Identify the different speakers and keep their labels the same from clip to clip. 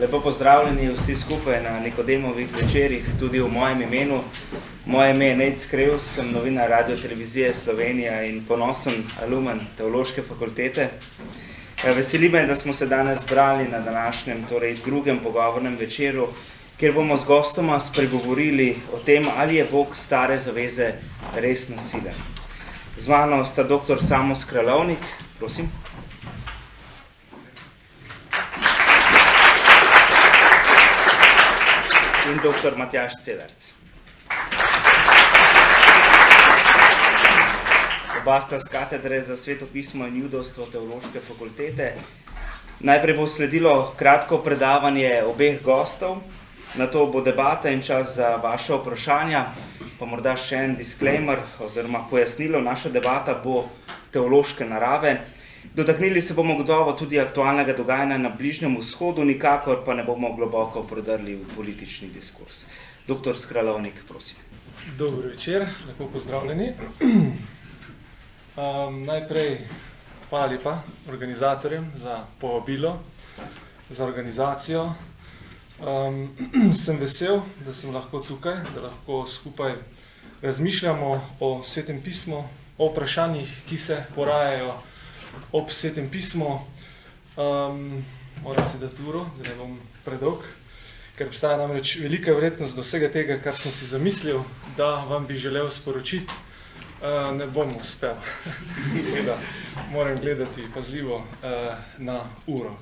Speaker 1: Lepo pozdravljeni vsi skupaj na Nikodemovih večerjih, tudi v mojem imenu. Moje ime je Nec Krevs, sem novinar Radio Televizije Slovenija in ponosen alumen Teološke fakultete. Ja, veseli me, da smo se danes zbrali na današnjem, torej drugem pogovornem večeru, kjer bomo z gostoma spregovorili o tem, ali je Bog stare zaveze res nasilen. Z mano sta dr. Samo Skralovnik, prosim. In dr. Matjaš Cedarc. Oba sta z katedre za svetopismo in judovstvo Teološke fakultete. Najprej bo sledilo kratko predavanje obeh gostov, na to bo debata in čas za vaše vprašanja, pa morda še en disclaimer oziroma pojasnilo. Naša debata bo teološke narave. Dotaknili se bomo gotovo tudi aktualnega dogajanja na Bližnjem vzhodu, nikakor pa ne bomo globoko prodrli v politični diskurs. Doktor Skralovnik, prosim.
Speaker 2: Dobro večer, lepo pozdravljeni. Um, najprej hvala lepa organizatorjem za povabilo, za organizacijo. Um, sem vesel, da sem lahko tukaj, da lahko skupaj razmišljamo o svetem pismu, o vprašanjih, ki se porajajo ob svetem pismu. Um, moram se dati uro, da ne bom predolg, ker obstaja namreč velika vrednost do vsega tega, kar sem si zamislil, da vam bi želel sporočiti. Uh, ne bom uspel. da, moram gledati pazljivo uh, na uro.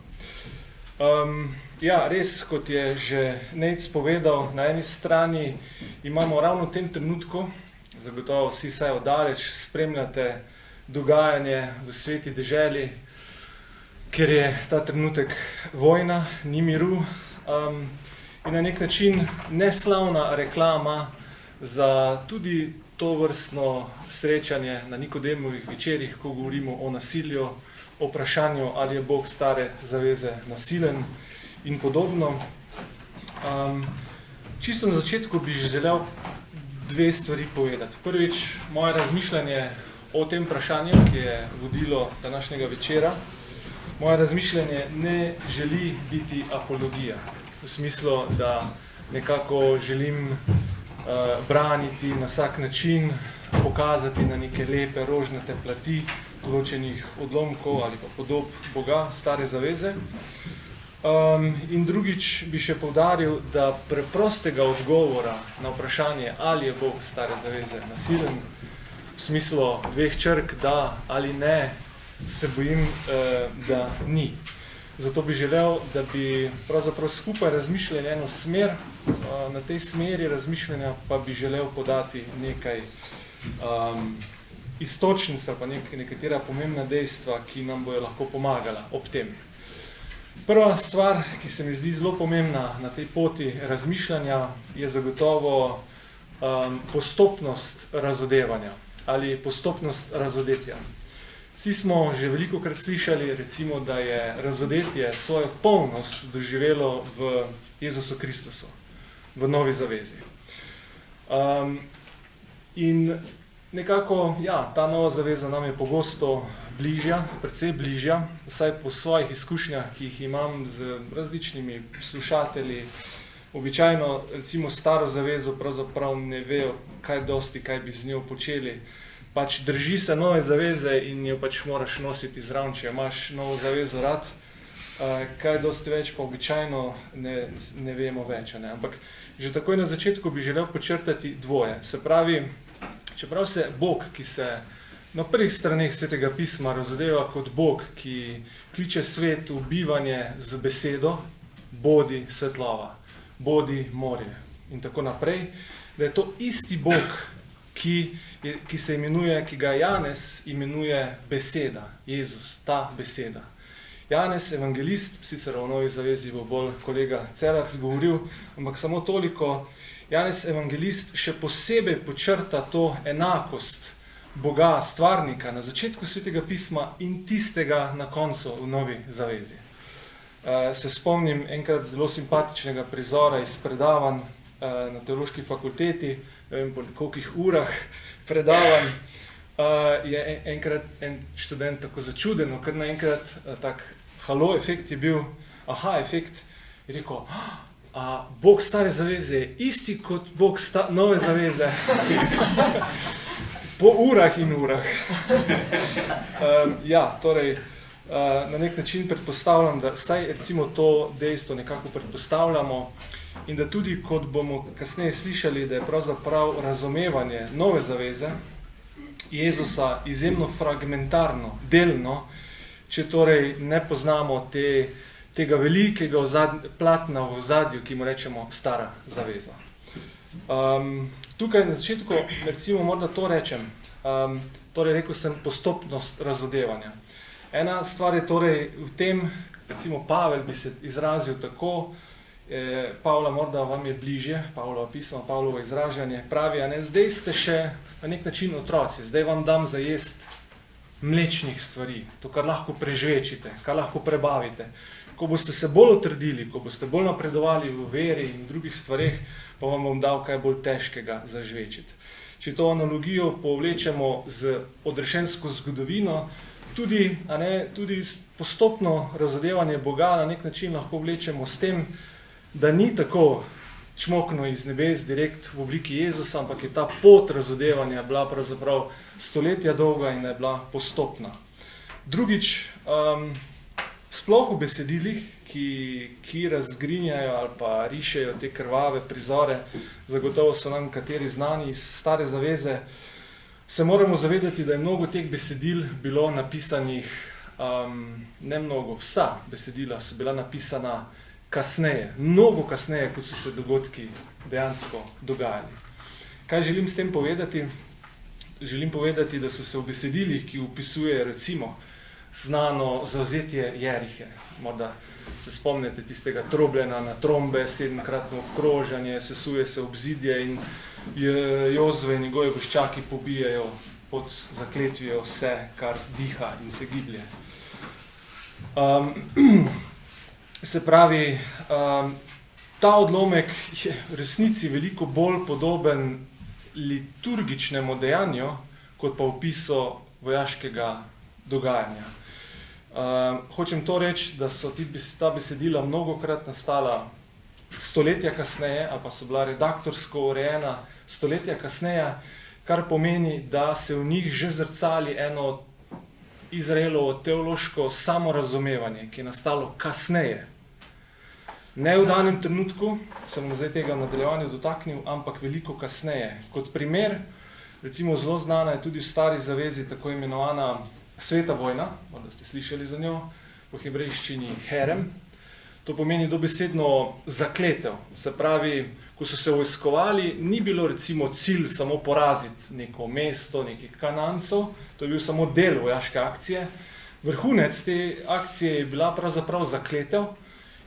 Speaker 2: Um, ja, res, kot je že Nec povedal, na eni strani imamo ravno v tem trenutku, zagotovo vsi saj oddaleč, spremljate dogajanje v sveti deželi, ker je ta trenutek vojna, ni miru um, in na nek način neslavna reklama za tudi to vrstno srečanje na Nikodemovih večerjih, ko govorimo o nasilju, o vprašanju, ali je Bog stare zaveze nasilen in podobno. Um, čisto na začetku bi želel dve stvari povedati. Prvič, moje razmišljanje o tem vprašanju, ki je vodilo današnjega večera, moje razmišljanje ne želi biti apologija, v smislu, da nekako želim uh, braniti na vsak način, pokazati na neke lepe, rožnate plati določenih odlomkov ali pa podob Boga, stare zaveze. Um, in drugič bi še povdaril, da preprostega odgovora na vprašanje, ali je Bog stare zaveze nasilen, v smislu dveh črk, da ali ne, se bojim, uh, da ni. Zato bi želel, da bi pravzaprav skupaj razmišljali eno smer, na tej smeri razmišljanja pa bi želel podati nekaj um, istočnic pa nek, nekatera pomembna dejstva, ki nam bojo lahko pomagala ob tem. Prva stvar, ki se mi zdi zelo pomembna na tej poti razmišljanja, je zagotovo um, postopnost razodevanja ali postopnost razodetja. Vsi smo že veliko krat slišali, recimo, da je razodetje svojo polnost doživelo v Jezusu Kristusu, v novi zavezi. Um, in nekako, ja, ta nova zaveza nam je pogosto bližja, predvsej bližja, vsaj po svojih izkušnjah, ki jih imam z različnimi slušatelji, običajno, recimo, staro zavezo pravzaprav ne vejo, kaj dosti, kaj bi z njo počeli, pač drži se nove zaveze in jo pač moraš nositi zraven, če imaš novo zavezo rad. Kaj dosti več pa običajno ne, ne vemo več. Ne? Ampak že takoj na začetku bi želel počrtati dvoje. Se pravi, čeprav se Bog, ki se na prvih straneh svetega pisma razodeva kot Bog, ki kliče svet v bivanje z besedo, bodi svetlova, bodi morje in tako naprej, da je to isti Bog, ki, ki se imenuje, ki ga Janez imenuje beseda, Jezus, ta beseda. Janez, evangelist, sicer v Novi zavezi bo bolj kolega Celarc govoril, ampak samo toliko, Janez, evangelist, še posebej počrta to enakost Boga, stvarnika na začetku svetega pisma in tistega na koncu v Novi zavezi. Uh, se spomnim enkrat zelo simpatičnega prizora iz predavanj uh, na teološki fakulteti, ne vem, po kolikih urah predavanj, uh, je en, enkrat en študent tako začuden, ker naenkrat tak halo efekt je bil, aha efekt, je rekel, a Bog stare zaveze je isti kot Bog sta, nove zaveze. po urah in urah. um, ja, torej, uh, na nek način predpostavljam, da saj recimo to dejstvo nekako predpostavljamo in da tudi, kot bomo kasneje slišali, da je pravzaprav razumevanje nove zaveze Jezusa izjemno fragmentarno, delno, če torej ne poznamo te, tega velikega ozad, platna v zadju, ki mu rečemo stara zaveza. Um, tukaj na začetku, recimo, morda to rečem, um, torej rekel sem postopnost razodevanja. Ena stvar je torej v tem, recimo Pavel bi se izrazil tako, eh, Pavla morda vam je bližje, Pavlova pisma, Pavlovo izražanje, pravi, a ne, zdaj ste še na nek način otroci, zdaj vam dam za jest mlečnih stvari, to, kar lahko prežvečite, kar lahko prebavite. Ko boste se bolj utrdili, ko boste bolj napredovali v veri in drugih stvareh, pa vam bom dal kaj bolj težkega za žvečiti. Če to analogijo povlečemo z odrešensko zgodovino, tudi, ne, tudi postopno razodevanje Boga na nek način lahko vlečemo s tem, da ni tako čmokno iz nebes direkt v obliki Jezusa, ampak je ta pot razodevanja bila pravzaprav stoletja dolga in je bila postopna. Drugič, um, sploh v besedilih, ki, ki razgrinjajo ali pa rišejo te krvave prizore, zagotovo so nam kateri znani iz stare zaveze, se moramo zavedati, da je mnogo teh besedil bilo napisanih, um, ne mnogo, vsa besedila so bila napisana kasneje, mnogo kasneje, kot so se dogodki dejansko dogajali. Kaj želim s tem povedati? Želim povedati, da so se v besedilih, ki opisuje recimo znano zauzetje Jerihe, morda se spomnite tistega trobljena na trombe, sedemkratno obkrožanje, sesuje se obzidje in Jozve in njegove goščaki pobijajo pod zakletvijo vse, kar diha in se giblje. Um, se pravi, um, ta odlomek je v resnici veliko bolj podoben liturgičnemu dejanju, kot pa opisu vojaškega dogajanja. Uh, hočem to reči, da so ti, ta besedila mnogokrat nastala stoletja kasneje, ali pa so bila redaktorsko urejena stoletja kasneje, kar pomeni, da se v njih že zrcali eno Izraelovo teološko samorazumevanje, ki je nastalo kasneje. Ne v danem trenutku, sem zdaj tega nadaljevanju dotaknil, ampak veliko kasneje. Kot primer, recimo zelo znana je tudi v stari zavezi tako imenovana sveta vojna, morda ste slišali za njo, po hebrejščini herem. To pomeni dobesedno zakletev. Se pravi, ko so se vojskovali, ni bilo recimo cilj samo poraziti neko mesto, nekih kanancov, to je bil samo del vojaške akcije. Vrhunec te akcije je bila pravzaprav zakletev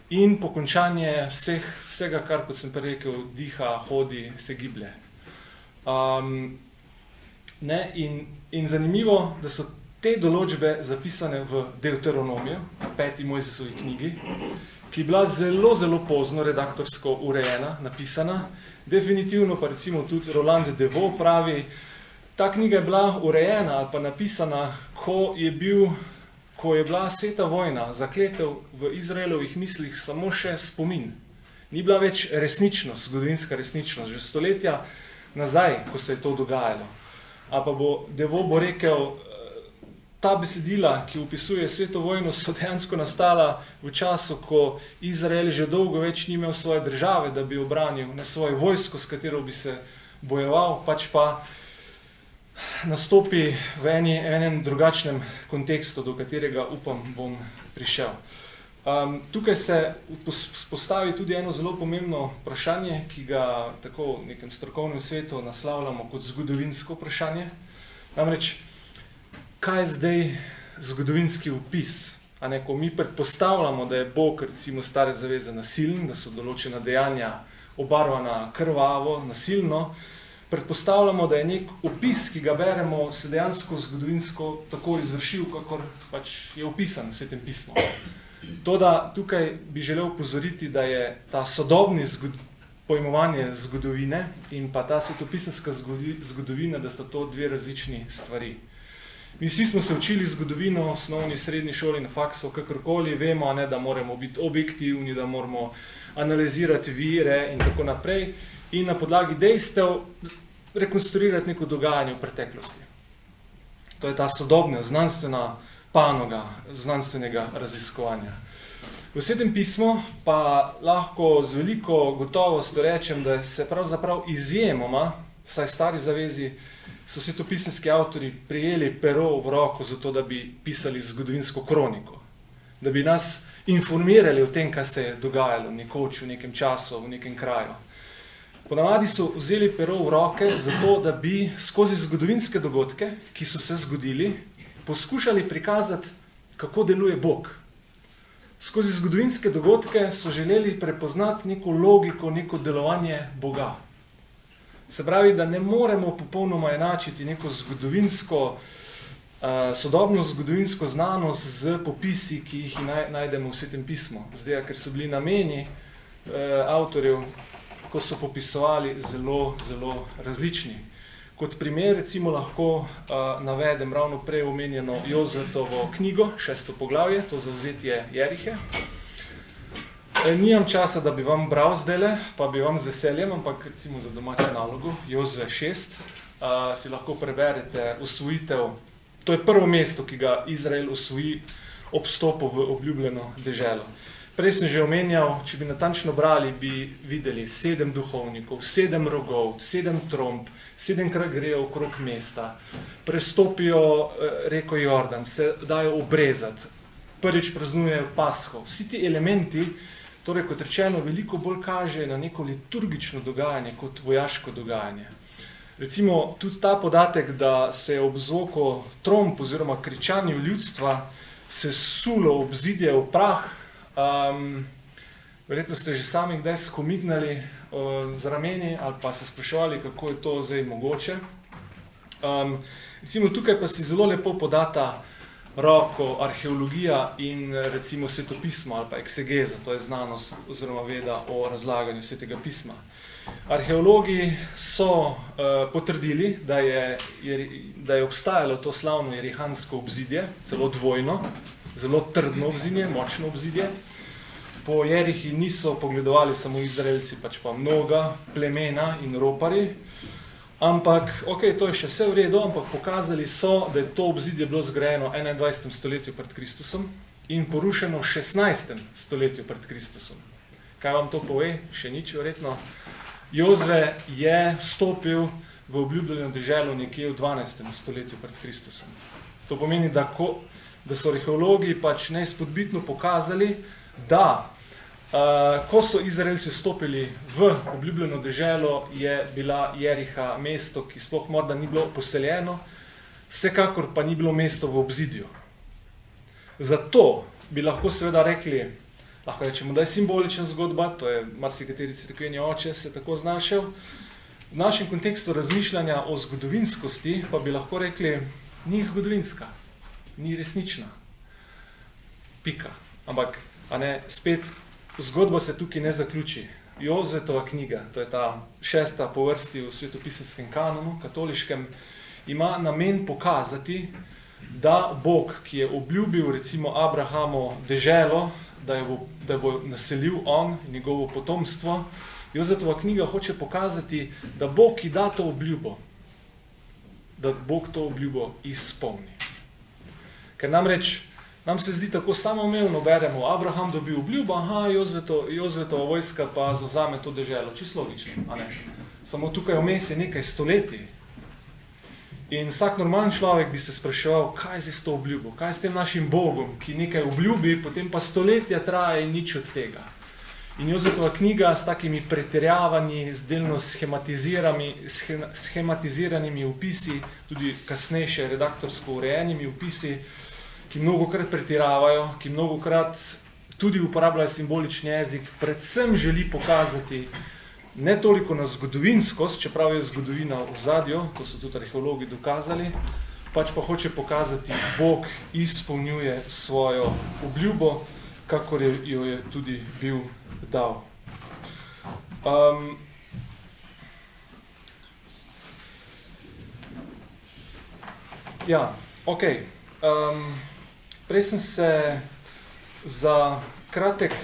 Speaker 2: in pokončanje vseh, vsega, kar, kot sem prej rekel, diha, hodi, se giblje. Um, ne, in, in zanimivo, da so te določbe zapisane v Deuteronomiju, peti Mojzesovi knjigi, ki je bila zelo, zelo pozno redaktorsko urejena, napisana. Definitivno pa recimo tudi Roland Devo pravi, ta knjiga je bila urejena ali pa napisana, ko je, bil, ko je bila sveta vojna, zakletev v Izraelovih mislih samo še spomin. Ni bila več resničnost, zgodovinska resničnost, že stoletja nazaj, ko se je to dogajalo. A pa bo Devo bo rekel, ta besedila, ki opisuje sveto vojno, so dejansko nastala v času, ko Izrael že dolgo več ni imel svoje države, da bi obranil ne svojo vojsko, s katero bi se bojeval, pač pa nastopi v eni, enem drugačnem kontekstu, do katerega upam bom prišel. Um, tukaj se postavi tudi eno zelo pomembno vprašanje, ki ga tako v nekem strokovnem svetu naslavljamo kot zgodovinsko vprašanje. Namreč, kaj je zdaj zgodovinski upis. A ne, ko mi predpostavljamo, da je Bog, recimo, stare zaveze nasilen, da so določena dejanja obarvana krvavo, nasilno, predpostavljamo, da je nek opis, ki ga beremo, se dejansko zgodovinsko tako izvršil, kakor pač je opisan v svetem pismu. Toda tukaj bi želel upozoriti, da je ta sodobni zgod pojmovanje zgodovine in pa ta svetopisanska zgodovina, da so to dve različni stvari. Mi vsi smo se učili zgodovino osnovni, srednji šoli, na faksu, kakorkoli, vemo, ne, da moramo biti objektivni, da moramo analizirati vire in tako naprej in na podlagi dejstev rekonstruirati neko dogajanje v preteklosti. To je ta sodobna znanstvena panoga znanstvenega raziskovanja. V svetem pismu pa lahko z veliko gotovosti rečem, da se pravzaprav izjemoma, saj stari zavezi, so svetopisenski avtori prijeli pero v roko za to, da bi pisali zgodovinsko kroniko. Da bi nas informirali o tem, kaj se je dogajalo nekoč v nekem času, v nekem kraju. Ponavadi so vzeli pero v roke zato, da bi skozi zgodovinske dogodke, ki so se zgodili, poskušali prikazati, kako deluje Bog. Skozi zgodovinske dogodke so želeli prepoznati neko logiko, neko delovanje Boga. Se pravi, da ne moremo popolnoma enačiti neko zgodovinsko, uh, sodobno zgodovinsko znanost z popisi, ki jih najdemo v Svetem pismu. Zdaj, ker so bili nameni uh, avtorjev ko so popisovali zelo, zelo različni. Kot primer recimo lahko uh, navedem ravno prej omenjeno Jozetovo knjigo, šesto poglavje, to zavzetje Jerihe. E, nijam časa, da bi vam bral zdele, pa bi vam z veseljem, ampak recimo za domačo nalogo, Jozve 6, uh, si lahko preberete usvojitev, to je prvo mesto, ki ga Izrael usvoji ob stopu v obljubljeno deželo. Prej sem že omenjal, če bi natančno brali, bi videli sedem duhovnikov, sedem rogov, sedem tromb, sedemkrat grejo okrog mesta, prestopijo eh, reko Jordan, se dajo obrezati, prvič praznujejo Pasho. Vsi ti elementi, torej kot rečeno, veliko bolj kaže na neko liturgično dogajanje kot vojaško dogajanje. Recimo tudi ta podatek, da se je ob zvoku tromb oziroma kričanju ljudstva se sulo obzidje v prah, Um, verjetno ste že sami kdaj skomignali uh, z rameni ali pa se spraševali, kako je to zdaj mogoče. Um, recimo tukaj pa si zelo lepo podata roko arheologija in recimo svetopismo ali pa eksegeza, to je znanost oziroma veda o razlaganju svetega pisma. Arheologi so uh, potrdili, da je, da je obstajalo to slavno jerihansko obzidje, celo dvojno, zelo trdno obzidje, močno obzidje. Po Jerihi niso pogledovali samo Izraelci, pač pa mnoga plemena in ropari. Ampak, ok, to je še vse v redu, ampak pokazali so, da je to obzidje bilo zgrajeno v 21. stoletju pred Kristusom in porušeno v 16. stoletju pred Kristusom. Kaj vam to pove? Še nič, verjetno. Jozve je vstopil v obljubljeno deželo nekje v 12. stoletju pred Kristusom. To pomeni, da ko, da so arheologi pač neizpodbitno pokazali, da uh, ko so Izraelci vstopili v obljubljeno deželo, je bila Jeriha mesto, ki sploh morda ni bilo poseljeno, vsekakor pa ni bilo mesto v obzidju. Zato bi lahko seveda rekli, lahko rečemo, da je simbolična zgodba, to je marsikateri crkveni oče se tako znašel. V našem kontekstu razmišljanja o zgodovinskosti pa bi lahko rekli, ni zgodovinska ni resnična. Pika. Ampak, a ne, spet zgodba se tukaj ne zaključi. Jozetova knjiga, to je ta šesta po vrsti v svetopisenskem kanonu, katoliškem, ima namen pokazati, da Bog, ki je obljubil recimo Abrahamu deželo, da je bo, da bo naselil on in njegovo potomstvo, Jozetova knjiga hoče pokazati, da Bog, ki da to obljubo, da Bog to obljubo izpolni. Ker namreč nam se zdi tako samoumevno, beremo, Abraham dobi obljubo, aha, Jozveto, Jozvetova vojska pa zauzame to deželo. Čisto logično, a ne? Samo tukaj vmes je nekaj stoletij. In vsak normalen človek bi se spraševal, kaj je z to obljubo, kaj je s tem našim Bogom, ki nekaj obljubi, potem pa stoletja traja in nič od tega. In Jozetova knjiga s takimi pretirjavanji, z delno schematiziranimi upisi, tudi kasnejše redaktorsko urejenimi upisi, ki mnogokrat pretiravajo, ki mnogokrat tudi uporabljajo simbolični jezik, predvsem želi pokazati ne toliko na zgodovinskost, čeprav je zgodovina v zadju, to so tudi arheologi dokazali, pač pa hoče pokazati, Bog izpolnjuje svojo obljubo, kakor je, jo je tudi bil dal. Um, ja, Ok, um, prej sem se za kratek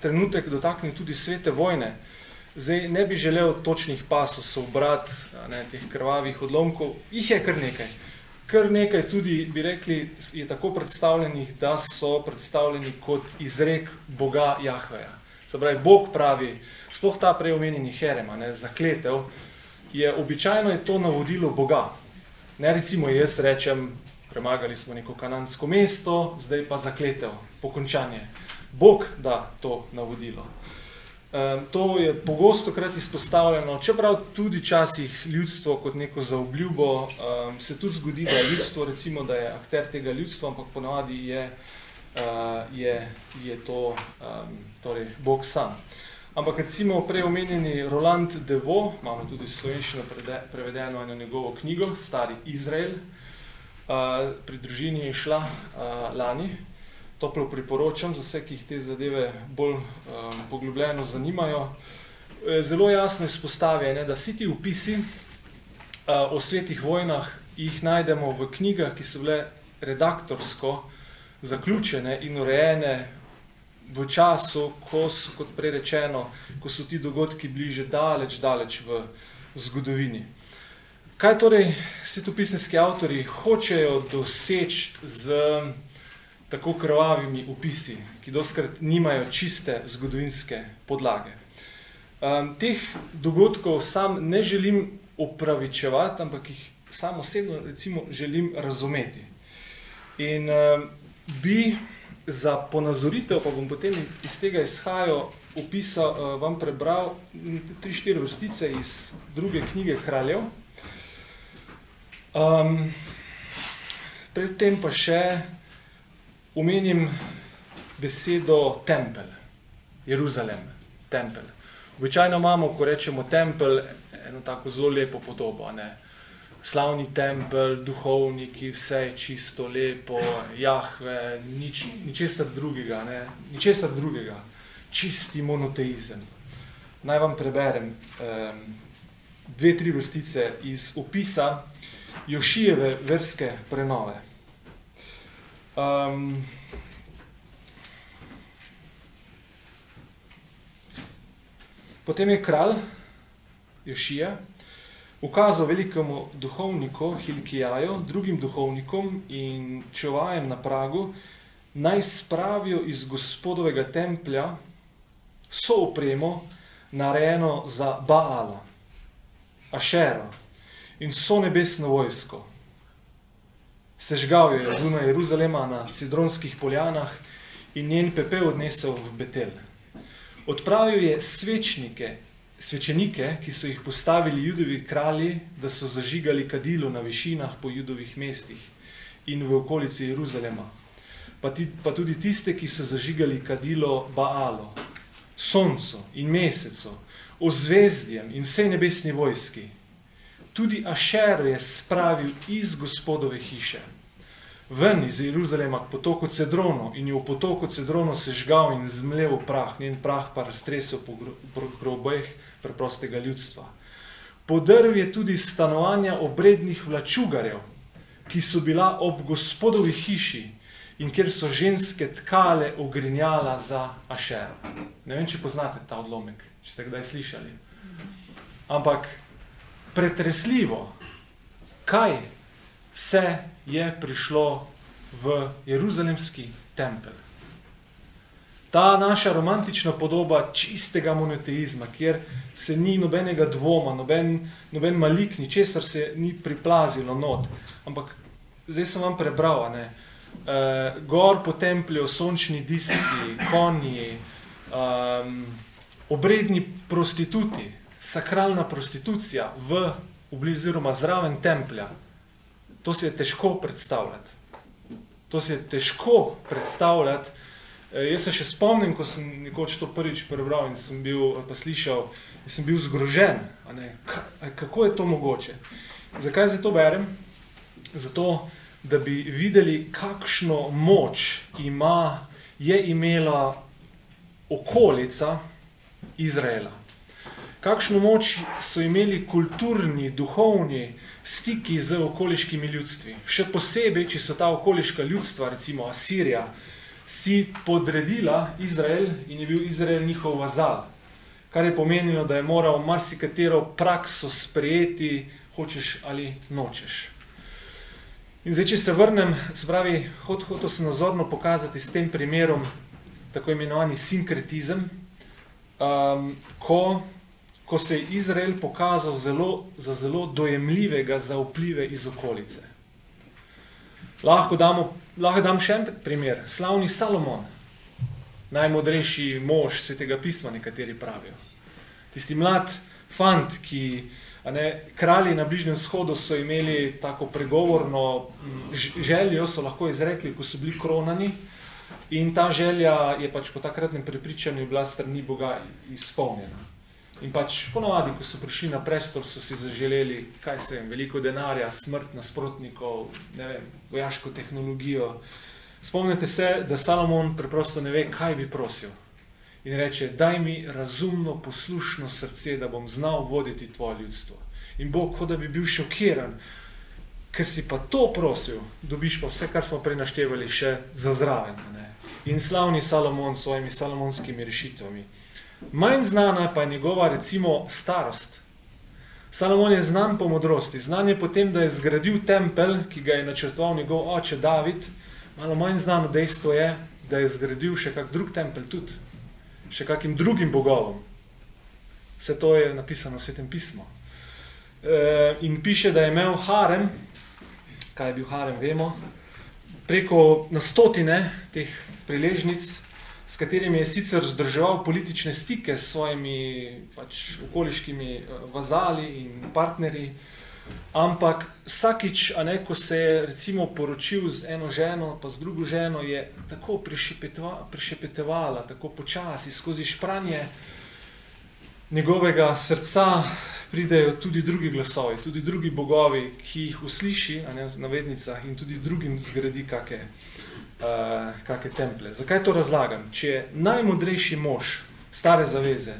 Speaker 2: trenutek dotaknil tudi svete vojne. Zdaj ne bi želel točnih pasosov brati, ne, teh krvavih odlomkov, jih je kar nekaj. Kar nekaj tudi, bi rekli, je tako predstavljenih, da so predstavljeni kot izrek Boga Jahveja. Se pravi, Bog pravi, sploh ta preomenjeni herema, ne, zakletev, je običajno je to navodilo Boga. Ne recimo jaz rečem, premagali smo neko kanansko mesto, zdaj pa zakletev, pokončanje. Bog da to navodilo. Um, to je pogosto krat izpostavljeno, čeprav tudi časih ljudstvo kot neko zaobljubo, um, se tudi zgodi, da je ljudstvo, recimo, da je akter tega ljudstva, ampak ponavadi je, uh, je, je to torej Bog sam. Ampak recimo prej omenjeni Roland Devo, imamo tudi slovenščino prevedeno eno njegovo knjigo, Stari Izrael, uh, pri družini je šla uh, lani, toplo priporočam za vse, ki jih te zadeve bolj um, poglobljeno zanimajo. Zelo jasno izpostavlja, ne, da vsi ti upisi uh, o svetih vojnah jih najdemo v knjigah, ki so bile redaktorsko zaključene in urejene v času, ko so, kot prerečeno, ko so ti dogodki bliže daleč, daleč v zgodovini. Kaj torej svetopisenski avtori hočejo doseči z tako krvavimi upisi, ki doskrat nimajo čiste zgodovinske podlage. Um, teh dogodkov sam ne želim upravičevati, ampak jih sam osebno recimo želim razumeti. In um, bi za ponazoritev, pa bom potem iz tega izhajal, opisal, uh, vam prebral tri, štiri vrstice iz druge knjige kraljev. Um, predtem pa še Umenim besedo tempelj, Jeruzalem, tempelj. Običajno imamo, ko rečemo tempelj, eno tako zelo lepo podobo. Ne? Slavni tempelj, duhovniki, vse je čisto lepo, Jahve, nič, ničesar drugega, ne? ničesar drugega, čisti monoteizem. Naj vam preberem um, dve, tri vrstice iz opisa Jošijeve verske prenove. Um, potem je kralj Jošija ukazal velikemu duhovniku Hilkijaju, drugim duhovnikom in čuvajem na pragu, naj spravijo iz gospodovega templja so opremo narejeno za Baala, Ašero in so nebesno vojsko. Sežgal jo je zunaj Jeruzalema na Cidronskih poljanah in njen pepel odnesel v Betel. Odpravil je svečnike, svečenike, ki so jih postavili judovi kralji, da so zažigali kadilo na višinah po judovih mestih in v okolici Jeruzalema. Pa, ti, pa tudi tiste, ki so zažigali kadilo Baalo, soncu in mesecu, ozvezdjem in vsej nebesni vojski. Tudi Ašero je spravil iz gospodove hiše ven iz Jeruzalema k potoku Cedrono in jo v potoku Cedrono sežgal in zmlel prah, njen prah pa raztresel po grobeh preprostega ljudstva. Podrl je tudi stanovanja obrednih vlačugarjev, ki so bila ob gospodovi hiši in kjer so ženske tkale ogrinjala za Ašero. Ne vem, če poznate ta odlomek, če ste kdaj slišali. Ampak pretresljivo, kaj se je prišlo v Jeruzalemski tempelj. Ta naša romantična podoba čistega monoteizma, kjer se ni nobenega dvoma, noben, noben malik, ničesar se ni priplazilo not. Ampak zdaj sem vam prebral, ne, uh, gor po templju, sončni diski, konji, um, obredni prostituti, sakralna prostitucija v oblizu oziroma zraven templja, To si je težko predstavljati. To si je težko predstavljati. E, jaz se še spomnim, ko sem nekoč to prvič prebral in sem bil, pa slišal, sem bil zgrožen. Kako je to mogoče? Zakaj zdaj to berem? Zato, da bi videli, kakšno moč ima, je imela okolica Izraela. Kakšno moč so imeli kulturni, duhovni stiki z okoliškimi ljudstvi. Še posebej, če so ta okoliška ljudstva, recimo Asirija, si podredila Izrael in je bil Izrael njihov vazal. Kar je pomenilo, da je moral marsikatero prakso sprejeti, hočeš ali nočeš. In zdaj, če se vrnem, se pravi, hotel sem nazorno pokazati s tem primerom tako imenovani sinkretizem, um, ko, ko se je Izrael pokazal zelo, za zelo dojemljivega za vplive iz okolice. Lahko, damo, lahko dam še en primer. Slavni Salomon, najmodrejši mož svetega pisma, nekateri pravijo. Tisti mlad fant, ki Ne, kralji na Bližnjem shodu so imeli tako pregovorno željo, so lahko izrekli, ko so bili kronani. In ta želja je pač po takratnem prepričanju bila strani Boga izpolnjena. In pač ponovadi, ko so prišli na prestol, so si zaželeli, kaj se jim, veliko denarja, smrt nasprotnikov, ne vem, vojaško tehnologijo. Spomnite se, da Salomon preprosto ne ve, kaj bi prosil in reče: Daj mi razumno, poslušno srce, da bom znal voditi tvoje ljudstvo. In Bog, kot da bi bil šokiran, ker si pa to prosil, dobiš pa vse, kar smo prej naštevali, še za zraven. Ne? In slavni Salomon s svojimi salomonskimi rešitvami. Manj znana pa je njegova, recimo, starost. Salomon je znan po modrosti, znan je potem, da je zgradil tempelj, ki ga je načrtoval njegov oče David. Malo manj znano dejstvo je, da je zgradil še kak drug tempelj tudi še kakim drugim bogovom. Vse to je napisano v svetem pismu. E, in piše, da je imel harem, kaj je bil harem, vemo, preko na stotine teh priležnic, s katerimi je sicer zdrževal politične stike s svojimi pač, okoliškimi e, vazali in partnerji, Ampak vsakič, ne, ko se je recimo poročil z eno ženo, pa z drugo ženo, je tako prišepetevala, tako počasi skozi špranje njegovega srca pridejo tudi drugi glasovi, tudi drugi bogovi, ki jih usliši, ne, na vednicah in tudi drugim zgradi kake, uh, kake temple. Zakaj to razlagam? Če je najmodrejši mož stare zaveze,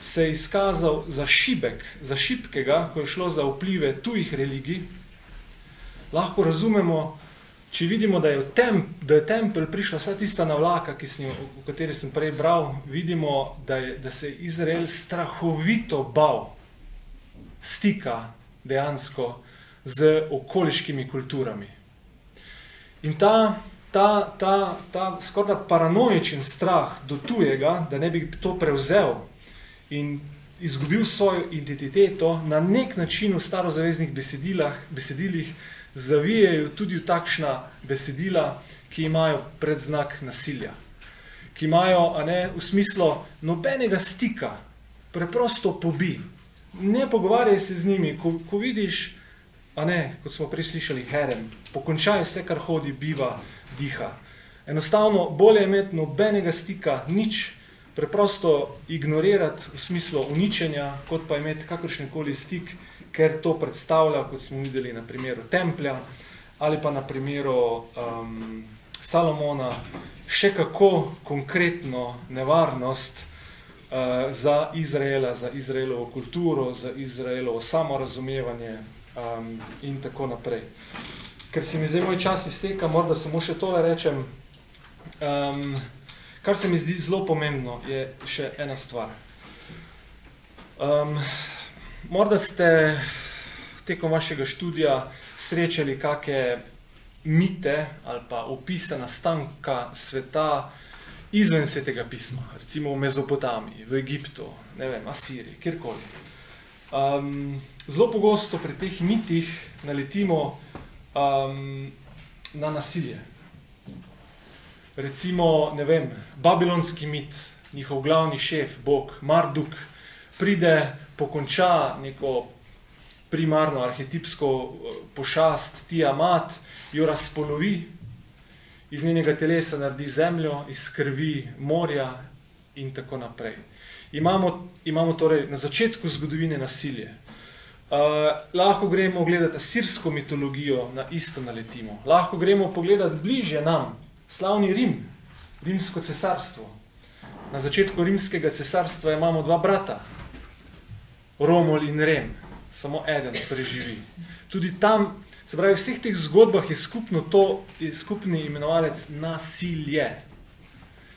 Speaker 2: se je izkazal za šibek, za šibkega, ko je šlo za vplive tujih religij, lahko razumemo, če vidimo, da je, temp, da je tempel prišla vsa tista navlaka, sem, o kateri sem prej bral, vidimo, da, je, da se je Izrael strahovito bal stika dejansko z okoliškimi kulturami. In ta, ta, ta, ta skorda paranoičen strah do tujega, da ne bi to prevzel in izgubil svojo identiteto, na nek način v starozaveznih besedilah, besedilih zavijajo tudi v takšna besedila, ki imajo predznak nasilja. Ki imajo ne, v smislu nobenega stika, preprosto pobi. Ne pogovarjaj se z njimi, ko, ko vidiš, a ne, kot smo prej slišali, herem, pokončaj vse, kar hodi, biva, diha. Enostavno, bolje je imeti nobenega stika, nič, preprosto ignorirati v smislu uničenja, kot pa imeti kakršen koli stik, ker to predstavlja, kot smo videli na primeru Templja ali pa na primeru um, Salomona, še kako konkretno nevarnost uh, za Izraela, za Izraelovo kulturo, za Izraelovo samorazumevanje um, in tako naprej. Ker se mi zdaj moj čas izteka, morda samo še tole rečem. Um, Kar se mi zdi zelo pomembno, je še ena stvar. Um, morda ste tekom vašega študija srečali kakšne mite ali pa opise nastanka sveta izven svetega pisma, recimo v Mezopotamiji, v Egiptu, ne vem, Asiriji, kjerkoli. Um, zelo pogosto pri teh mitih naletimo um, na nasilje recimo, ne vem, babilonski mit, njihov glavni šef, Bog Marduk, pride, pokonča neko primarno arhetipsko eh, pošast, Tiamat, jo razpolovi, iz njenega telesa naredi zemljo, iz krvi morja in tako naprej. Imamo, imamo torej na začetku zgodovine nasilje. Uh, lahko gremo gledati sirsko mitologijo, na isto naletimo. Lahko gremo pogledati bliže nam, Slavni Rim, rimsko cesarstvo. Na začetku rimskega cesarstva imamo dva brata, Romul in Rem, samo eden preživi. Tudi tam, se pravi, v vseh teh zgodbah je skupno to, je skupni imenovalec nasilje.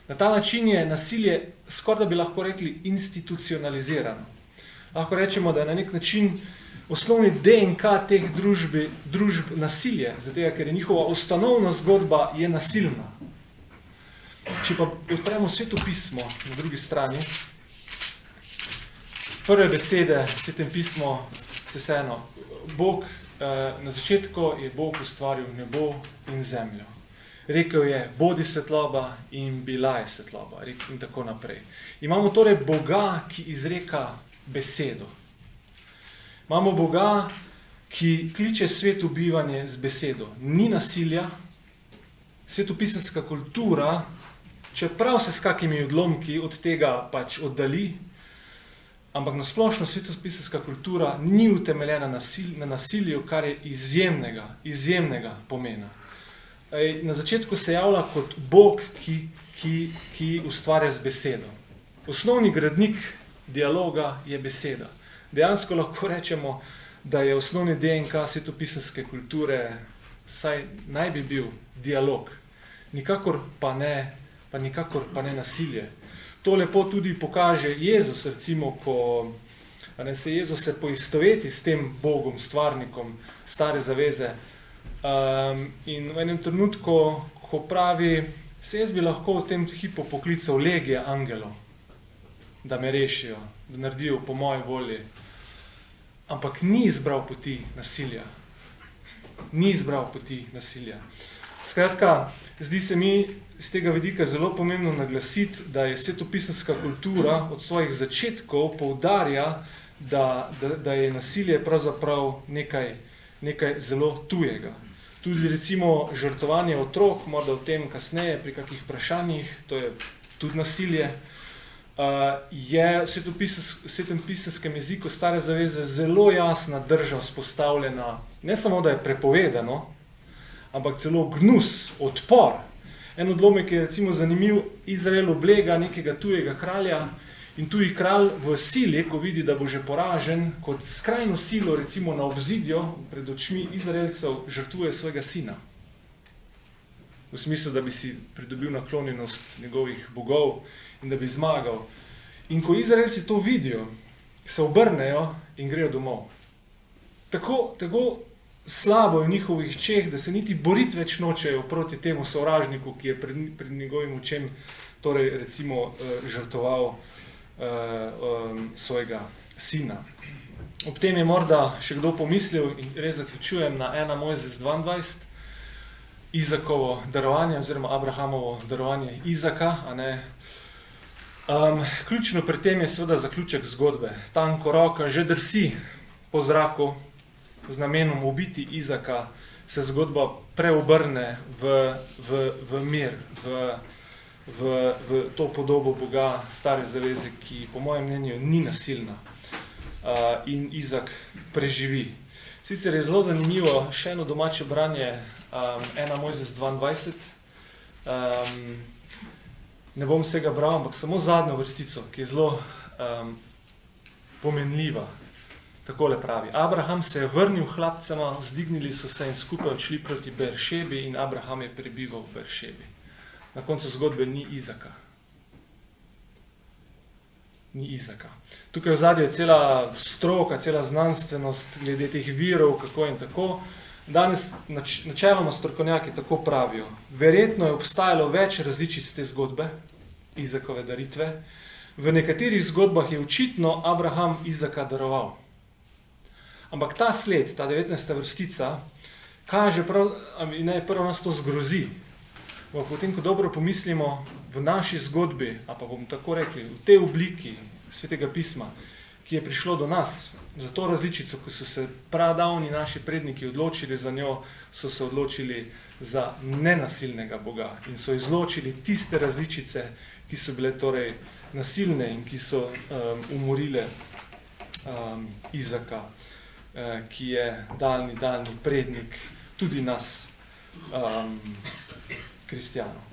Speaker 2: Na ta način je nasilje, skoraj da bi lahko rekli, institucionalizirano. Lahko rečemo, da je na nek način osnovni DNK teh družbi, družb nasilje, zato ker je njihova ustanovna zgodba je nasilna. Če pa odpremo svetopismo na drugi strani, prve besede svetem pismo se vseeno, Bog, eh, na začetku je Bog ustvaril nebo in zemljo. Rekel je, bodi svetloba in bila je svetloba in tako naprej. Imamo torej Boga, ki izreka besedo. Imamo Boga, ki kliče svet v bivanje z besedo. Ni nasilja, svetopisanska kultura, čeprav se s kakimi odlomki od tega pač oddali, ampak na splošno svetopisanska kultura ni utemeljena nasil, na nasilju, kar je izjemnega, izjemnega pomena. Ej, na začetku se javlja kot Bog, ki, ki, ki ustvarja z besedo. Osnovni gradnik dialoga je beseda dejansko lahko rečemo, da je osnovni DNK svetopisanske kulture, saj naj bi bil dialog, nikakor pa ne, pa nikakor pa ne nasilje. To lepo tudi pokaže Jezus, recimo, ko ne, se Jezus se poistoveti s tem Bogom, stvarnikom stare zaveze. Um, in v enem trenutku, ko pravi, se jaz bi lahko v tem hipu poklical legije angelov, da me rešijo, da naredijo po moji volji ampak ni izbral poti nasilja. Ni izbral poti nasilja. Skratka, zdi se mi z tega vidika zelo pomembno naglasiti, da je svetopisanska kultura od svojih začetkov poudarja, da, da, da je nasilje pravzaprav nekaj, nekaj zelo tujega. Tudi recimo žrtovanje otrok, morda o tem kasneje pri kakih vprašanjih, to je tudi nasilje, uh, je v svetem pisenskem jeziku stare zaveze zelo jasna drža vzpostavljena, ne samo, da je prepovedano, ampak celo gnus, odpor. En odlomek je recimo zanimiv, Izrael oblega nekega tujega kralja in tuji kralj v sili, ko vidi, da bo že poražen, kot skrajno silo recimo na obzidjo pred očmi Izraelcev žrtvuje svojega sina. V smislu, da bi si pridobil naklonjenost njegovih bogov in da bi zmagal. In ko Izraelci to vidijo, se obrnejo in grejo domov. Tako, tako slabo je v njihovih čeh, da se niti boriti več nočejo proti temu sovražniku, ki je pred, pred njegovim učem torej, recimo, eh, žrtoval uh, um, svojega sina. Ob tem je morda še kdo pomislil, in res zaključujem na 1 Mojzes 22, Izakovo darovanje, oziroma Abrahamovo darovanje Izaka, a ne, Um, ključno pri tem je seveda zaključek zgodbe. Tanko roka že drsi po zraku z namenom ubiti Izaka, se zgodba preobrne v, v, v mir, v, v, v to podobo Boga stare zaveze, ki po mojem mnenju ni nasilna uh, in Izak preživi. Sicer je zelo zanimivo še eno domače branje, um, ena Mojzes 22, um, ne bom vsega bral, ampak samo zadnjo vrstico, ki je zelo um, pomenljiva. Takole pravi. Abraham se je vrnil hlapcema, zdignili so se in skupaj odšli proti Beršebi in Abraham je prebival v Beršebi. Na koncu zgodbe ni Izaka. Ni Izaka. Tukaj v zadnji je cela stroka, cela znanstvenost glede teh virov, kako in tako. Danes nač, načeloma strokovnjaki tako pravijo. Verjetno je obstajalo več različic te zgodbe, Izakove daritve. V nekaterih zgodbah je očitno Abraham Izaka daroval. Ampak ta sled, ta 19. vrstica, kaže prav, ne, prvo nas to zgrozi. Potem, ko dobro pomislimo v naši zgodbi, a pa bom tako rekli, v tej obliki svetega pisma, ki je prišlo do nas, za to različico, ko so se pradavni naši predniki odločili za njo, so se odločili za nenasilnega Boga in so izločili tiste različice, ki so bile torej nasilne in ki so um, umorile um, Izaka, uh, ki je daljni, daljni prednik tudi nas, um, kristijanov.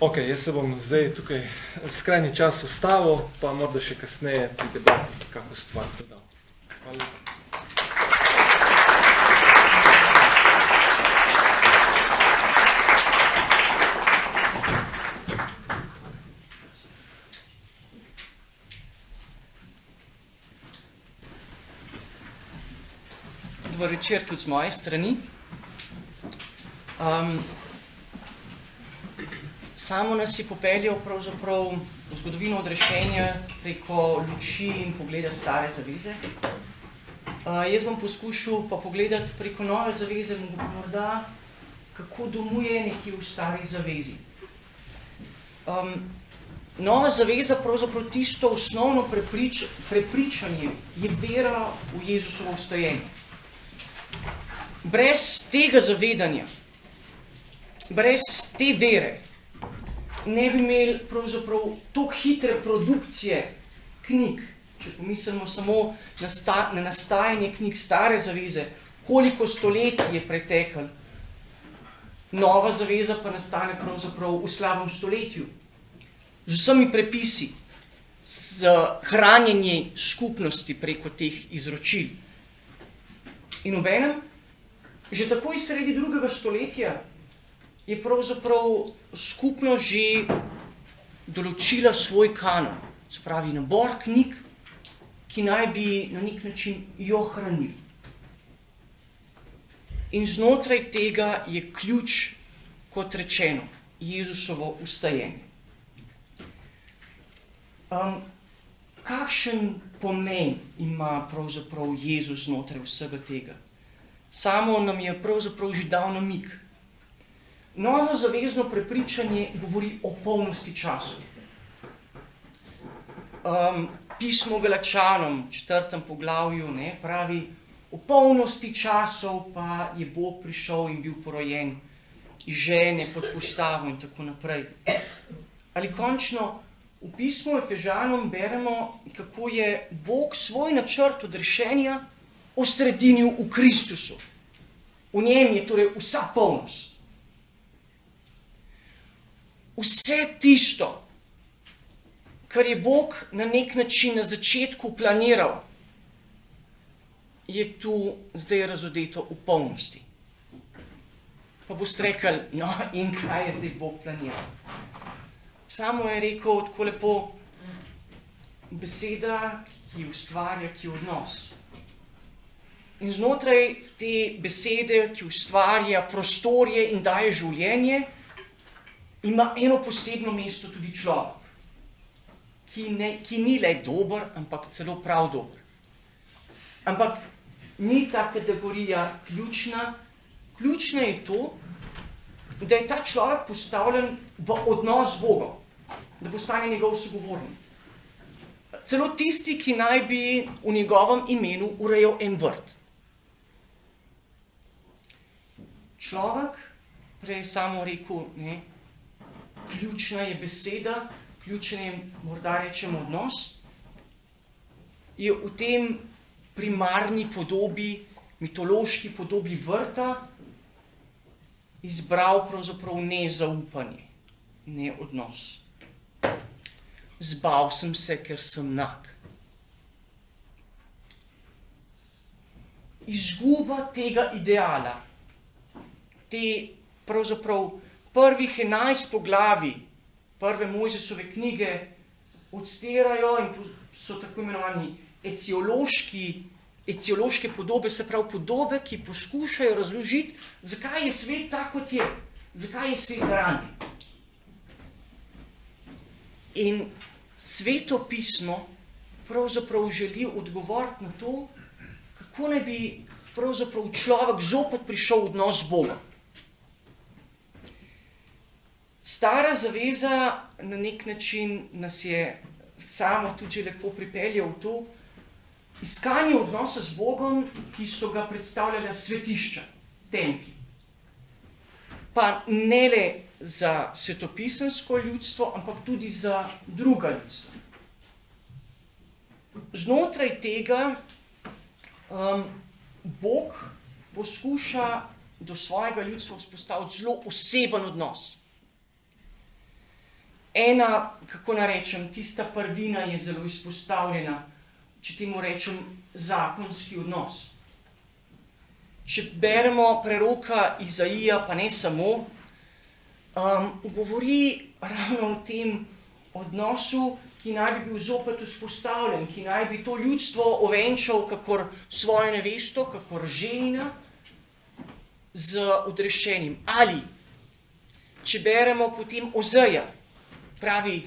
Speaker 2: Ok, jaz se bom zdaj tukaj skrajni čas ustavil, pa morda še kasneje pri debati kako stvar dodal. Hvala.
Speaker 3: Dobar večer tudi z moje strani. Um, samo nas je popeljal pravzaprav v zgodovino odrešenja preko luči in pogleda stare zaveze. Uh, jaz bom poskušal pa pogledati preko nove zaveze, morda kako domuje nekje v stari zavezi. Um, nova zaveza, pravzaprav tisto osnovno preprič, prepričanje, je vera v Jezusovo vstajenje. Brez tega zavedanja, brez te vere, ne bi imeli pravzaprav tako hitre produkcije knjig. Če pomislimo samo na, sta, na nastajanje knjig stare zaveze, koliko stoletij je preteklo, nova zaveza pa nastane pravzaprav v slabem stoletju, z vsemi prepisi, z hranjenjem skupnosti preko teh izročil. In obenem, že takoj sredi drugega stoletja je pravzaprav skupno že določila svoj kanon, se pravi nabor knjig, ki naj bi na nek način jo hranili. In znotraj tega je ključ, kot rečeno, Jezusovo ustajenje. Um, kakšen pomen ima pravzaprav Jezus znotraj vsega tega? Samo nam je pravzaprav že dal namig. Novo zavezno prepričanje govori o polnosti času. Um, pismo Galačanom, četrtem poglavju, ne, pravi, v polnosti časov pa je Bog prišel in bil porojen iz žene pod postavo in tako naprej. Ali končno v pismu Efežanom beremo, kako je Bog svoj načrt odrešenja osredinil v Kristusu. V njem je torej vsa polnost. Vse tisto, kar je Bog na nek način na začetku planiral, je tu zdaj razodeto v polnosti. Pa boste rekli, no in kaj je zdaj Bog planiral? Samo je rekel tako lepo, beseda, ki ustvarja, ki odnos. In znotraj te besede, ki ustvarja prostorje in daje življenje, ima eno posebno mesto tudi človek, ki, ne, ki ni le dober, ampak celo prav dober. Ampak ni ta kategorija ključna. Ključno je to, da je ta človek postavljen v odnos z Bogom, da postane njegov sogovornik. Celo tisti, ki naj bi v njegovem imenu urejal en vrt. Človek, prej samo rekel, ne, ključna je beseda, ključen je morda rečemo odnos, je v tem primarni podobi, mitološki podobi vrta izbral pravzaprav ne zaupanje, ne odnos. Zbal sem se, ker sem nag. Izguba tega ideala, te pravzaprav prvih enajst poglavi prve Mojzesove knjige odstirajo in so tako imenovani eciološki, eciološke podobe, se pravi podobe, ki poskušajo razložiti, zakaj je svet tako, kot je, zakaj je svet ranjen. In sveto pismo pravzaprav želi odgovoriti na to, kako naj bi pravzaprav človek zopet prišel v odnos z Bogom. Stara zaveza na nek način nas je samo tudi lepo pripeljal v to iskanje odnosa z Bogom, ki so ga predstavljala svetišča, templji. Pa ne le za svetopisansko ljudstvo, ampak tudi za druga ljudstva. Znotraj tega um, Bog poskuša do svojega ljudstva vzpostaviti zelo oseben odnos. Ena, kako naj rečem, tista prvina je zelo izpostavljena, če temu rečem, zakonski odnos. Če beremo preroka Izaija, pa ne samo, um, govori ravno o tem odnosu, ki naj bi bil zopet vzpostavljen, ki naj bi to ljudstvo ovenčal kakor svojo nevesto, kakor žena z odrešenim. Ali, če beremo potem Ozeja, pravi,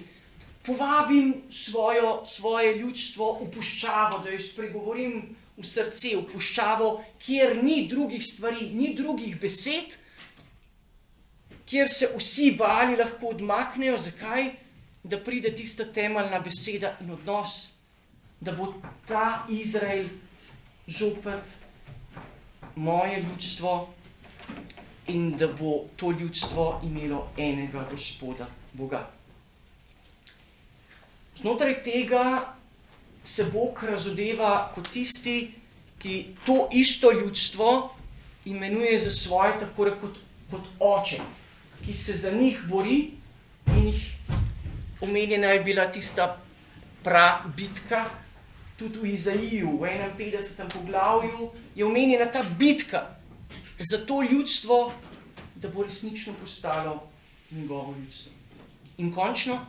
Speaker 3: povabim svojo, svoje ljudstvo v puščavo, da jo spregovorim v srce, v puščavo, kjer ni drugih stvari, ni drugih besed, kjer se vsi bali lahko odmaknejo. Zakaj? Da pride tista temeljna beseda in odnos, da bo ta Izrael zopet moje ljudstvo in da bo to ljudstvo imelo enega gospoda, Boga. Znotraj tega se Bog razodeva kot tisti, ki to isto ljudstvo imenuje za svoje, tako kot, kot oče, ki se za njih bori in jih omenjena je bila tista pra bitka, tudi v Izaiju, v 51. poglavju je omenjena ta bitka za to ljudstvo, da bo resnično postalo njegovo ljudstvo. In končno,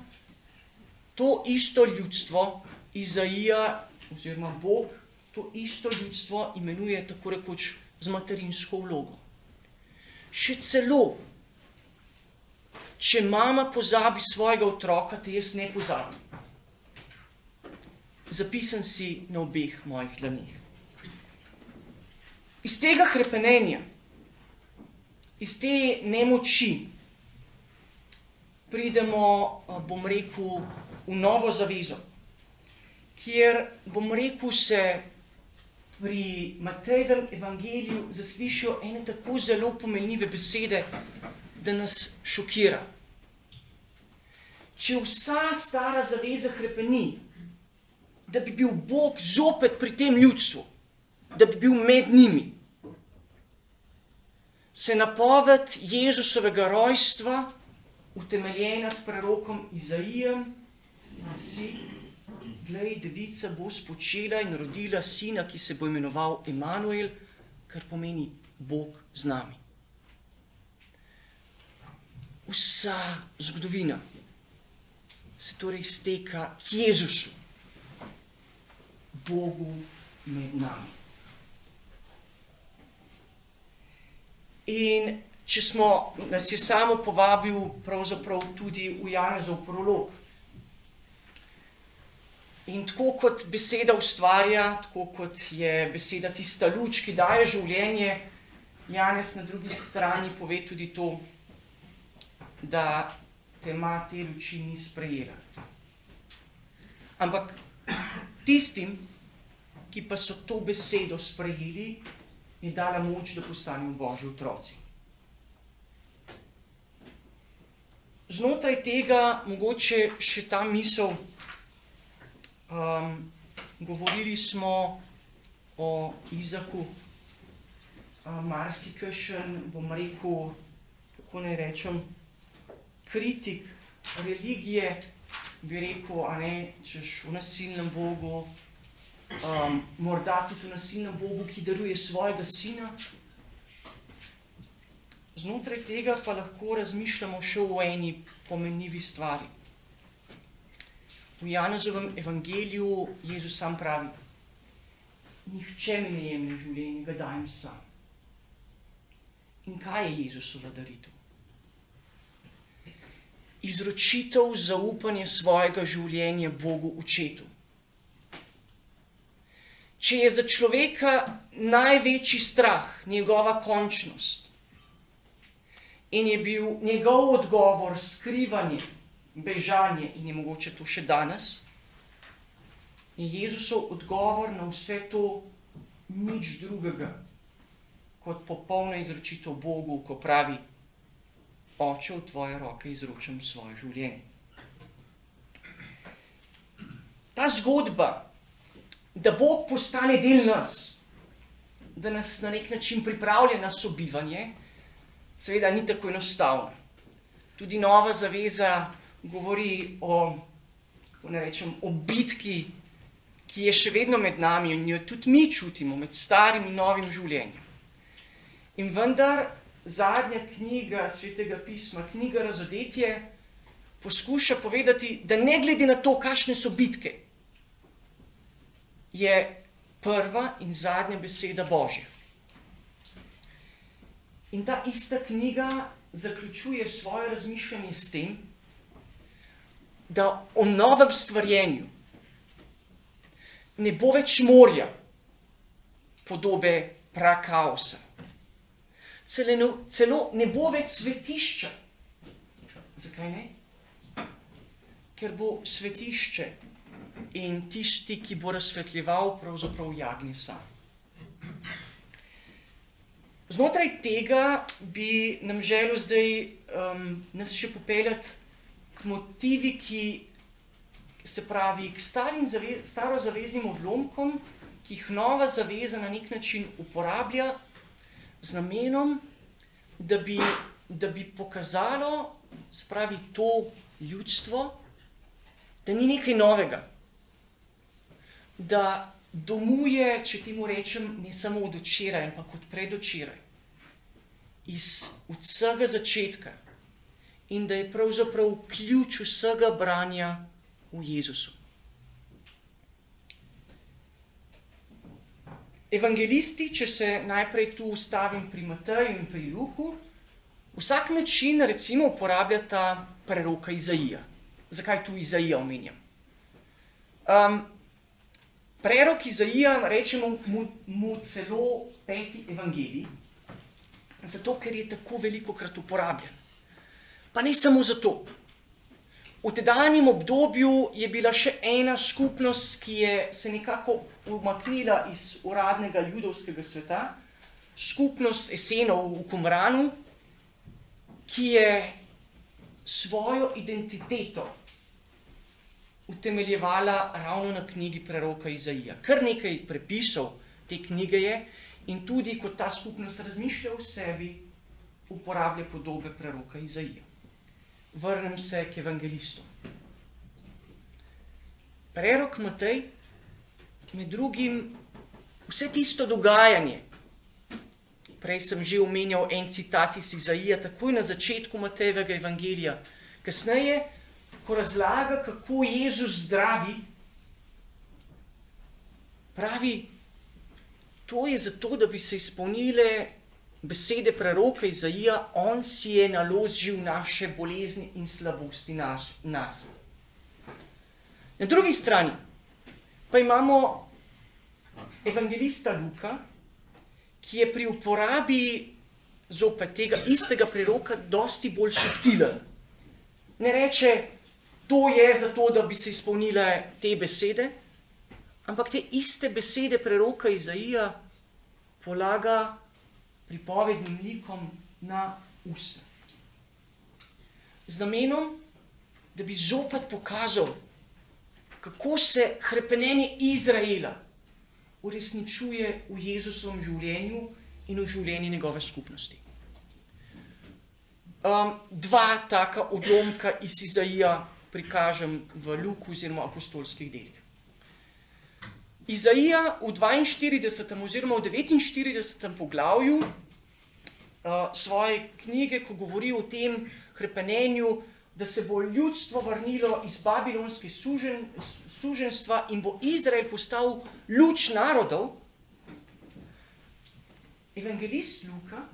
Speaker 3: to isto ljudstvo, Izaija, oziroma Bog, to isto ljudstvo imenuje tako rekoč z materinsko vlogo. Še celo, če mama pozabi svojega otroka, te jaz ne pozabim. Zapisan si na obeh mojih dlanih. Iz tega krepenenja, iz te nemoči, pridemo, bom rekel, v novo zavezo, kjer, bom rekel, se pri Matejevem evangeliju zaslišijo ene tako zelo pomenljive besede, da nas šokira. Če vsa stara zaveza krepeni, da bi bil Bog zopet pri tem ljudstvu, da bi bil med njimi, se napoved Jezusovega rojstva, utemeljena s prerokom Izaijem, glasi, glej, devica bo spočela in rodila sina, ki se bo imenoval Emanuel, kar pomeni Bog z nami. Vsa zgodovina se torej izteka k Jezusu, Bogu med nami. In če smo, nas je samo povabil pravzaprav tudi v Janezov prolog, In tako kot beseda ustvarja, tako kot je beseda tista luč, ki daje življenje, Janez na drugi strani pove tudi to, da tema te luči ni sprejela. Ampak tistim, ki pa so to besedo sprejeli, je dala moč, da postanejo božji otroci. Znotraj tega mogoče še ta misel, Um, govorili smo o Izaku, um, marsikajšen, bom rekel, kako naj rečem, kritik religije, bi rekel, a ne, češ v nasilnem Bogu, um, morda tudi v nasilnem Bogu, ki daruje svojega sina. Znotraj tega pa lahko razmišljamo še o eni pomenljivi stvari. V Janezovem evangeliju Jezus sam pravi: Nihče mi ne jemlje življenje, ga dajem sam. In kaj je Jezusova daritev? Izročitev zaupanja svojega življenja Bogu Očetu. Če je za človeka največji strah njegova končnost in je bil njegov odgovor skrivanje, bežanje in je mogoče to še danes. In Jezusov odgovor na vse to nič drugega kot popolna izročitev Bogu, ko pravi: Oče, v tvoje roke izročam svoje življenje. Ta zgodba, da Bog postane del nas, da nas na nek način pripravlja na sobivanje, seveda ni tako enostavna. Tudi nova zaveza govori o, ne rečem, o bitki, ki je še vedno med nami in jo tudi mi čutimo, med starim in novim življenjem. In vendar zadnja knjiga svetega pisma, knjiga Razodetje, poskuša povedati, da ne glede na to, kakšne so bitke, je prva in zadnja beseda Božja. In ta ista knjiga zaključuje svoje razmišljanje s tem, da o novem stvarjenju ne bo več morja, podobe prakaosa. Celo, celo ne bo več svetišča. Zakaj ne? Ker bo svetišče in tisti, ki bo razsvetljeval, pravzaprav jagnje sam. Znotraj tega bi nam želel zdaj um, nas še popeljati motivi, ki se pravi k starim zave, starozaveznim odlomkom, ki jih nova zaveza na nek način uporablja z namenom, da bi, da bi pokazalo, spravi to ljudstvo, da ni nekaj novega, da domuje, če temu rečem, ne samo od včeraj, ampak od predvčeraj, iz vsega začetka in da je pravzaprav ključ vsega branja v Jezusu. Evangelisti, če se najprej tu ustavim pri Mateju in pri Luku, vsak način recimo uporabljata preroka Izaija. Zakaj tu Izaija omenjam? Um, Prerok Izaija, rečemo mu, mu celo peti evangelij, zato ker je tako veliko krat uporabljen. Pa ne samo zato. V tedanjem obdobju je bila še ena skupnost, ki je se nekako umaknila iz uradnega judovskega sveta, skupnost Esenov v Kumranu, ki je svojo identiteto utemeljevala ravno na knjigi preroka Izaija. Kar nekaj prepisov te knjige je in tudi, ko ta skupnost razmišlja o sebi, uporablja podobe preroka Izaija. Vrnem se k evangelistom. Prerok Matej, med drugim, vse tisto dogajanje, prej sem že omenjal en citat iz Izaija, takoj na začetku Matejevega evangelija, kasneje ko razlaga, kako Jezus zdravi, pravi, to je zato, da bi se izpolnile besede preroka Izaija, on si je naložil naše bolezni in slabosti naš, nas. Na drugi strani pa imamo evangelista Luka, ki je pri uporabi zopet tega istega preroka dosti bolj subtilen. Ne reče, to je zato, da bi se izpolnile te besede, ampak te iste besede preroka Izaija polaga pripovednim likom na usta. Z namenom, da bi zopet pokazal, kako se krepenenje Izraela uresničuje v Jezusovem življenju in v življenju njegove skupnosti. Um, dva taka odlomka iz Izaija prikažem v Luku oziroma apostolskih delih. Izaija v 42. oziroma v 49. poglavju uh, svoje knjige, ko govori o tem krepenenju, da se bo ljudstvo vrnilo iz babilonske sužen, suženstva in bo Izrael postal luč narodov, evangelist Luka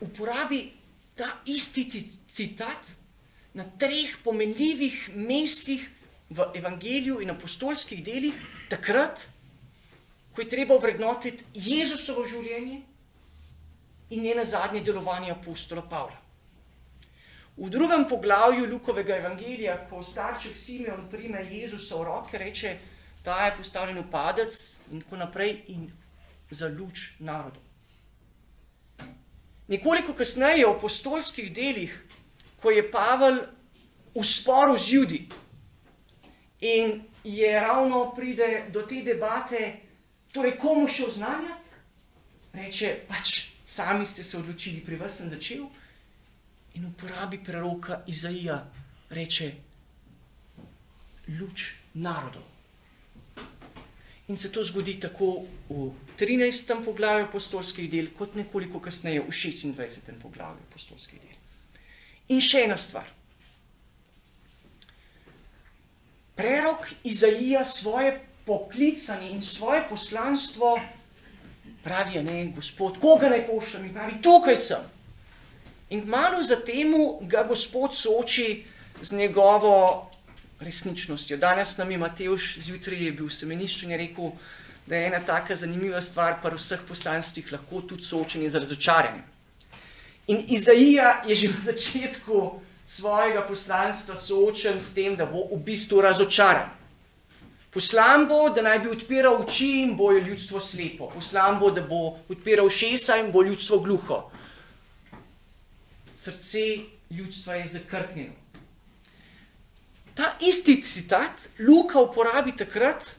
Speaker 3: uporabi ta isti citat, na treh pomenljivih mestih v evangeliju in apostolskih delih, takrat, ko je treba vrednotiti Jezusovo življenje in njena zadnje delovanje apostola Pavla. V drugem poglavju Lukovega evangelija, ko starček Simeon prime Jezusa v roke, reče, ta je postavljen v padec in tako naprej in za luč narodu. Nekoliko kasneje v apostolskih delih ko je Pavel v sporu z ljudmi in je ravno pride do te debate, torej komu še oznanjati, reče pač sami ste se odločili, pri vas sem začel in uporabi preroka Izaija, reče luč narodov. In se to zgodi tako v 13. poglavju apostolskih del, kot nekoliko kasneje v 26. poglavju apostolskih del. In še ena stvar. Prerok Izaija svoje poklicanje in svoje poslanstvo pravi, ne, gospod, koga naj pošljem in pravi, tukaj sem. In malo zatem ga gospod sooči z njegovo resničnostjo. Danes nam je Matejš zjutraj bil v semenišču in je rekel, da je ena taka zanimiva stvar pri vseh poslanstvih lahko tudi soočenje z razočaranjem. In Izaija je že na začetku svojega poslanstva soočen s tem, da bo v bistvu razočaran. Poslan bo, da naj bi odpiral oči in bo ljudstvo slepo. Poslan bo, da bo odpiral šesa in bo ljudstvo gluho. Srce ljudstva je zakrknjeno. Ta isti citat Luka uporabi takrat,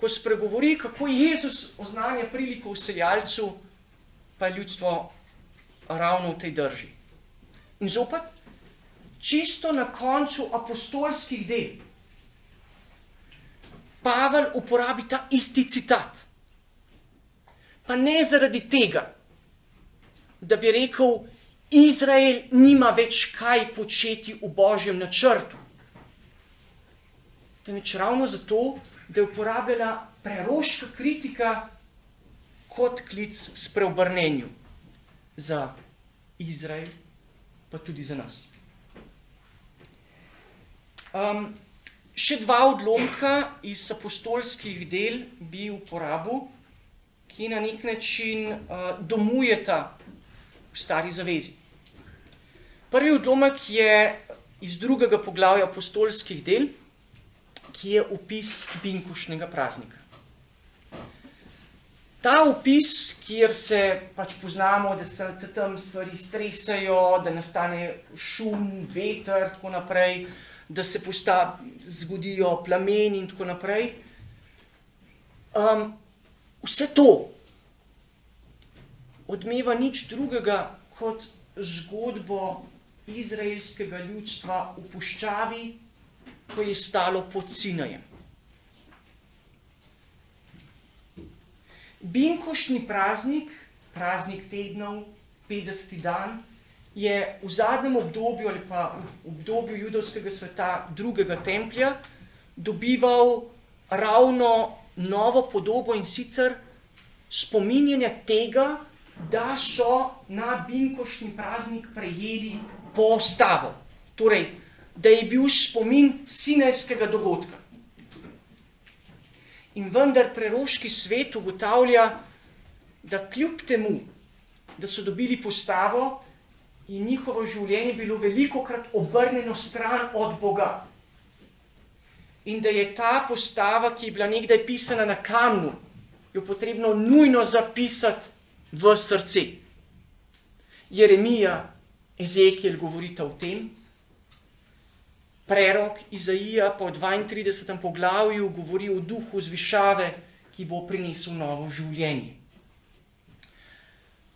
Speaker 3: ko spregovori, kako Jezus oznanja priliko vseljalcu, pa je ljudstvo ravno v tej drži. In zopet, čisto na koncu apostolskih del, Pavel uporabi ta isti citat. Pa ne zaradi tega, da bi rekel, Izrael nima več kaj početi v božjem načrtu. Temveč ravno zato, da je uporabljala preroška kritika kot klic spreobrnenju za Izrael, pa tudi za nas. Um, še dva odlomka iz apostolskih del bi uporabil, ki na nek način uh, domujeta v stari zavezi. Prvi odlomek je iz drugega poglavja apostolskih del, ki je opis Binkušnega praznika. Ta opis, kjer se pač poznamo, da se tam stvari stresajo, da nastane šum, veter in tako naprej, uh, da se posta, zgodijo plameni in tako naprej. Um, vse to odmeva nič drugega kot zgodbo izraelskega ljudstva v puščavi, ko je stalo pod Sinajem. Binkošni praznik, praznik tednov, 50. dan, je v zadnjem obdobju ali pa v obdobju judovskega sveta drugega templja dobival ravno novo podobo in sicer spominjanje tega, da so na Binkošni praznik prejeli postavo. Torej, da je bil spomin sinajskega dogodka. In vendar preroški svet ugotavlja, da kljub temu, da so dobili postavo, in njihovo življenje bilo veliko krat obrnjeno stran od Boga. In da je ta postava, ki je bila nekdaj pisana na kamnu, jo potrebno nujno zapisati v srce. Jeremija, Ezekiel govorita o tem, prerok Izaija po 32. poglavju govori o duhu zvišave, ki bo prinesel novo življenje.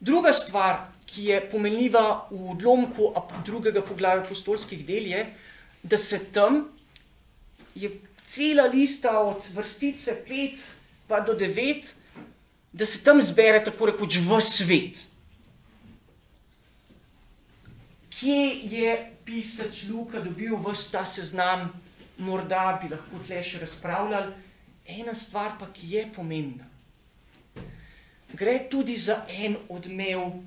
Speaker 3: Druga stvar, ki je pomenljiva v odlomku drugega poglavja apostolskih del, je, da se tam je cela lista od vrstice 5 pa do 9, da se tam zbere tako rekoč v svet. Kje je pisač Luka dobil vse ta seznam, morda bi lahko tle še razpravljali. Ena stvar pa, ki je pomembna. Gre tudi za en odmev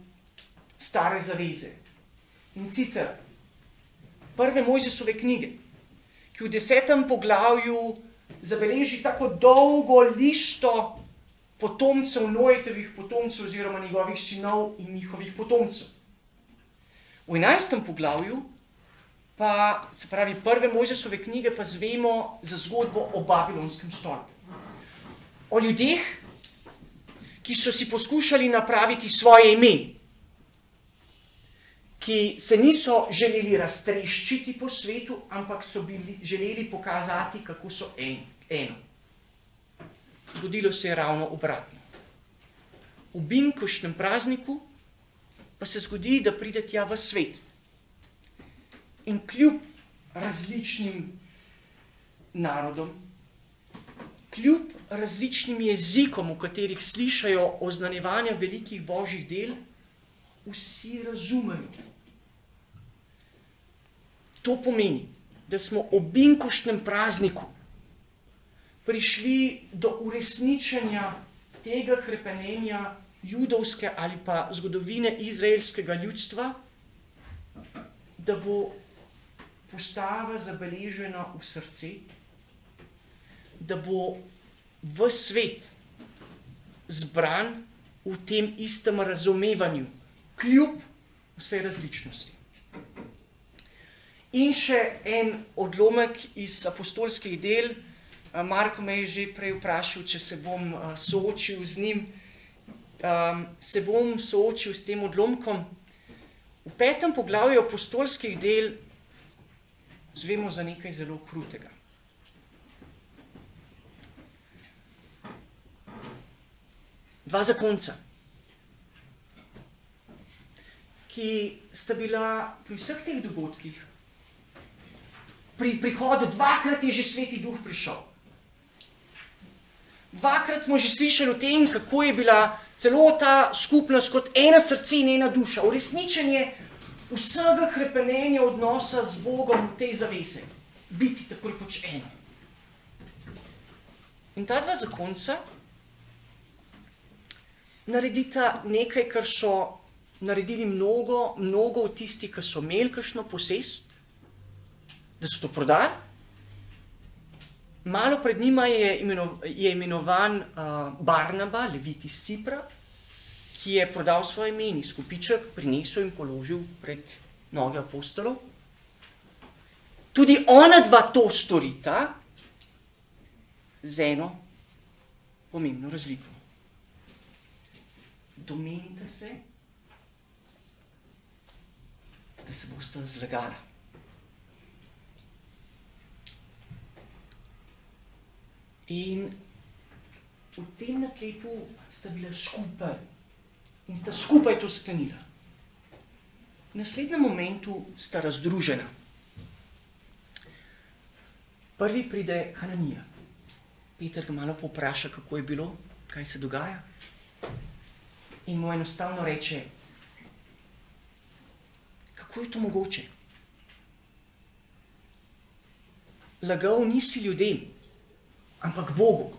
Speaker 3: stare zaveze. In sicer prve Mojzesove knjige, ki v desetem poglavju zabeleži tako dolgo listo potomcev Nojetovih potomcev oziroma njegovih sinov in njihovih potomcev. V enajstem poglavju pa, se pravi prve Mojzesove knjige, pa zvemo za zgodbo o babilonskem stolpu. O ljudeh, ki so si poskušali napraviti svoje ime, ki se niso želeli raztreščiti po svetu, ampak so bili želeli pokazati, kako so en, eno. Zgodilo se je ravno obratno. V Binkošnem prazniku pa se zgodi, da pride tja v svet. In kljub različnim narodom, kljub različnim jezikom, v katerih slišijo oznanjevanja velikih božjih del, vsi razumejo. To pomeni, da smo ob inkošnem prazniku prišli do uresničenja tega krepenenja judovske ali pa zgodovine izraelskega ljudstva, da bo postava zabeležena v srce, da bo v svet zbran v tem istem razumevanju, kljub vsej različnosti. In še en odlomek iz apostolskih del. Marko me je že prej vprašal, če se bom soočil z njim. Um, se bom soočil s tem odlomkom. V petem poglavju apostolskih del zvemo za nekaj zelo krutega. Dva zakonca, ki sta bila pri vseh teh dogodkih, pri prihodu, dvakrat je že sveti duh prišel. Dvakrat smo že slišali o tem, kako je bila celota skupnost kot ena srce in ena duša, uresničenje vsega krepenenja odnosa z Bogom te zavese, biti tako rekoč eno. In ta dva zakonca naredita nekaj, kar so naredili mnogo, mnogo tistih, ki so imeli kakšno posest, da so to prodali. Malo pred njima je, imenov, je imenovan uh, Barnaba, levit iz Cipra, ki je prodal svoj meni, skupiček, prinesel in položil pred noge apostolov. Tudi ona dva to storita z eno pomembno razliko. Domenite se, da se boste zlagali. In v tem naklepu sta bila skupaj in sta skupaj to sklenila. V naslednjem momentu sta razdružena. Prvi pride Hananija. Peter ga malo povpraša, kako je bilo, kaj se dogaja. In mu enostavno reče, kako je to mogoče. Lagal nisi ljudem, ampak Bogu.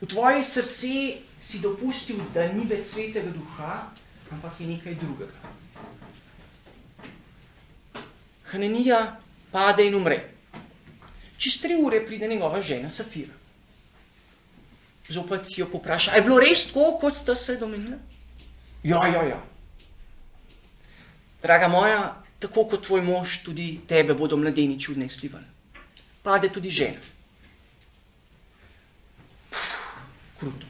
Speaker 3: V tvoje srce si dopustil, da ni več svetega duha, ampak je nekaj drugega. Hananija pade in umre. Čez tri ure pride njegova žena Safira. Zopet jo popraša, je bilo res tako, kot ste se domenili? Ja, ja, ja. Draga moja, tako kot tvoj mož, tudi tebe bodo mladeniči odnesli ven. Pade tudi žena. Kruto.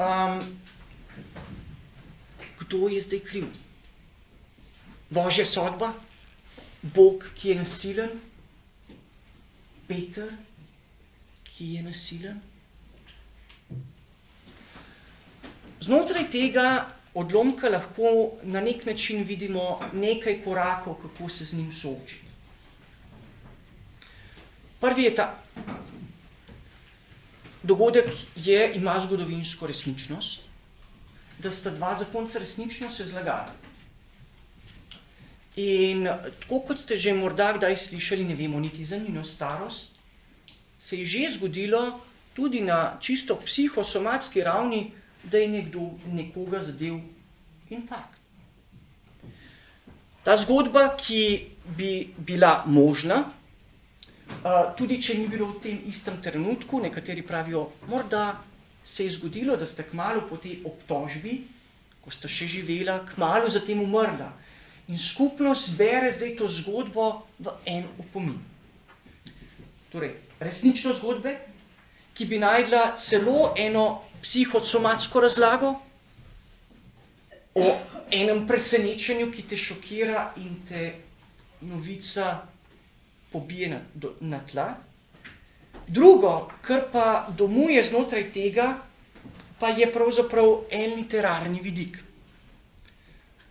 Speaker 3: Um, kdo je zdaj kriv? Božja sodba, Bog, ki je nasilen, Peter, ki je nasilen. Znotraj tega odlomka lahko na nek način vidimo nekaj korakov, kako se z njim soočiti. Prvi je ta. Dogodek je, ima zgodovinsko resničnost, da sta dva zakonca resnično se zlagali. In tako kot ste že morda kdaj slišali, ne vemo niti za njeno starost, se je že zgodilo tudi na čisto psihosomatski ravni, da je nekdo nekoga zadev infarkt. Ta zgodba, ki bi bila možna, tudi če ni bilo v tem istem trenutku, nekateri pravijo, morda se je zgodilo, da ste kmalo po tej obtožbi, ko ste še živela, kmalo zatem umrla. In skupnost zbere zdaj to zgodbo v en opomin. Torej, resnično zgodbe, ki bi najdla celo eno psihosomatsko razlago o enem presenečenju, ki te šokira in te novica pobije na, do, na tla. Drugo, kar pa domuje znotraj tega, pa je pravzaprav en literarni vidik.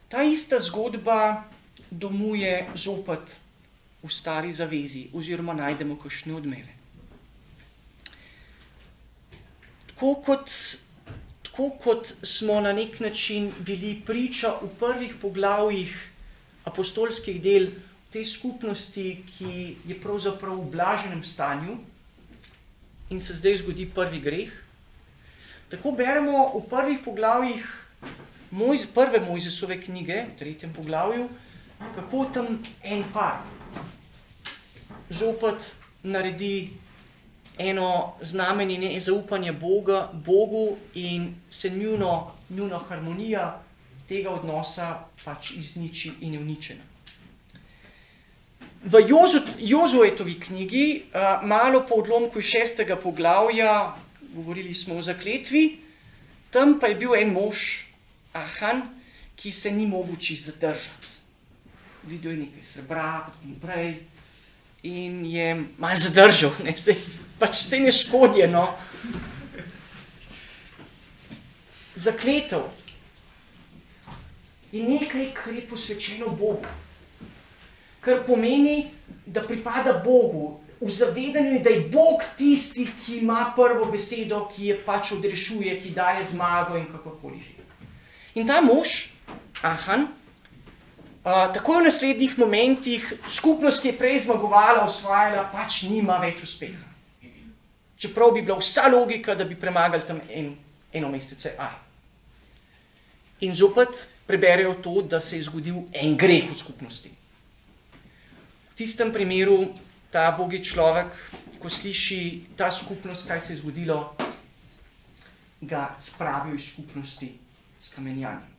Speaker 3: Ta ista zgodba domuje zopet v stari zavezi, oziroma najdemo kakšne odmeve. Tako kot, tako kot smo na nek način bili priča v prvih poglavjih apostolskih del te skupnosti, ki je pravzaprav v blaženem stanju in se zdaj zgodi prvi greh. Tako beremo v prvih poglavjih Mojz, prve Mojzesove knjige, v tretjem poglavju, kako tam en par zopet naredi eno znamenje nezaupanja Boga, Bogu in se njuno, njuno harmonija tega odnosa pač izniči in je uničena. V Jozuetovi knjigi, uh, malo po odlomku iz šestega poglavja, govorili smo o zakletvi, tam pa je bil en mož, Ahan, ki se ni mogel čisto zadržati. Videl je nekaj srebra, kot naprej, in je malo zadržal, ne, zdaj pač vse ne škodi. No. Zakletev je nekaj, kar je posvečeno Bogu, kar pomeni, da pripada Bogu. V zavedanju da je Bog tisti, ki ima prvo besedo, ki je pač odrešuje, ki daje zmago in kakorkoli že. In ta mož, Ahan, uh, takoj v naslednjih momentih, skupnost, ki je prej zmagovala, osvajala, pač nima več uspeha. Čeprav bi bila vsa logika, da bi premagali tam en, eno mesece aj. In zopet preberejo to, da se je zgodil en greh v skupnosti. Tistem primeru ta bogi človek, ko sliši ta skupnost, kaj se je zgodilo, ga spravijo iz skupnosti s kamenjanjem.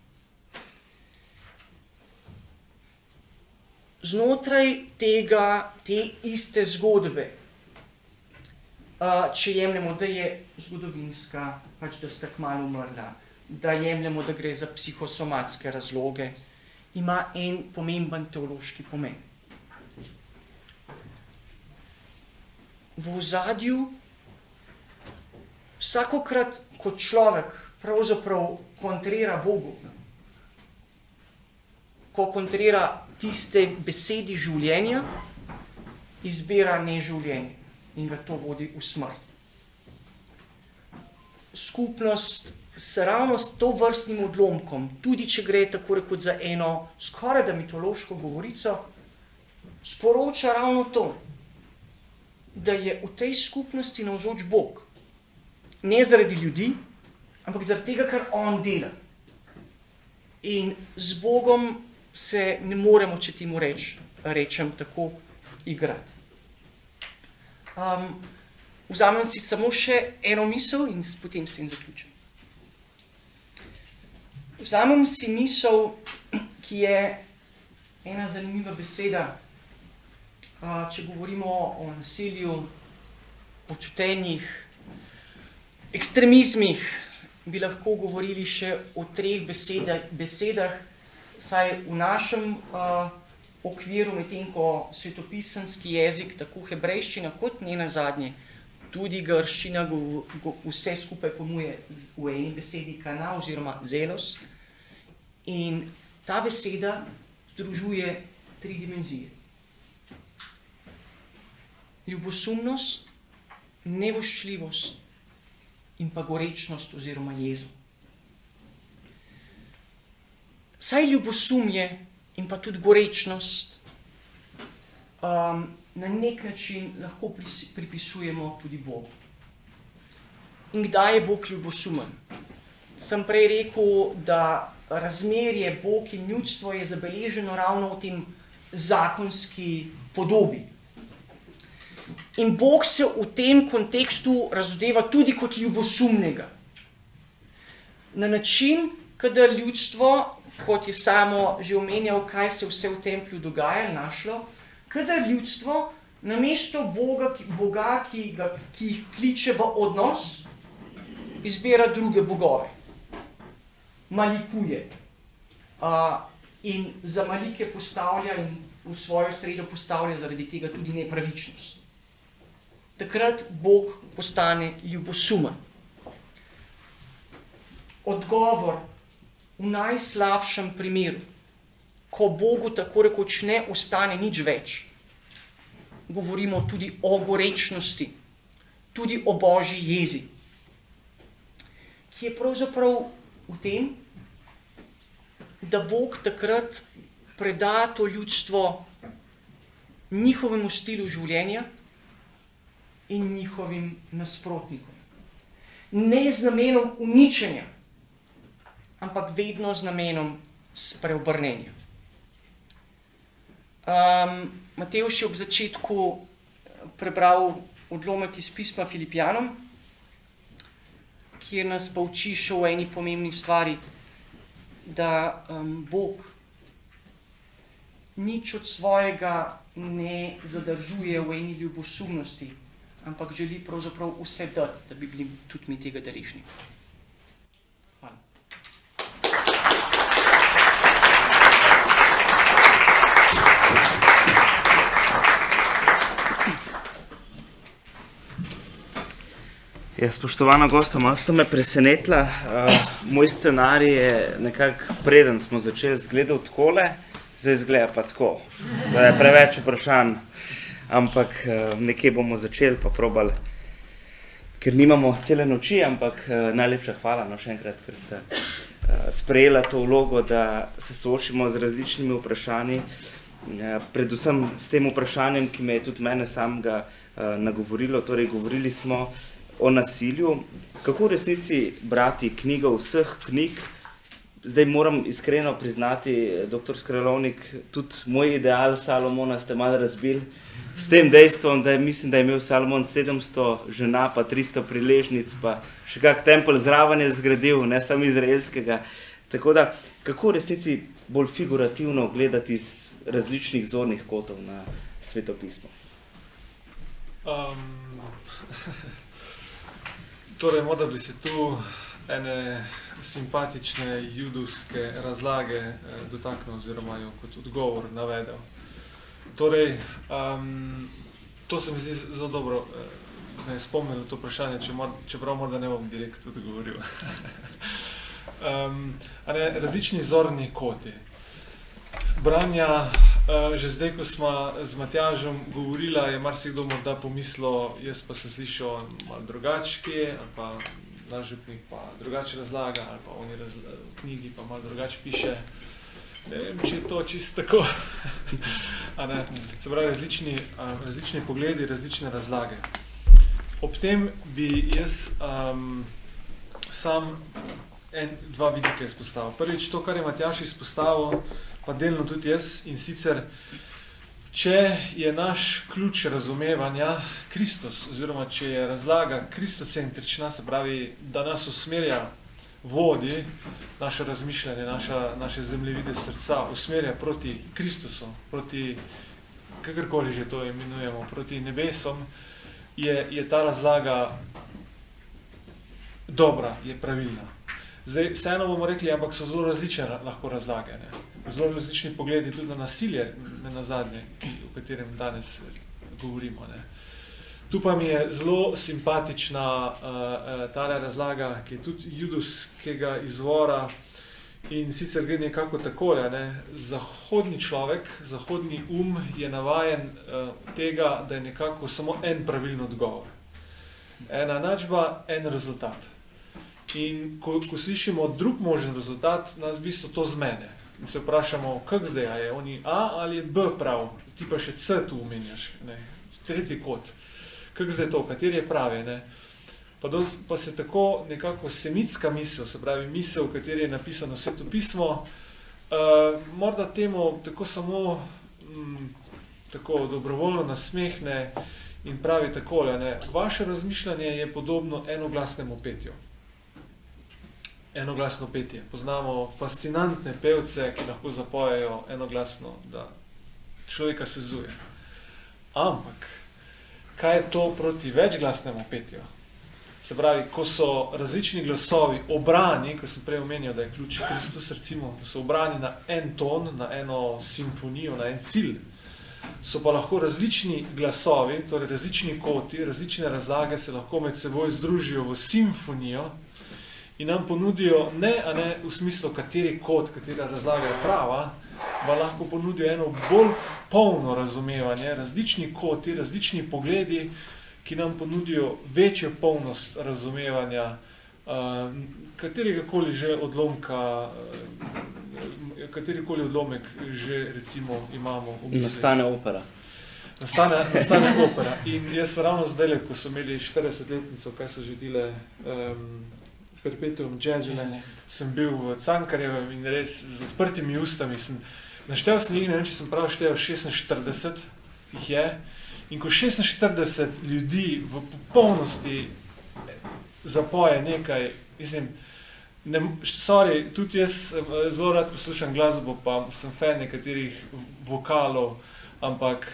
Speaker 3: Znotraj tega, te iste zgodbe, če jemljemo, da je zgodovinska, pač da sta kmalo umrla, da jemljemo, da gre za psihosomatske razloge, ima en pomemben teološki pomen. V ozadju, vsakokrat, ko človek pravzaprav kontrira Bogu, ko kontrira tiste besedi življenja, izbira ne življenje in ga to vodi v smrt. Skupnost s ravno s to vrstnim odlomkom, tudi če gre tako rekoč za eno skoraj da mitološko govorico, sporoča ravno to, da je v tej skupnosti navzoč Bog. Ne zaradi ljudi, ampak zaradi tega, kar on dela. In z Bogom se ne moremo, če ti mu reč, rečem, tako igrati. Um, vzamem si samo še eno misel in potem s tem zaključim. Vzamem si misel, ki je ena zanimiva beseda. Če govorimo o nasilju, o čutenjih, ekstremizmih, bi lahko govorili še o treh besedah, besedah saj v našem uh, okviru, medtem ko svetopisanski jezik, tako hebrejščina kot njena zadnje, tudi grščina, go, go, vse skupaj pomuje v eni besedi kana oziroma zelos. In ta beseda združuje tri dimenzije. Ljubosumnost, nevoščljivost in pa gorečnost oziroma jezo. Saj ljubosumje in pa tudi gorečnost um, na nek način lahko pripisujemo tudi Bogu. In kdaj je Bog ljubosumen? Sem prej rekel, da razmerje Bog in ljudstvo je zabeleženo ravno v tem zakonski podobi. In Bog se v tem kontekstu razdeva tudi kot ljubosumnega. Na način, kadar ljudstvo kot je samo že omenjal, kaj se vse v templju dogaja, našlo, kadar ljudstvo na mesto Boga, Boga ki, ga, ki jih kliče v odnos, izbira druge bogove, malikuje uh, in za malike postavlja in v svojo sredo postavlja zaradi tega tudi nepravičnost. Takrat Bog postane ljubosumen. Odgovor v najslabšem primeru, ko Bogu tako rekoč ne ostane nič več, govorimo tudi o gorečnosti, tudi o božji jezi, ki je pravzaprav v tem, da Bog takrat preda to ljudstvo njihovemu stilu življenja in njihovim nasprotnikom. Ne z namenom uničenja, ampak vedno z namenom spreobrnenja. Um, Matejš je ob začetku prebral odlomek iz pisma Filipijanom, kjer nas pouči še o eni pomembni stvari, da um, Bog nič od svojega ne zadržuje v eni ljubosumnosti, ampak želi pravzaprav vse dati, da bi bili tudi mi tega deležni. Hvala.
Speaker 1: Ja, spoštovana gosta, malo ste me presenetila. Uh, moj scenarij je nekako preden smo začeli zgledati takole, zdaj zgleda pa tako. Da je preveč vprašanj, ampak uh, nekje bomo začeli pa probali, ker nimamo cele noči, ampak uh, najlepša hvala no, še enkrat, ker ste uh, sprejela to vlogo, da se soočimo z različnimi vprašanji. Predvsem s tem vprašanjem, ki me je tudi mene samega nagovorilo. Torej, govorili smo o nasilju. Kako v resnici brati knjigo vseh knjig? Zdaj moram iskreno priznati, doktor Skrelovnik, tudi moj ideal Salomona ste malo razbili. S tem dejstvom, da je, mislim, da je imel Salomon 700 žena, pa 300 priležnic, pa še kak tempelj zraven je zgradil, ne samo izraelskega. Tako da, kako v resnici bolj figurativno gledati iz različnih zornih kotov na svetopismo?
Speaker 2: Um, torej, morda bi se tu ene simpatične judovske razlage eh, dotaknil, oziroma jo kot odgovor navedel. Torej, um, to se mi zdi zelo dobro, eh, da je spomnil to vprašanje, čeprav morda ne bom direkt odgovoril. um, ne, različni zorni koti. Branja, uh, že zdaj, ko smo z Matjažem govorila, je marsikdo morda pomislil, jaz pa sem slišal malo drugačke, ali pa naš župnik pa drugače razlaga, ali pa oni razla, v knjigi pa malo drugače piše. Ne vem, če je to čisto tako. Se pravi, različni, različni pogledi, različne razlage. Ob tem bi jaz um, sam en, dva vidika izpostavil. Prvič, to, kar je Matjaš izpostavil, pa delno tudi jaz, in sicer, če je naš ključ razumevanja Kristus, oziroma če je razlaga kristocentrična, se pravi, da nas usmerja, vodi naše razmišljanje, naša, naše zemljevide srca, usmerja proti Kristusu, proti kakorkoli že to imenujemo, proti nebesom, je, je ta razlaga dobra, je pravilna. Zdaj, vseeno bomo rekli, ampak so zelo različne lahko razlage. Ne? Zelo različni pogledi tudi na nasilje, ne na zadnje, o katerem danes govorimo. Ne? Tu pa mi je zelo simpatična uh, uh, ta razlaga, ki je tudi judovskega izvora in sicer gre nekako takole. Ne? Zahodni človek, zahodni um je navajen uh, tega, da je nekako samo en pravilen odgovor. Ena načba, en rezultat. In ko, ko slišimo drug možen rezultat, nas v bistvu to zmene. In se vprašamo, kak zdaj je, oni A ali je B prav, ti pa še C tu umenjaš, ne? tretji kot. Kak zdaj to, kateri je pravi, ne? Pa, dos, pa se tako nekako semitska misel, se pravi misel, v kateri je napisano sveto pismo, uh, morda temu tako samo mm, tako dobrovoljno nasmehne in pravi takole, ne? vaše razmišljanje je podobno enoglasnemu petju enoglasno petje. Poznamo fascinantne pevce, ki lahko zapojejo enoglasno, da človeka sezuje. Ampak, kaj je to proti večglasnemu petju? Se pravi, ko so različni glasovi obrani, ko sem prej omenil, da je ključ Kristus, recimo, da so obrani na en ton, na eno simfonijo, na en cilj, so pa lahko različni glasovi, torej različni koti, različne razlage se lahko med seboj združijo v simfonijo, in nam ponudijo ne, ne v smislu, kateri kod, katera razlaga je prava, pa lahko ponudijo eno bolj polno razumevanje, različni koti, različni pogledi, ki nam ponudijo večjo polnost razumevanja uh, katerega koli že odlomka, uh, kateri koli odlomek že recimo imamo v mislih.
Speaker 1: Nastane opera.
Speaker 2: Nastane, nastane opera. In jaz ravno zdaj, ko so imeli 40-letnico, kaj so že dile, um, perpetuum jazzine, sem bil v Cankarjevem in res z odprtimi ustami sem naštel sem jih, ne vem, če sem prav štel, 46 jih je. In ko 46 ljudi v popolnosti zapoje nekaj, mislim, ne, sorry, tudi jaz eh, zelo rad poslušam glasbo, pa sem fan nekaterih vokalov, ampak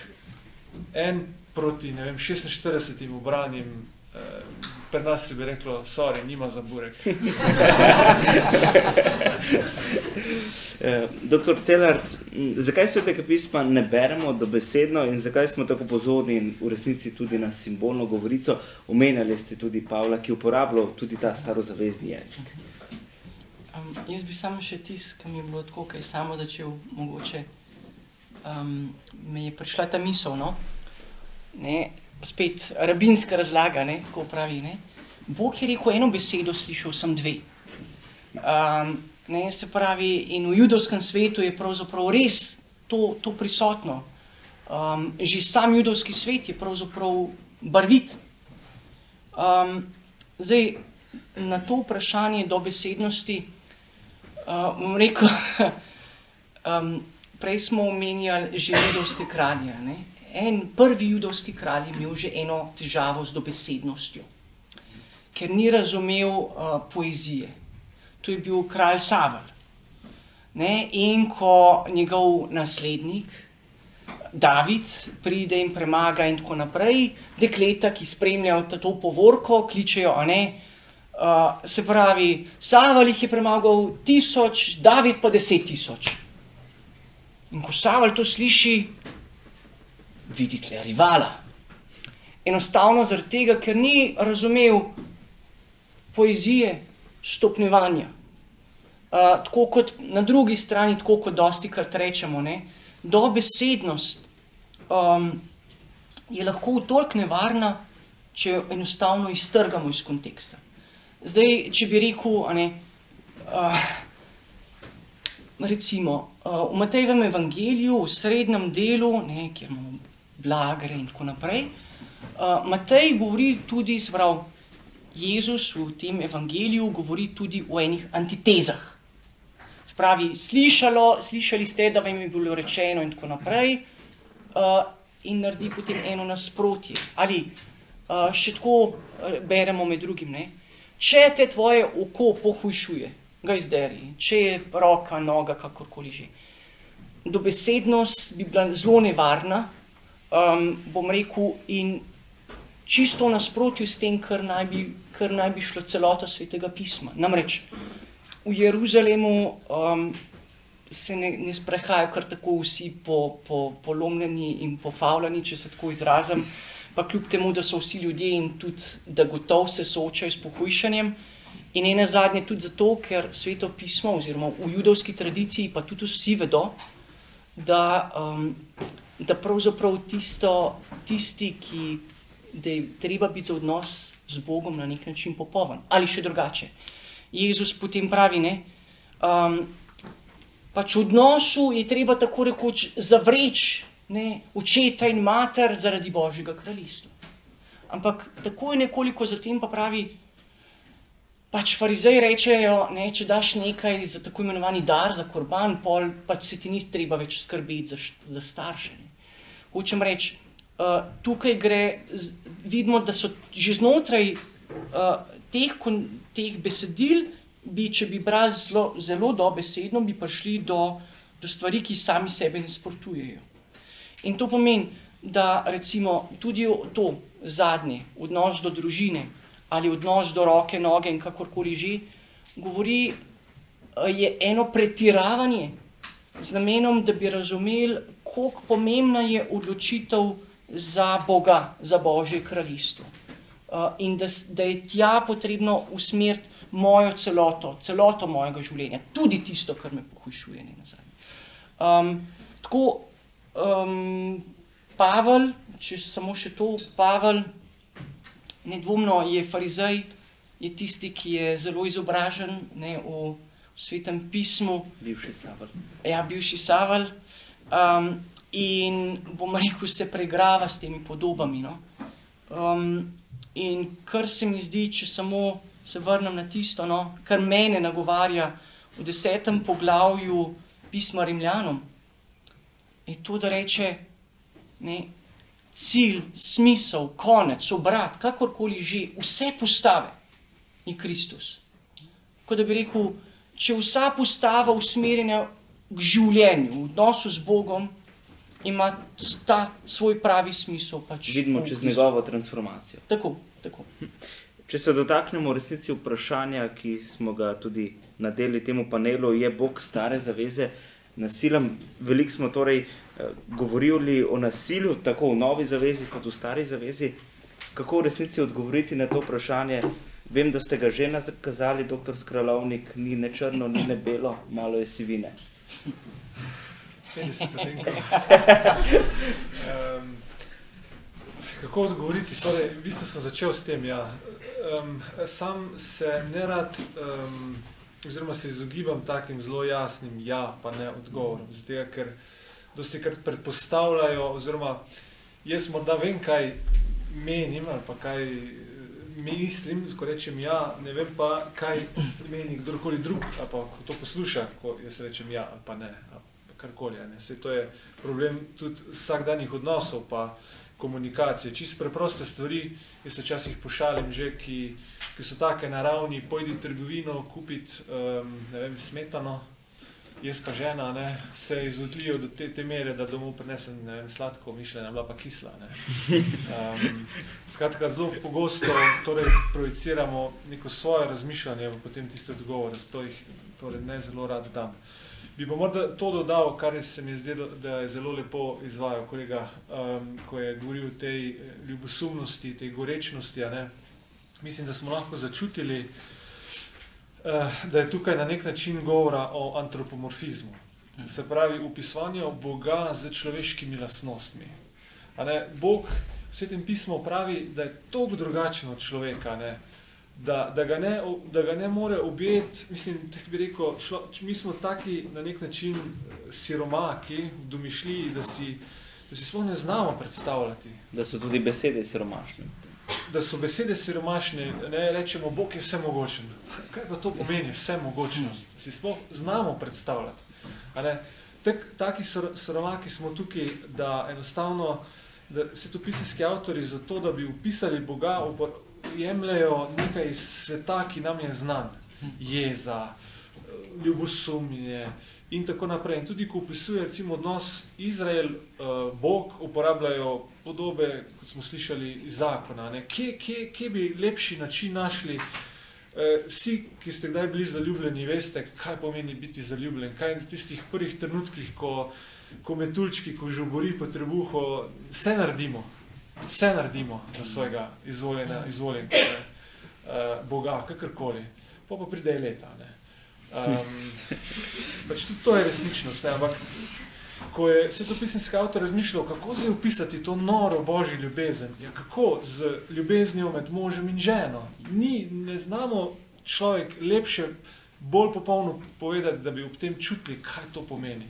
Speaker 2: en proti, ne vem, 46 obranim, eh, pri nas se bi reklo, sorry, nima za burek.
Speaker 1: Eh, doktor Celarc, zakaj svetega pisma ne beremo dobesedno in zakaj smo tako pozorni v resnici tudi na simbolno govorico? Omenjali ste tudi Pavla, ki uporablja tudi ta starozavezni jezik.
Speaker 3: Um, jaz bi samo še tisto, ki mi je bilo tako, ki je samo začel, mogoče um, me je prišla ta misel. No? Ne, spet rabinska razlaga, ne, tako pravi. Ne? Bog je rekel eno besedo, slišal sem dve. Um, ne, se pravi, in v judovskem svetu je pravzaprav res to, to prisotno. Um, že sam judovski svet je pravzaprav barvit. Um, zdaj, na to vprašanje dobesednosti, uh, bom rekel, um, prej smo omenjali že judovske kralje. En prvi judovski kralj imel že eno težavo z dobesednostjo, ker ni razumel uh, poezije. To je bil kralj Savel. Ne? In ko njegov naslednik, David, pride in premaga, in tako naprej, dekleta, ki spremljajo to povorko, kličejo, ne. Uh, se pravi, Savel jih je premagal tisoč, David pa deset tisoč. In ko Savel to sliši, vidi tle rivala. Enostavno zaradi tega, ker ni razumel poezije, stopnjevanja. Uh, tako kot na drugi strani, tako kot dosti krat rečemo, ne, dobesednost um, je lahko toliko nevarna, če jo enostavno iztrgamo iz konteksta. Zdaj, če bi rekel, ne, uh, recimo, uh, v Matejevem evangeliju, v srednjem delu, ne, kjer imamo blagre in tako naprej, uh, Matej govori tudi, se pravi, Jezus v tem evangeliju govori tudi o enih antitezah. Spravi, slišalo, slišali ste, da vam je bilo rečeno, in tako naprej, uh, in naredi potem eno nasprotje. Ali uh, še tako beremo med drugim, ne? če te tvoje oko pohujšuje, ga izderi, če je roka, noga, kakorkoli že. Dobesednost bi bila zelo nevarna, um, bom rekel, in čisto nasprotju s tem, kar naj bi, kar naj bi šlo celota svetega pisma. Namreč v Jeruzalemu um, se ne, ne sprehajajo kar tako vsi po, po, polomljeni in pofavljeni, če se tako izrazim, pa kljub temu, da so vsi ljudje in tudi, da gotovo se soočajo s pohujšanjem. In ena zadnje tudi zato, ker sveto pismo, oziroma v judovski tradiciji, pa tudi vsi vedo, da, um, da pravzaprav tisto, tisti, ki da je treba biti za odnos z Bogom na nek način popoln. Ali še drugače. Jezus potem pravi, ne, um, pač v odnosu je treba tako rekoč zavreči očeta in mater zaradi Božjega kraljestva. Ampak tako je nekoliko zatem pa pravi, pač farizeji rečejo, ne, če daš nekaj za tako imenovani dar, za korban, pol, pač se ti ni treba več skrbeti za, za starše. Ne. Hočem reči, uh, tukaj gre, z, vidimo, da so že znotraj uh, teh, kon, teh besedil, bi, če bi brali zelo, zelo dobesedno, bi prišli do, do stvari, ki sami sebe nasprotujejo. In to pomeni, da recimo tudi to zadnje, odnos do družine ali odnos do roke, noge in kakorkoli že, govori, je eno pretiravanje z namenom, da bi razumeli, kako pomembna je odločitev za Boga, za Božje kraljestvo. Uh, in da, da je tja potrebno usmeriti mojo celoto, celoto mojega življenja, tudi tisto, kar me pohujšuje. Um, tako, um, Pavel, če samo še to, Pavel, nedvomno je farizej, je tisti, ki je zelo izobražen ne, v svetem pismu,
Speaker 1: Bivši Savel.
Speaker 3: ja, bivši Saval. Um, in bom rekel, se pregrava s temi podobami. No? Um, in kar se mi zdi, če samo se vrnem na tisto, no, kar mene nagovarja v desetem poglavju pisma Rimljanom, je to, da reče, ne, cilj, smisel, konec, obrat, kakorkoli že, vse postave je Kristus. Kot da bi rekel, če vsa postava usmerjena k življenju, v odnosu z Bogom, ima ta svoj pravi smisel. Pač
Speaker 1: Vidimo čez njegovo transformacijo.
Speaker 3: Tako, tako.
Speaker 1: Če se dotaknemo resnici vprašanja, ki smo ga tudi nadeli temu panelu, je Bog stare zaveze nasilen. Veliko smo torej eh, govorili o nasilju, tako v novi zavezi, kot v stari zavezi. Kako v resnici odgovoriti na to vprašanje? Vem, da ste ga že nakazali, doktor Skralovnik, ni ne črno, ni ne belo, malo je sivine.
Speaker 2: 50 odtenkov. um, kako odgovoriti? Torej, v bistvu sem začel s tem. Ja. Um, sam se ne rad, um, oziroma se izogibam takim zelo jasnim ja, pa ne odgovorom. Zato, ker dosti krat predpostavljajo, oziroma jaz morda vem, kaj menim ali kaj mislim, ko rečem ja, ne vem pa, kaj meni kdorkoli drug, ali pa ko to posluša, ko jaz rečem ja ali pa ne. Ali karkoli. Sej to je problem tudi vsakdanjih odnosov, pa komunikacije. Čist preproste stvari, jaz se včasih pošalim že, ki, ki so take naravni, pojdi v trgovino, kupiti um, ne vem, smetano, jaz pa žena, ne, se izvodlijo do te, te mere, da domov prinesem ne vem, sladko mišljenje, bila pa kisla. Ne. Um, skratka, zelo pogosto torej, projiciramo neko svoje razmišljanje v potem tiste odgovore, zato jih torej, ne zelo rad dam. Bi pa morda to dodal, kar se mi je zdelo, da je zelo lepo izvajal kolega, um, ko je govoril o tej ljubosumnosti, tej gorečnosti. Mislim, da smo lahko začutili, da je tukaj na nek način govora o antropomorfizmu. Se pravi, upisovanju Boga z človeškimi lastnostmi. Bog v svetem pismu pravi, da je tako drugačen od človeka, ne, da, da, ga ne, da ga ne more objeti. Mislim, da bi rekel, šlo, mi smo taki na nek način eh, siromaki v domišljiji, da si, da si sploh ne znamo predstavljati.
Speaker 1: Da so tudi besede siromašne.
Speaker 2: Da so besede siromašne, ne rečemo, Bog je vsemogočen. Kaj pa to pomeni, vsemogočnost? Si sploh znamo predstavljati. Tak, taki siromaki smo tukaj, da enostavno, da svetopisanski avtori za to, da bi upisali Boga, jemljejo nekaj iz sveta, ki nam je znan. Jeza, eh, ljubosumje in tako naprej. In tudi ko opisuje recimo odnos Izrael-Bog, uporabljajo podobe, kot smo slišali, iz zakona. Ne? Kje, kje, kje bi lepši način našli? Eh, Vsi, ki ste kdaj bili zaljubljeni, veste, kaj pomeni biti zaljubljen. Kaj je v tistih prvih trenutkih, ko, ko metuljčki, ko žubori po trebuhu, vse naredimo, vse naredimo za svojega izvoljena, izvoljenega uh, Boga, kakorkoli. Pa pa pride leta. Ne? Um, pač tudi to je resničnost. Ne? Ampak ko je svetopisanski avtor razmišljal, kako zdaj opisati to noro božjo ljubezen, ja, kako z ljubeznijo med možem in ženo. Ni, ne znamo človek lepše, bolj popolno povedati, da bi ob tem čutili, kaj to pomeni.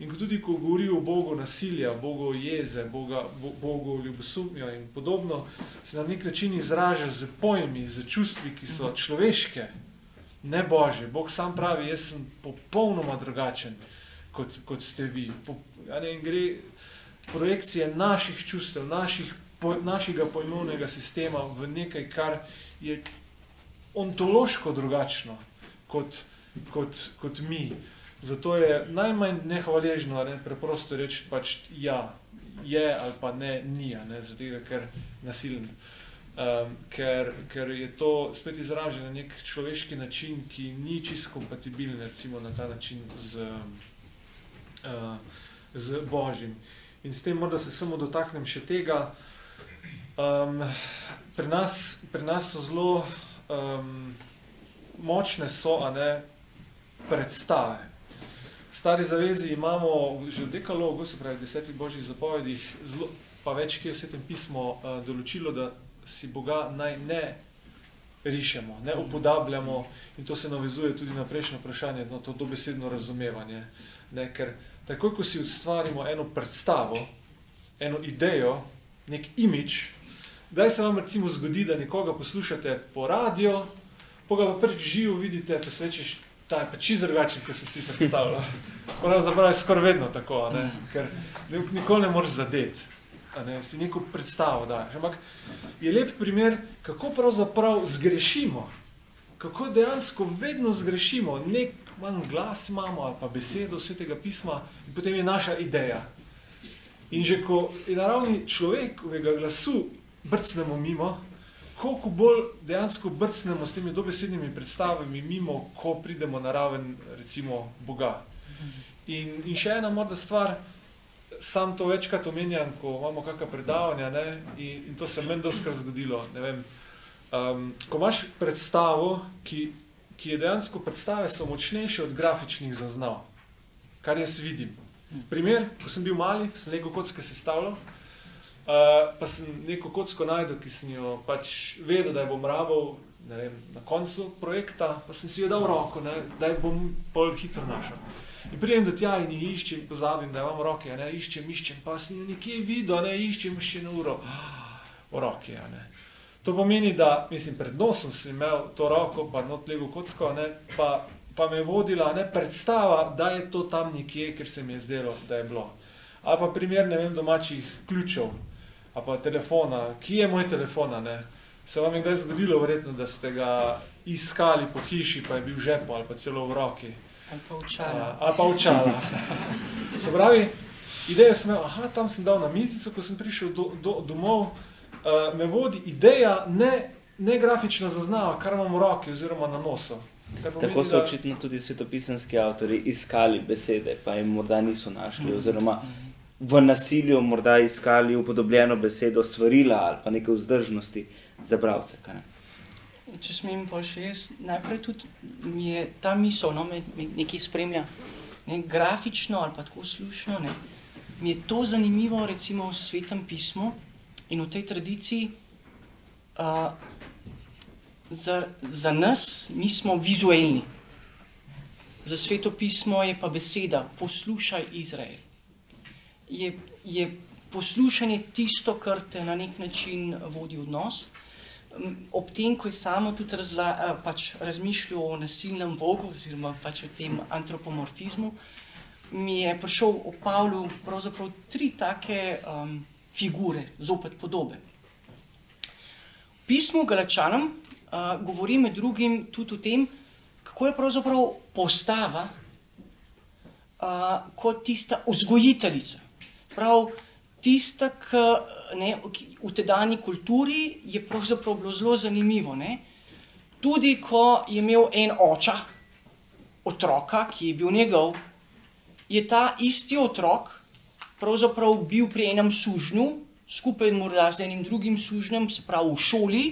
Speaker 2: In tudi, ko govori o Bogu nasilja, Bogu jeze, Boga, bo, Bogu ljubosumja in podobno, se na nek način izraža z pojmi, z čustvi, ki so človeške, ne božje. Bog sam pravi, jaz sem popolnoma drugačen kot, kot ste vi. Po, ne, gre projekcije naših čustev, naših, po, našega pojmovnega sistema v nekaj, kar je ontološko drugačno kot, kot, kot mi. Zato je najmanj nehvaležno, ne, preprosto reči pač ja, je ali pa ne, ni, ne, zato ker nasilen. Um, ker, ker je to spet izraženo na nek človeški način, ki ni čisto kompatibilen na ta način z, uh, z Božjim. In s tem morda se samo dotaknem še tega. Um, pri, nas, pri nas so zelo um, močne so, ne, predstave. stari zavezi imamo že v dekalogu, se pravi v desetih božjih zapovedih, zelo, pa več kje v svetem pismu uh, določilo, da si Boga naj ne rišemo, ne upodabljamo in to se navezuje tudi na prejšnje vprašanje, no, to dobesedno razumevanje. Ne, ker takoj, ko si ustvarimo eno predstavo, eno idejo, nek imič, kdaj se vam recimo zgodi, da nekoga poslušate po radio, pa ga pa prvič živo vidite, pa se rečeš, ta je pa čisto drugačen, kot si si predstavljal. Pravzaprav je skoraj vedno tako, ne? ker nikoli ne moreš zadeti, ne? si neko predstavo daš. Ampak je lep primer, kako pravzaprav zgrešimo, kako dejansko vedno zgrešimo, nek manj glas imamo ali pa besedo svetega pisma in potem je naša ideja. In že ko je na ravni človekovega glasu brcnemo mimo, koliko bolj dejansko brcnemo s temi dobesednimi predstavami mimo, ko pridemo na raven recimo Boga. In, in še ena morda stvar, sam to večkrat omenjam, ko imamo kakšna predavanja ne, in, in to se meni doskrat zgodilo. Vem, um, ko imaš predstavo, ki, ki je dejansko predstave so močnejše od grafičnih zaznav, kar jaz vidim. Primer, ko sem bil mali, sem Lego kocke sestavljal, Uh, pa sem neko kocko najdel, ki sem jo pač vedel, da jo bom rabil vem, na koncu projekta, pa sem si jo dal roko, ne, da jo bom bolj hitro našel. In pridem do tja in jih iščem, pozabim, da imam roke, ne, iščem, iščem, pa sem jo nekje videl, ne, iščem še na uro. V roki, ne. To pomeni, da mislim, pred nosom sem imel to roko, pa not lego kocko, ne, pa, pa me je vodila ne, predstava, da je to tam nekje, ker se mi je zdelo, da je bilo. Ali pa primer, ne vem, domačih ključev, ali pa telefona, ki je moj telefon. Se vam je kdaj zgodilo, verjetno, da ste ga iskali po hiši, pa je bil v žepu ali pa celo v roki.
Speaker 3: Ali pa učala.
Speaker 2: Ali pa učala. Se pravi, idejo sem imel, aha, tam sem dal na mizico, ko sem prišel do, do, domov, uh, me vodi ideja, ne, ne grafična zaznava, kar imam v roki oziroma na nosu.
Speaker 1: Pomeni, Tako so očitno tudi svetopisanski avtori iskali besede, pa jim morda niso našli, -hmm. oziroma v nasilju morda iskali upodobljeno besedo svarila ali pa neke vzdržnosti za bralce.
Speaker 3: Če smem pa še jaz, najprej tudi mi je ta misel, no, me, me nekaj spremlja, ne, grafično ali pa tako slušno, ne, mi je to zanimivo recimo v svetem pismu in v tej tradiciji, uh, za, za nas mi smo vizualni, za sveto pismo je pa beseda, poslušaj Izrael je, je poslušanje tisto, kar te na nek način vodi v odnos. Ob tem, ko je samo tudi razla, pač razmišljal o nasilnem Bogu, oziroma pač o tem antropomorfizmu, mi je prišel v Pavlu tri take um, figure, zopet podobe. V pismu Galačanom uh, govori med drugim tudi o tem, kako je pravzaprav postava uh, kot tista vzgojiteljica. Prav tista, ki v tedajni kulturi je pravzaprav bilo zelo zanimivo. Ne? Tudi ko je imel en oča, otroka, ki je bil njegov, je ta isti otrok pravzaprav bil pri enem sužnju, skupaj morda z enim drugim sužnjem, se pravi v šoli,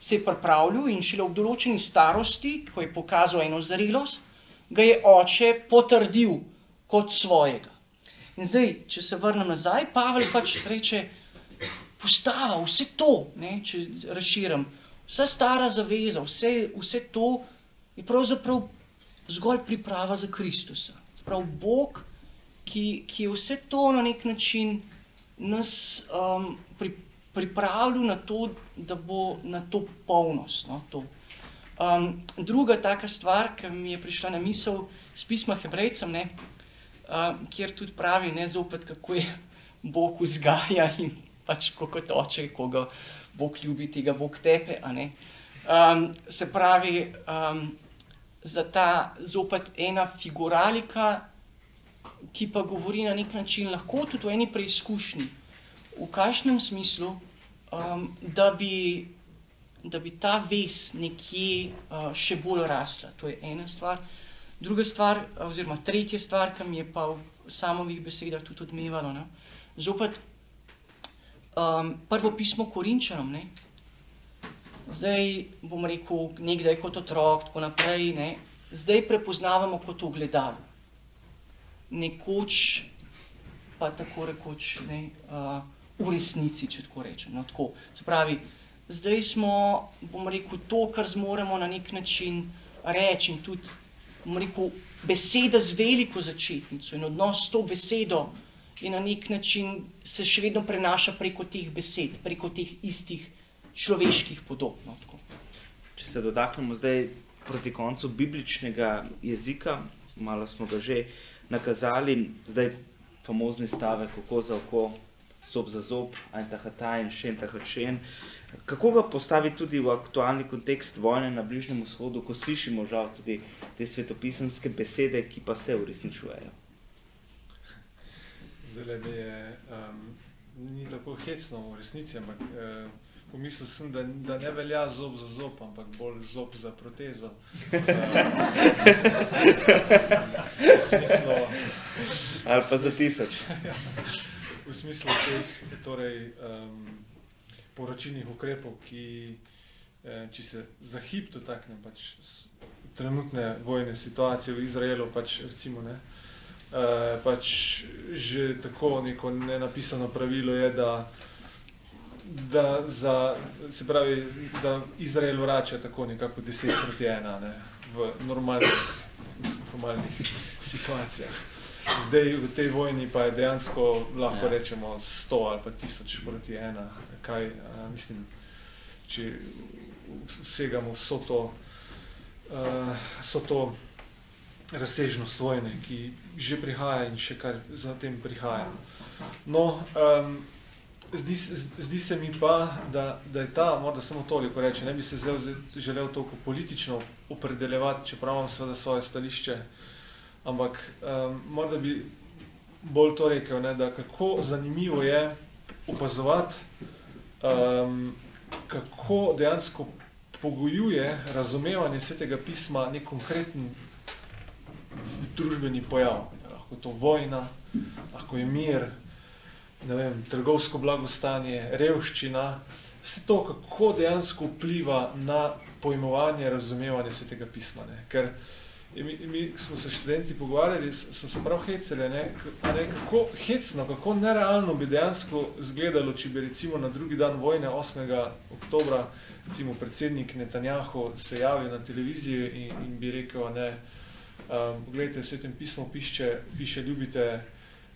Speaker 3: se je pripravljal in šele v določeni starosti, ko je pokazal eno zrelost, ga je oče potrdil kot svojega. In zdaj, če se vrnem nazaj, Pavel pač reče, postava, vse to, ne, če razširim, vsa stara zaveza, vse, vse to je pravzaprav zgolj priprava za Kristusa. Prav Bog, ki, ki je vse to na nek način nas um, pri, pripravljal na to, da bo na to polnost. No, to. Um, druga taka stvar, ki mi je prišla na misel s pisma Hebrejcem, ne, kjer tudi pravi, ne zopet, kako je Bog vzgaja in pač kako toče, koga Bog ljubi, tega Bog tepe. Um, se pravi, um, za ta zopet ena figuralika, ki pa govori na nek način lahko tudi v eni preizkušnji. V kakšnem smislu, um, da, bi, da bi ta ves nekje uh, še bolj rasla. To je ena stvar. Druga stvar, oziroma tretja stvar, ki mi je pa v samih besedah tudi odmevalo, ne? zopet um, prvo pismo Korinčanom. Ne? Zdaj bom rekel, nekdaj kot otrok, tako naprej, ne? zdaj prepoznavamo kot ogledalo. Nekoč, pa tako rekoč, ne, uh, v resnici, če tako rečem. No, tako. Se pravi, zdaj smo, bom rekel, to, kar zmoremo na nek način reči in tudi, bom rekel, beseda z veliko začetnico in odnos s to besedo je na nek način se še vedno prenaša preko teh besed, preko teh istih človeških podob. No, tako.
Speaker 1: Če se dotaknemo zdaj proti koncu bibličnega jezika, malo smo ga že nakazali, zdaj famozni stavek, oko za oko, zob za zob, ajn tahata in šen tahačen. Kako ga postaviti tudi v aktualni kontekst vojne na Bližnjem vzhodu, ko slišimo žal tudi te svetopisemske besede, ki pa se uresničujejo?
Speaker 2: Zdaj le je, um, ni tako hecno v resnici, ampak uh, pomislil sem, da, da ne velja zob za zob, ampak bolj zob za protezo. Uh, v smislu,
Speaker 1: Ali pa za tisoč.
Speaker 2: v smislu teh torej, um, poročilnih ukrepov, ki, eh, če se za hip dotaknem pač trenutne vojne situacije v Izraelu, pač recimo ne. Uh, pač že tako neko nenapisano pravilo je, da, da, za, se pravi, da Izrael vrača tako nekako 10 proti 1 ne, v normalnih, normalnih situacijah. Zdaj v tej vojni pa je dejansko lahko
Speaker 1: Ja.
Speaker 2: rečemo 100 ali pa 1000 proti 1. Kaj, a, mislim, če vsegamo vso to, uh, vso to razsežnost vojne, ki že prihaja in še kar zatem prihaja. No, um, zdi, zdi se mi pa, da, da je ta, morda samo toliko reče, ne bi se zdaj želel toliko politično opredeljevati, čeprav imam seveda svoje stališče, ampak um, morda bi bolj to rekel, ne, da kako zanimivo je opazovati, um, kako dejansko pogojuje razumevanje svetega pisma nek konkreten družbeni pojav. Lahko je to vojna, lahko je mir, vem, trgovsko blagostanje, revščina. Vse to, kako dejansko vpliva na pojmovanje, razumevanje svetega pisma. Ne? Ker mi, mi smo se študenti pogovarjali, s- smo se prav hecali, ne? ne, kako hecno, kako nerealno bi dejansko izgledalo, če bi recimo na drugi dan vojne, 8. oktobra, recimo predsednik Netanjahu se javil na televizijo in, in bi rekel, ne, um, poglejte, v svetem pismu piše, piše ljubite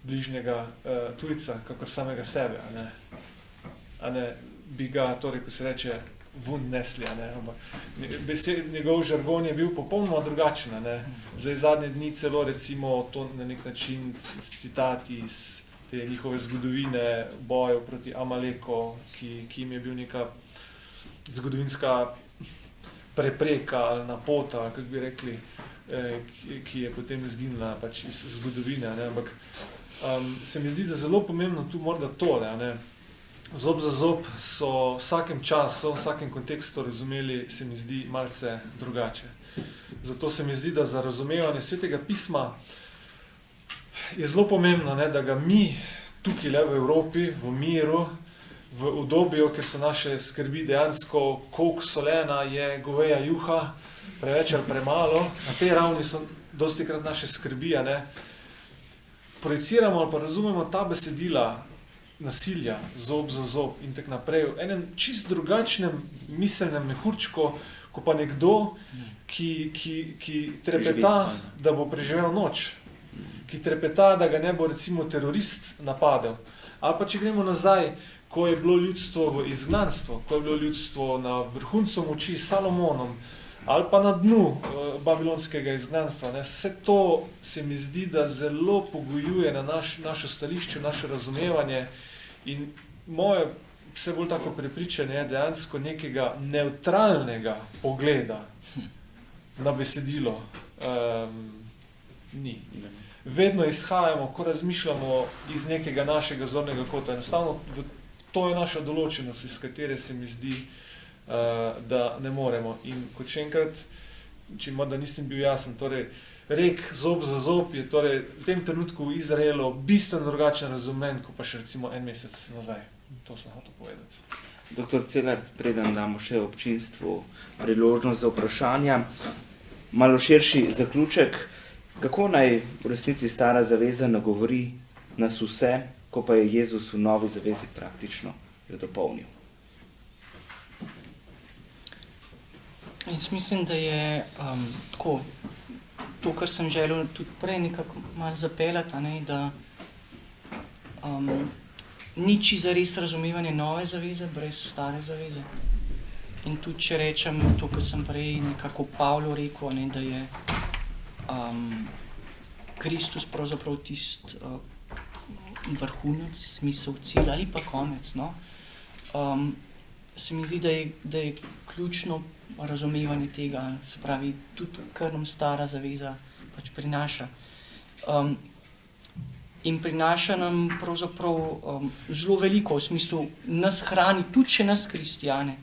Speaker 2: bližnjega uh, tujca, kakor samega sebe, a ne, a ne bi ga, torej, ko se reče, vun nesli, ne, besed, njegov žargon je bil popolnoma drugačen, ne, zdaj zadnje dni celo recimo to na nek način citati iz te njihove zgodovine bojev proti Amaleko, ki, ki jim je bil neka zgodovinska prepreka ali napota, ali kako bi rekli, eh, ki, ki je potem izginila pač iz zgodovine. Ne? Ampak um, se mi zdi, da je zelo pomembno tu morda tole. Ne? Zob za zob so v vsakem času, v vsakem kontekstu razumeli, se mi zdi, malce drugače. Zato se mi zdi, da za razumevanje svetega pisma je zelo pomembno, ne, da ga mi tukaj le v Evropi, v miru, v obdobju, ker so naše skrbi dejansko, koliko solena je goveja juha, preveč ali premalo, na tej ravni so dosti krat naše skrbi, ne, projiciramo ali pa razumemo ta besedila nasilja, zob za zob in tako naprej, v enem čist drugačnem miselnem mehurčku, ko pa nekdo, ki, ki, ki trepeta, da bo preživel noč, ki trepeta, da ga ne bo recimo terorist napadel. Ali pa če gremo nazaj, ko je bilo ljudstvo v izgnanstvu, ko je bilo ljudstvo na vrhuncu moči s Salomonom, ali pa na dnu uh, babilonskega izgnanstva. Ne. Vse to se mi zdi, da zelo pogojuje na naš, naše stališče, naše razumevanje in moje vse bolj tako prepričanje je dejansko nekega neutralnega pogleda na besedilo um, ni. Vedno izhajamo, ko razmišljamo iz nekega našega zornega kota. Enostavno, to je naša določenost, iz katere se mi zdi, uh, da ne moremo. In kot še enkrat, če morda nisem bil jasen, torej, rek zob za zob je torej, v tem trenutku v Izraelu bistveno drugačen razumen, kot pa še recimo en mesec nazaj. To sem hotel povedati.
Speaker 1: Doktor Celarc, preden damo še občinstvu priložnost za vprašanja, malo širši zaključek. Kako naj v resnici stara zaveza nagovori nas vse, ko pa je Jezus v novi zavezi praktično jo dopolnil?
Speaker 3: Jaz mislim, da je um, tako, to, kar sem želel tudi prej nekako malo zapeljati, ne, da um, niči za res razumevanje nove zaveze brez stare zaveze. In tudi, če rečem to, kar sem prej nekako Pavlu rekel, ne, da je um, Kristus pravzaprav tisti uh, vrhunec, smisel, cilj ali pa konec. No? Um, se mi zdi, da je, da je ključno razumevanje tega, se pravi, tudi kar nam stara zaveza pač prinaša. Um, in prinaša nam pravzaprav um, zelo veliko, v smislu, nas hrani, tudi če nas kristijane.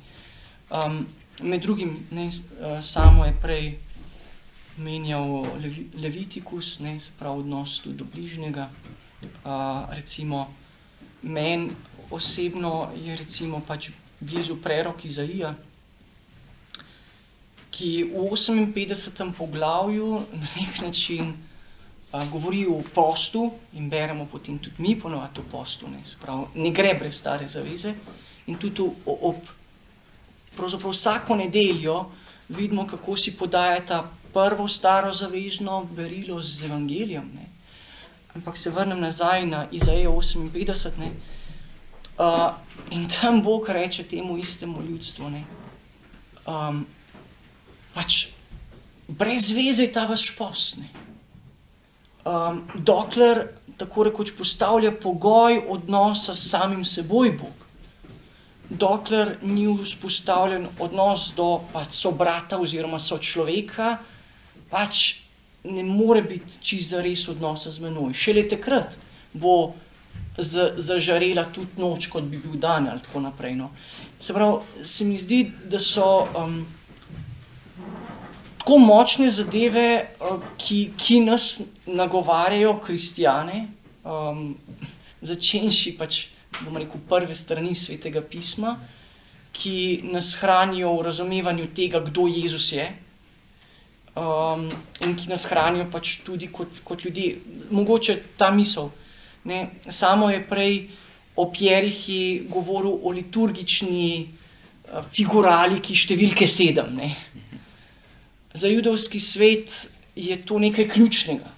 Speaker 3: Um, med drugim, ne, samo je prej menjal Levi, Levitikus, ne, se pravi odnos tudi do bližnjega. Uh, recimo, meni osebno je recimo pač blizu prerok Izaija, ki v 58. poglavju na nek način uh, govori o postu in beremo potem tudi mi ponovati o postu, ne, pravi, ne gre brez stare zaveze in tudi ob pravzaprav vsako nedeljo vidimo, kako si podajata prvo staro zavezno berilo z evangelijem. Ne. Ampak se vrnem nazaj na Izaijo 58 ne. Uh, in tam Bog reče temu istemu ljudstvu, ne. Um, pač brez veze je ta vaš post. Ne. Um, dokler tako rekoč postavlja pogoj odnosa s samim seboj Bog, dokler ni vzpostavljen odnos do pač sobrata oziroma so človeka, pač ne more biti čisto res odnosa z menoj. Šele takrat bo z, zažarela tudi noč, kot bi bil dan ali tako naprej. No. Se pravi, se mi zdi, da so um, tako močne zadeve, uh, ki, ki nas nagovarjajo, kristijane, um, začenši pač, bomo rekel, prve strani svetega pisma, ki nas hranijo v razumevanju tega, kdo Jezus je, um, in ki nas hranijo pač tudi kot, kot ljudi. Mogoče ta misel. Ne? Samo je prej o Pjerihi govoril o liturgični uh, figuraliki številke sedem. Ne? Za judovski svet je to nekaj ključnega.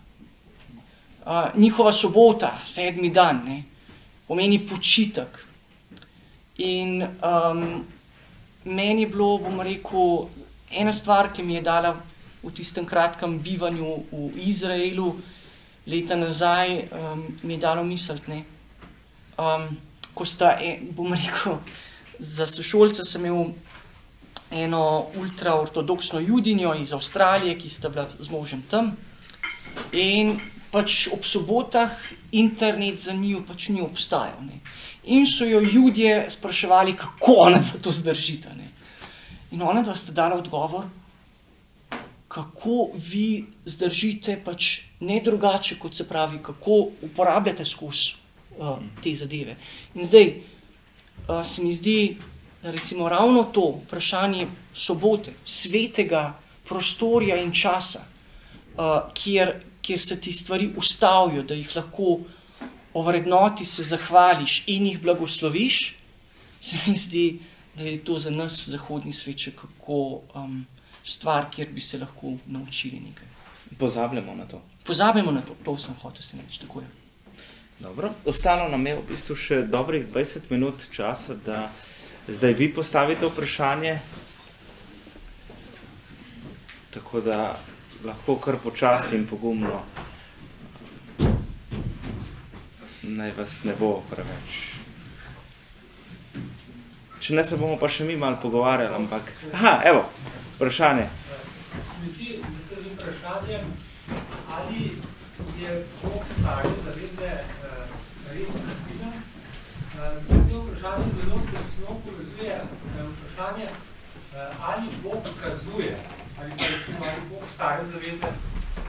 Speaker 3: Uh, njihova sobota, sedmi dan, ne? pomeni počitek. In um, meni je bilo, bom rekel, ena stvar, ki mi je dala v tistem kratkem bivanju v Izraelu, leta nazaj, um, mi je dalo misliti. Um, ko sta, e, bom rekel, za sošolce sem imel eno ultraortodoksno judinjo iz Avstralije, ki sta bila z možem tam. In pač ob sobotah internet za njo pač ni obstajal. Ne. In so jo ljudje spraševali, kako ona to zdržita. Ne. In ona dva sta dala odgovor, kako vi zdržite, pač ne drugače, kot se pravi, kako uporabljate skozi uh, te zadeve. In zdaj uh, se mi zdi, recimo ravno to vprašanje sobote, svetega prostorja in časa, uh, kjer, kjer se ti stvari ustavijo, da jih lahko ovrednoti, se zahvališ in jih blagosloviš, se mi zdi, da je to za nas, zahodni svet, kako. Um, stvar, kjer bi se lahko naučili nekaj.
Speaker 1: Pozabljamo na to.
Speaker 3: Pozabljamo na to, to sem hotel s tem reči. Tako je.
Speaker 1: Dobro, ostalo nam je v bistvu še dobrih 20 minut časa, da zdaj vi postavite vprašanje. Tako da lahko kar počasi in pogumno. Naj vas ne bo preveč. Če ne, se bomo pa še mi malo pogovarjali, ampak... Aha, evo, vprašanje.
Speaker 4: Smeti, da se z vprašanjem, ali je Bog stari zavede uh, res nasilen, uh, se s tem vprašanjem zelo tesno uh, vprašanje, uh, ali Bog kazuje, ali pa recimo, ali Bog stare zaveze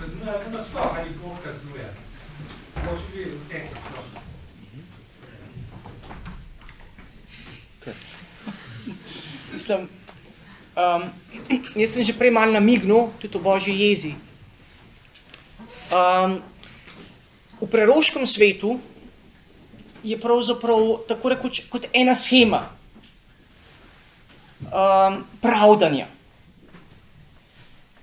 Speaker 4: kazuje, ali pa sploh, ali Bog kazuje. To še bi v tem.
Speaker 3: Mislim, Um, jaz sem že prej malo namignil, tudi o božji jezi. Um, v preroškem svetu je pravzaprav tako rekoč kot ena schema um, pravdanja.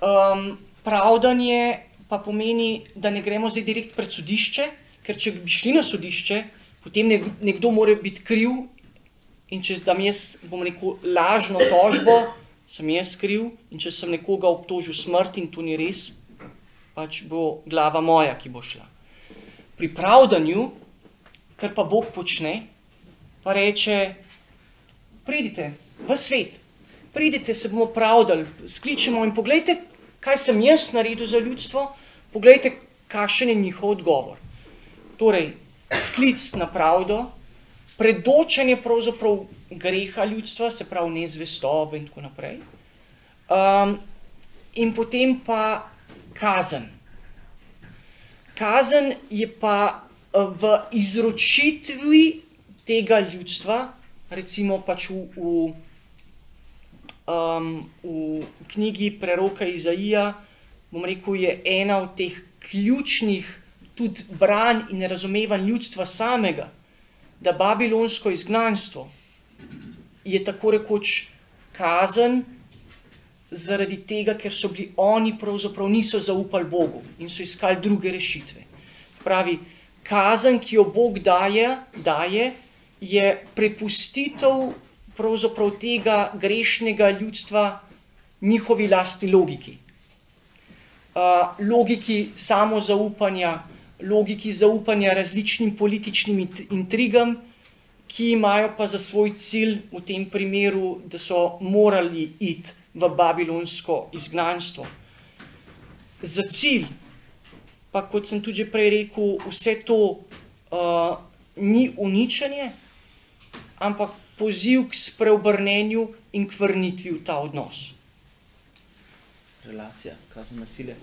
Speaker 3: Um, pravdanje pa pomeni, da ne gremo zdaj direkt pred sodišče, ker če bi šli na sodišče, potem nekdo mora biti kriv in če dam jaz, bom rekel, lažno tožbo, sem jaz kriv in če sem nekoga obtožil smrti in to ni res, pač bo glava moja, ki bo šla. Pri pravdanju, kar pa Bog počne, pa reče, pridite v svet, pridite se bomo pravdali, skličemo in pogledajte, kaj sem jaz naredil za ljudstvo, pogledajte, kakšen je njihov odgovor. Torej, sklic na pravdo, predočanje pravzaprav greha ljudstva, se pravi nezvestobe in tako naprej. Um, in potem pa kazen. Kazen je pa eh, v izročitvi tega ljudstva, recimo pač v, v um, v knjigi preroka Izaija, bom rekel, je ena od teh ključnih tudi branj in razumevanj ljudstva samega, da babilonsko izgnanstvo je tako rekoč kazen zaradi tega, ker so bili oni pravzaprav niso zaupali Bogu in so iskali druge rešitve. Pravi, kazen, ki jo Bog daje, daje je prepustitev pravzaprav tega grešnega ljudstva njihovi lastni logiki. Uh, logiki samozaupanja, logiki zaupanja različnim političnim intrigam, ki imajo pa za svoj cilj v tem primeru, da so morali iti v babilonsko izgnanstvo. Za cilj, pa kot sem tudi prej rekel, vse to uh, ni uničenje, ampak poziv k spreobrnenju in k vrnitvi v ta odnos.
Speaker 1: Relacija, kazen nasilja.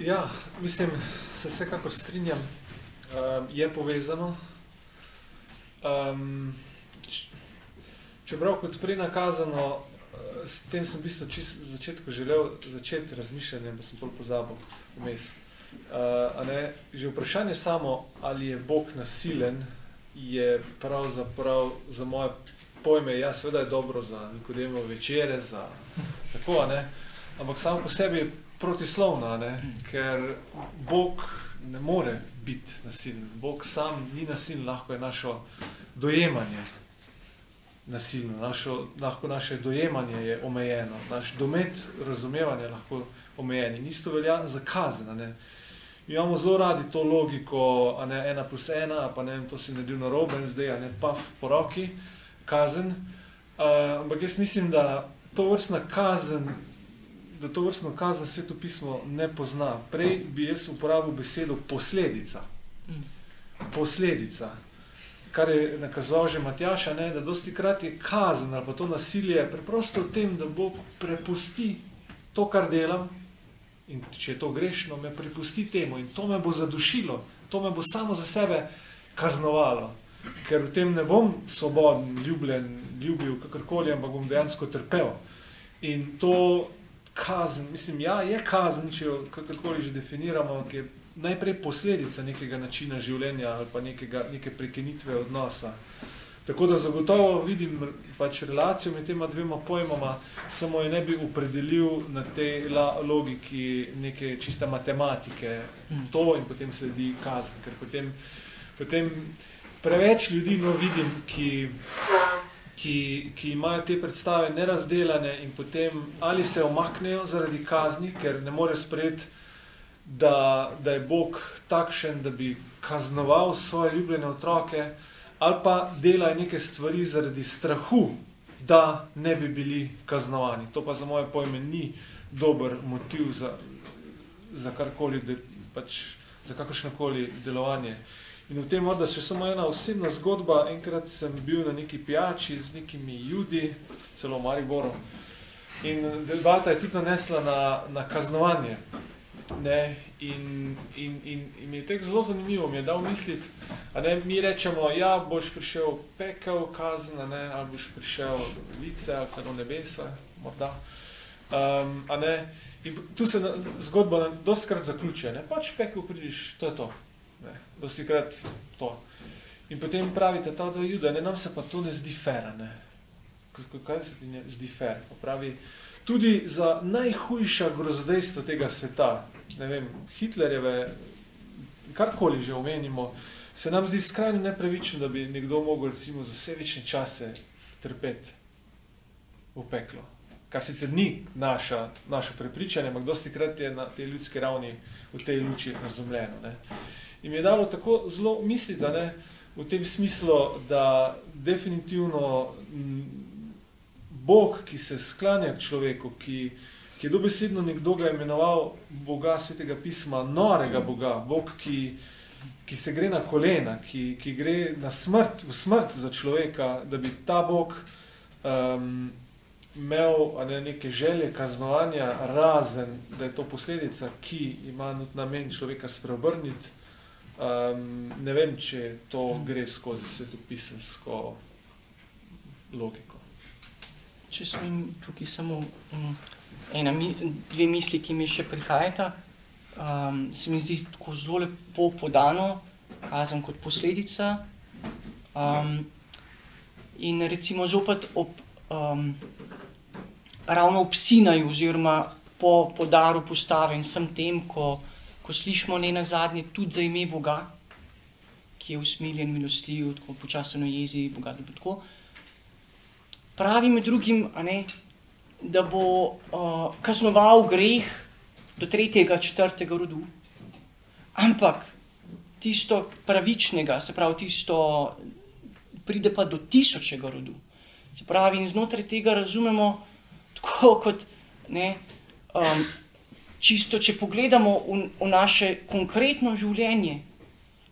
Speaker 2: Ja, mislim, se vsekakor strinjam, um, je povezano. Um, čeprav kot prej nakazano, eh, s tem sem v bistvu čist začetku želel začeti razmišljanje, pa sem pol pozabil vmes. Uh, ne, že vprašanje samo, ali je Bog nasilen, je pravzaprav za moje pojme, ja, seveda je dobro za Nikodemo večere, za tako, ne, ampak samo po sebi je protislovna, ne, ker Bog ne more biti nasilen. Bog sam ni nasilen, lahko je naše dojemanje nasilno, našo, lahko naše dojemanje je omejeno, naš domet razumevanja je lahko omejen in isto velja za kazen, ne. Imamo zelo radi to logiko, a ne ena plus ena, pa ne vem, to si naredil na robe in zdaj, a ne paf po roki, kazen. Uh, ampak jaz mislim, da to vrstna kazen, da to vrstno kazen sveto pismo ne pozna. Prej bi jaz uporabil besedo posledica. Posledica. Kar je nakazoval že Matjaš, da dosti krat je kazen ali pa to nasilje preprosto v tem, da Bog prepusti to, kar delam, In če je to grešno, me prepusti temu in to me bo zadušilo, to me bo samo za sebe kaznovalo, ker v tem ne bom svoboden, ljubljen, ljubil kakorkoli, ampak bom dejansko trpel. In to kazen, mislim, ja, je kazen, če jo kakorkoli že definiramo, ki je najprej posledica nekega načina življenja ali pa nekega, neke prekenitve odnosa. Tako da zagotovo vidim pač relacijo med tema dvema pojmoma, samo je ne bi opredelil na tej logiki neke čiste matematike, mm. to in potem sledi kazen, ker potem, potem preveč ljudi no vidim, ki, ki, ki imajo te predstave nerazdelane in potem ali se omaknejo zaradi kazni, ker ne more sprejeti, da, da je Bog takšen, da bi kaznoval svoje ljubljene otroke, ali pa delajo neke stvari zaradi strahu, da ne bi bili kaznovani. To pa za moje pojme ni dober motiv za, za karkoli, de, pač za kakršnokoli delovanje. In v tem morda še samo ena osebna zgodba. Enkrat sem bil na neki pijači z nekimi ljudmi, celo v Mariboru. In debata je tudi nanesla na, na kaznovanje. Ne, in, in, in, in mi je tek zelo zanimivo, mi je dal misliti, da mi rečemo, ja, boš prišel pekel kazen, ne, ali boš prišel lice ali celo nebesa, morda. Um, ne, in tu se na, zgodba dostikrat zaključuje, ne, pač pekel pridiš, to je to. Ne, dostikrat to. In potem pravite, ta da juda, ne, nam se pa to ne zdi fair, a ne. Kaj se ti ne zdi fair? Pa pravi, tudi za najhujša grozodejstva tega sveta, ne vem, Hitlerjeve, karkoli že omenimo, se nam zdi skrajno nepravično, da bi nekdo mogel recimo za vse večne čase trpeti v peklo. Kar sicer ni naša, naše prepričanje, ampak dosti krat je na tej ljudski ravni v tej luči razumljeno. Ne. In mi je dalo tako zelo misliti, ne, v tem smislu, da definitivno Bog, ki se sklanja k človeku, ki, ki je dobesedno nekdo ga imenoval Boga svetega pisma, norega Boga, Bog, ki, ki se gre na kolena, ki, ki gre na smrt, v smrt za človeka, da bi ta Bog um, imel ne, neke želje kaznovanja, razen da je to posledica, ki ima namen človeka spreobrniti. Um, ne vem, če to gre skozi svetopisansko logiko.
Speaker 3: Če smem tukaj samo um, ena, mi, dve misli, ki mi še prihajata, um, se mi zdi tako zelo lepo podano, kazen kot posledica. Um, in recimo zopet ob, um, ravno ob Sinaju, oziroma po podaru postave in vsem tem, ko, ko slišimo ne na zadnje tudi za ime Boga, ki je usmiljen, milostljiv, tako počasen v jezi, Boga, da bo tako pravi med drugim, a ne, da bo uh, kaznoval greh do tretjega, četrtega rodu. Ampak tisto pravičnega, se pravi, tisto pride pa do tisočega rodu. Se pravi, in znotraj tega razumemo tako kot ne. Um, čisto, če pogledamo v, v naše konkretno življenje,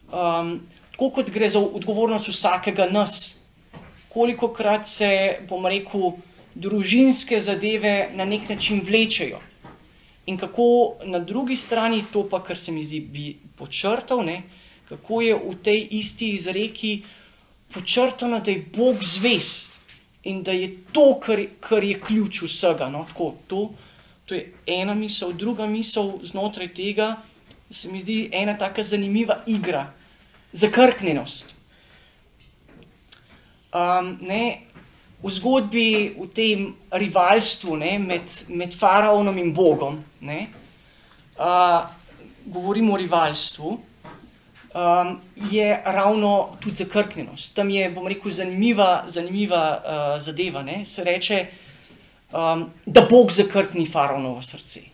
Speaker 3: um, tako kot gre za odgovornost vsakega nas, koliko krat se, bom rekel, družinske zadeve na nek način vlečejo. In kako na drugi strani, to pa, kar se mi zdi, bi počrtal, ne, kako je v tej isti izreki počrtano, da je Bog zvest in da je to, kar, kar je ključ vsega. No, tako, to, to je ena misel, druga misel znotraj tega, se mi zdi ena tako zanimiva igra, zakrknjenost. Um, ne, v zgodbi, v tem rivalstvu ne, med, med faraonom in Bogom, ne, uh, govorimo o rivalstvu, um, je ravno tudi zakrknjenost. Tam je, bom rekel, zanimiva, zanimiva uh, zadeva. Ne, se reče, um, da Bog zakrkni faraonovo srce.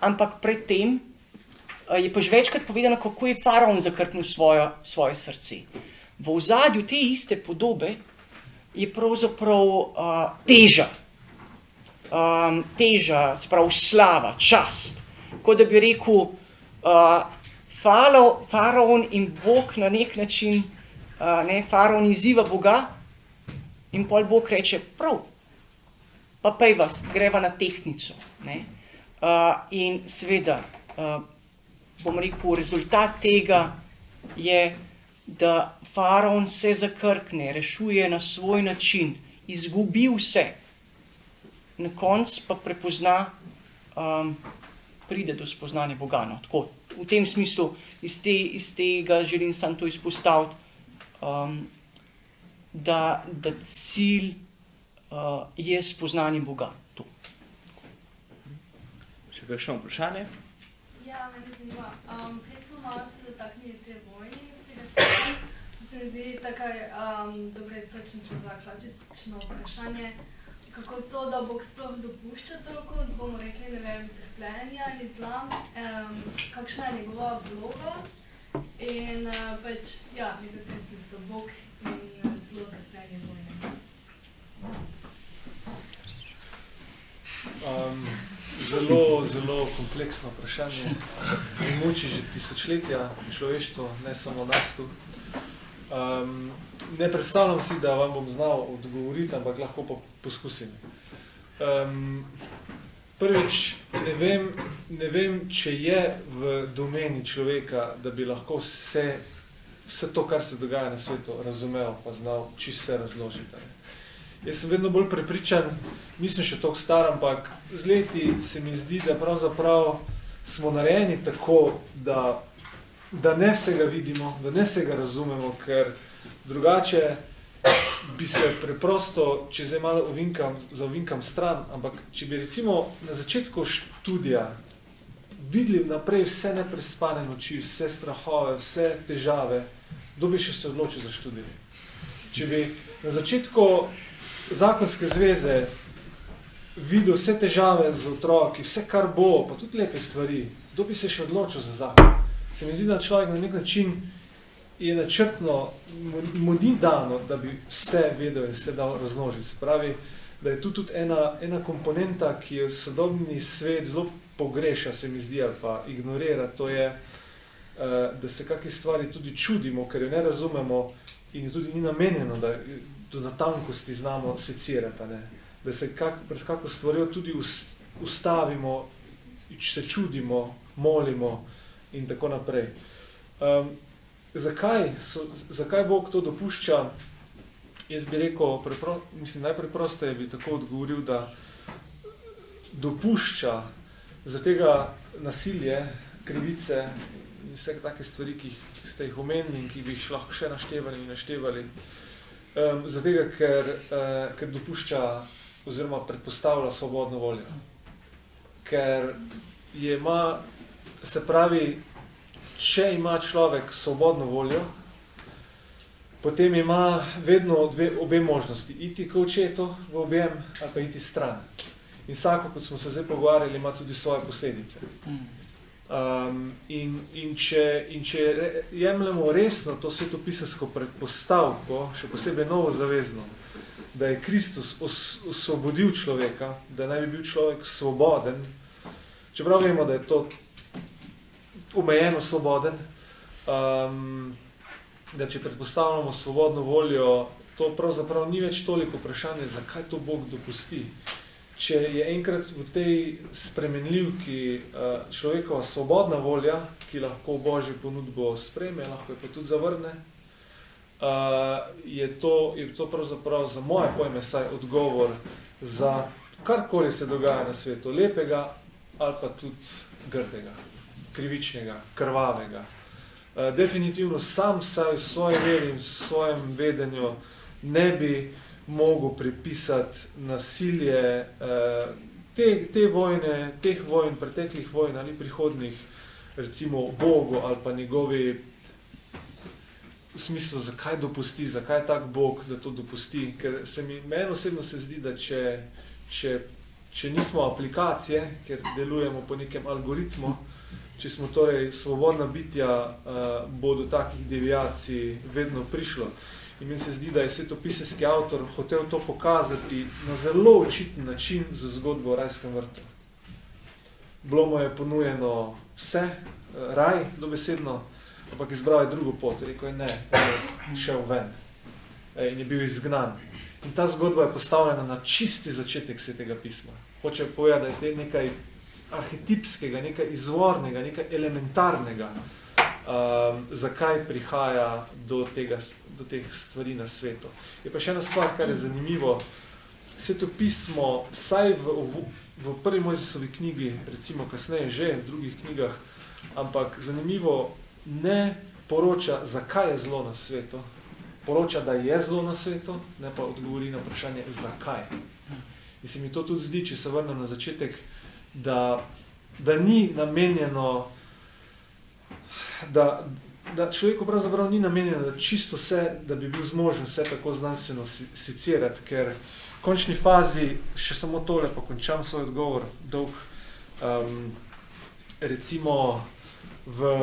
Speaker 3: Ampak predtem uh, je pa že večkrat povedano, kako je faraon zakrknil svojo, svoje srce. V ozadju te iste podobe je pravzaprav uh, teža, um, teža, sprav slava, čast. Kot da bi rekel, uh, falo, faraon in Bog na nek način, uh, ne, faraon izziva Boga in pol Bog reče, prav, pa pej vas, greva na tehnico. Ne. Uh, in seveda, uh, bom rekel, rezultat tega je, da faraon se zakrkne, rešuje na svoj način, izgubi vse, na koncu pa prepozna, um, pride do spoznanja Boga. No. Tako, v tem smislu, iz, te, iz tega želim samo to izpostaviti, um, da, da cilj uh, je spoznanje Boga. To.
Speaker 1: Še kakšno vprašanje?
Speaker 5: Ja, me zanima. Um, prej smo malo se dotaknili te vojne iz tega filma. Se mi zdi takaj um, dobra istočnica za klasično vprašanje, kako to, da Bog sploh dopušča toliko, bomo rekli, ne vem, trpljenja, izlam, um, kakšna je njegova vloga in uh, pač, ja, nekaj v tem smislu, Bog in uh, zelo trpljenje vojne.
Speaker 2: Um, zelo, zelo kompleksno vprašanje. Muči že tisočletja človeštvo, ne samo nas tu. Um, ne predstavljam si, da vam bom znal odgovoriti, ampak lahko pa poskusim. Um, prvič, ne vem, ne vem, če je v domeni človeka, da bi lahko vse, vse to, kar se dogaja na svetu, razumel, pa znal čisto razložiti. ne. Jaz sem vedno bolj prepričan, nisem še tako star, ampak z leti se mi zdi, da pravzaprav smo narejeni tako, da, da ne vsega vidimo, da ne vsega razumemo, ker drugače bi se preprosto, če zdaj malo ovinkam, zaovinkam stran, ampak če bi recimo na začetku študija videli naprej vse neprespane noči, vse strahove, vse težave, kdo bi še se odločil za študij? Če bi na začetku zakonske zveze videl vse težave z otroki, vse kar bo, pa tudi lepe stvari, kdo bi se še odločil za zakon? Se mi zdi, da človek na nek način je načrtno, mu ni dano, da bi vse vedel in vse dal raznožiti. Se pravi, da je tu tudi ena, ena komponenta, ki je sodobni svet zelo pogreša, se mi zdi, ali pa ignorira, to je, eh, da se kakšne stvari tudi čudimo, ker jo ne razumemo in je tudi ni namenjeno, da do natankosti znamo secirati, ne? da se kak, pred kako stvarjo tudi ustavimo, se čudimo, molimo in tako naprej. Um, zakaj, so, zakaj Bog to dopušča? Jaz bi rekel, prepro, mislim, najpreprosteje bi tako odgovoril, da dopušča za tega nasilje, krivice in vse take stvari, ki ste jih omenili in ki bi jih lahko še naštevali in naštevali, um, zato, ker, uh, ker dopušča oziroma predpostavlja svobodno voljo. Ker je ima, se pravi, če ima človek svobodno voljo, potem ima vedno dve, obe možnosti, iti k očetu v objem ali pa iti stran. In vsako, kot smo se zdaj pogovarjali, ima tudi svoje posledice. Um, in, in, če, in če jemljemo resno to svetopisansko predpostavko, še posebej novo zavezno, da je Kristus os, osvobodil človeka, da naj bi bil človek svoboden, čeprav vemo, da je to omejeno svoboden, um, da če predpostavljamo svobodno voljo, to pravzaprav ni več toliko vprašanje, zakaj to Bog dopusti. Če je enkrat v tej spremenljivki uh, človekova svobodna volja, ki lahko Božjo ponudbo spreme, lahko je pa tudi zavrne, uh, je, to, je to pravzaprav za moje pojme saj odgovor za karkoli se dogaja na svetu, lepega ali pa tudi grdega krivičnega, krvavega. Uh, definitivno sam saj v svoji veri in v svojem vedenju ne bi mogel pripisati nasilje uh, te, te vojne, teh vojn, preteklih vojn ali prihodnih, recimo Bogu ali pa njegovi v smislu, zakaj dopusti, zakaj tak Bog, da to dopusti. Ker se mi, meni osebno se zdi, da če, če, če nismo aplikacije, ker delujemo po nekem algoritmu, če smo torej svobodna bitja, uh, bo do takih deviacij vedno prišlo. In meni se zdi, da je svetopiseski avtor hotel to pokazati na zelo očiten način za zgodbo o rajskem vrtu. Bilo mu je ponujeno vse, uh, raj, dobesedno, ampak izbral je drugo pot. Rekel je ne, je šel ven e, in je bil izgnan. In ta zgodba je postavljena na čisti začetek svetega pisma. Hoče povedati, da je te nekaj arhetipskega, nekaj izvornega, nekaj elementarnega, um, zakaj prihaja do, tega, do teh stvari na svetu. Je pa še ena stvar, kar je zanimivo. Svetopismo, saj v, v, v prvi Mojzesovi knjigi, recimo kasneje že v drugih knjigah, ampak zanimivo ne poroča, zakaj je zlo na svetu. Poroča, da je zlo na svetu, ne pa odgovori na vprašanje, zakaj. In se mi to tudi zdi, če se vrnem na začetek, da, da ni namenjeno, da, da človeku pravzaprav ni namenjeno, da čisto vse, da bi bil zmožen vse tako znanstveno sicirati, ker v končni fazi, še samo tole, pa končam svoj odgovor, dolg, um, recimo v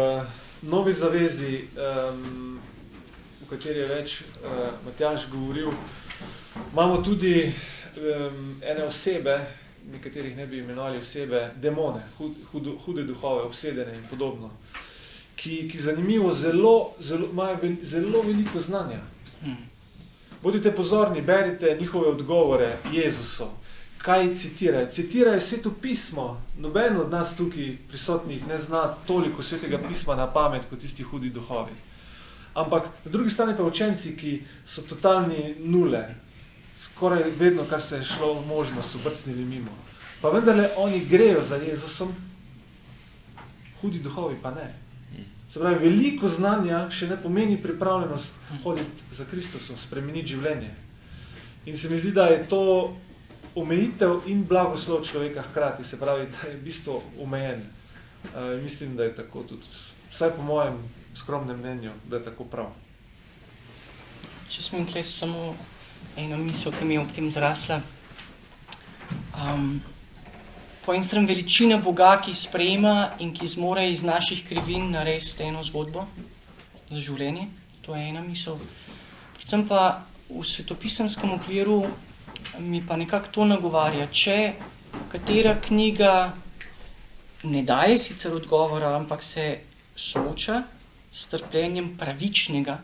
Speaker 2: Novi zavezi, um, v kateri je več uh, Matjaž govoril, imamo tudi um, ene osebe, nekaterih ne bi imenovali osebe, demone, hud, hude, hude duhove, obsedene in podobno, ki, ki zanimivo zelo, zelo, imajo vel, zelo veliko znanja. Bodite pozorni, berite njihove odgovore Jezusu. Kaj citirajo? Citirajo sveto pismo. Noben od nas tukaj prisotnih ne zna toliko svetega pisma na pamet kot tisti hudi duhovi. Ampak na drugi strani pa učenci, ki so totalni nule, skoraj vedno, kar se je šlo možno, so brcnili mimo. Pa vendarle oni grejo za Jezusom, hudi duhovi pa ne. Se pravi, veliko znanja še ne pomeni pripravljenost hoditi za Kristusom, spremeniti življenje. In se mi zdi, da je to omejitev in blagoslov človeka hkrati, se pravi, da je v bistvu omejen. Uh, mislim, da je tako tudi, vsaj po mojem skromnem mnenju, da je tako prav.
Speaker 3: Če smem tle samo eno misel, ki mi je ob tem zrasla. Um, po eni strani veličina Boga, ki sprejema in ki zmore iz naših krivin narediti eno zgodbo za življenje. To je ena misel. Predvsem pa v svetopisenskem okviru mi pa nekako to nagovarja. Če katera knjiga ne daje sicer odgovora, ampak se sooča s trpljenjem pravičnega,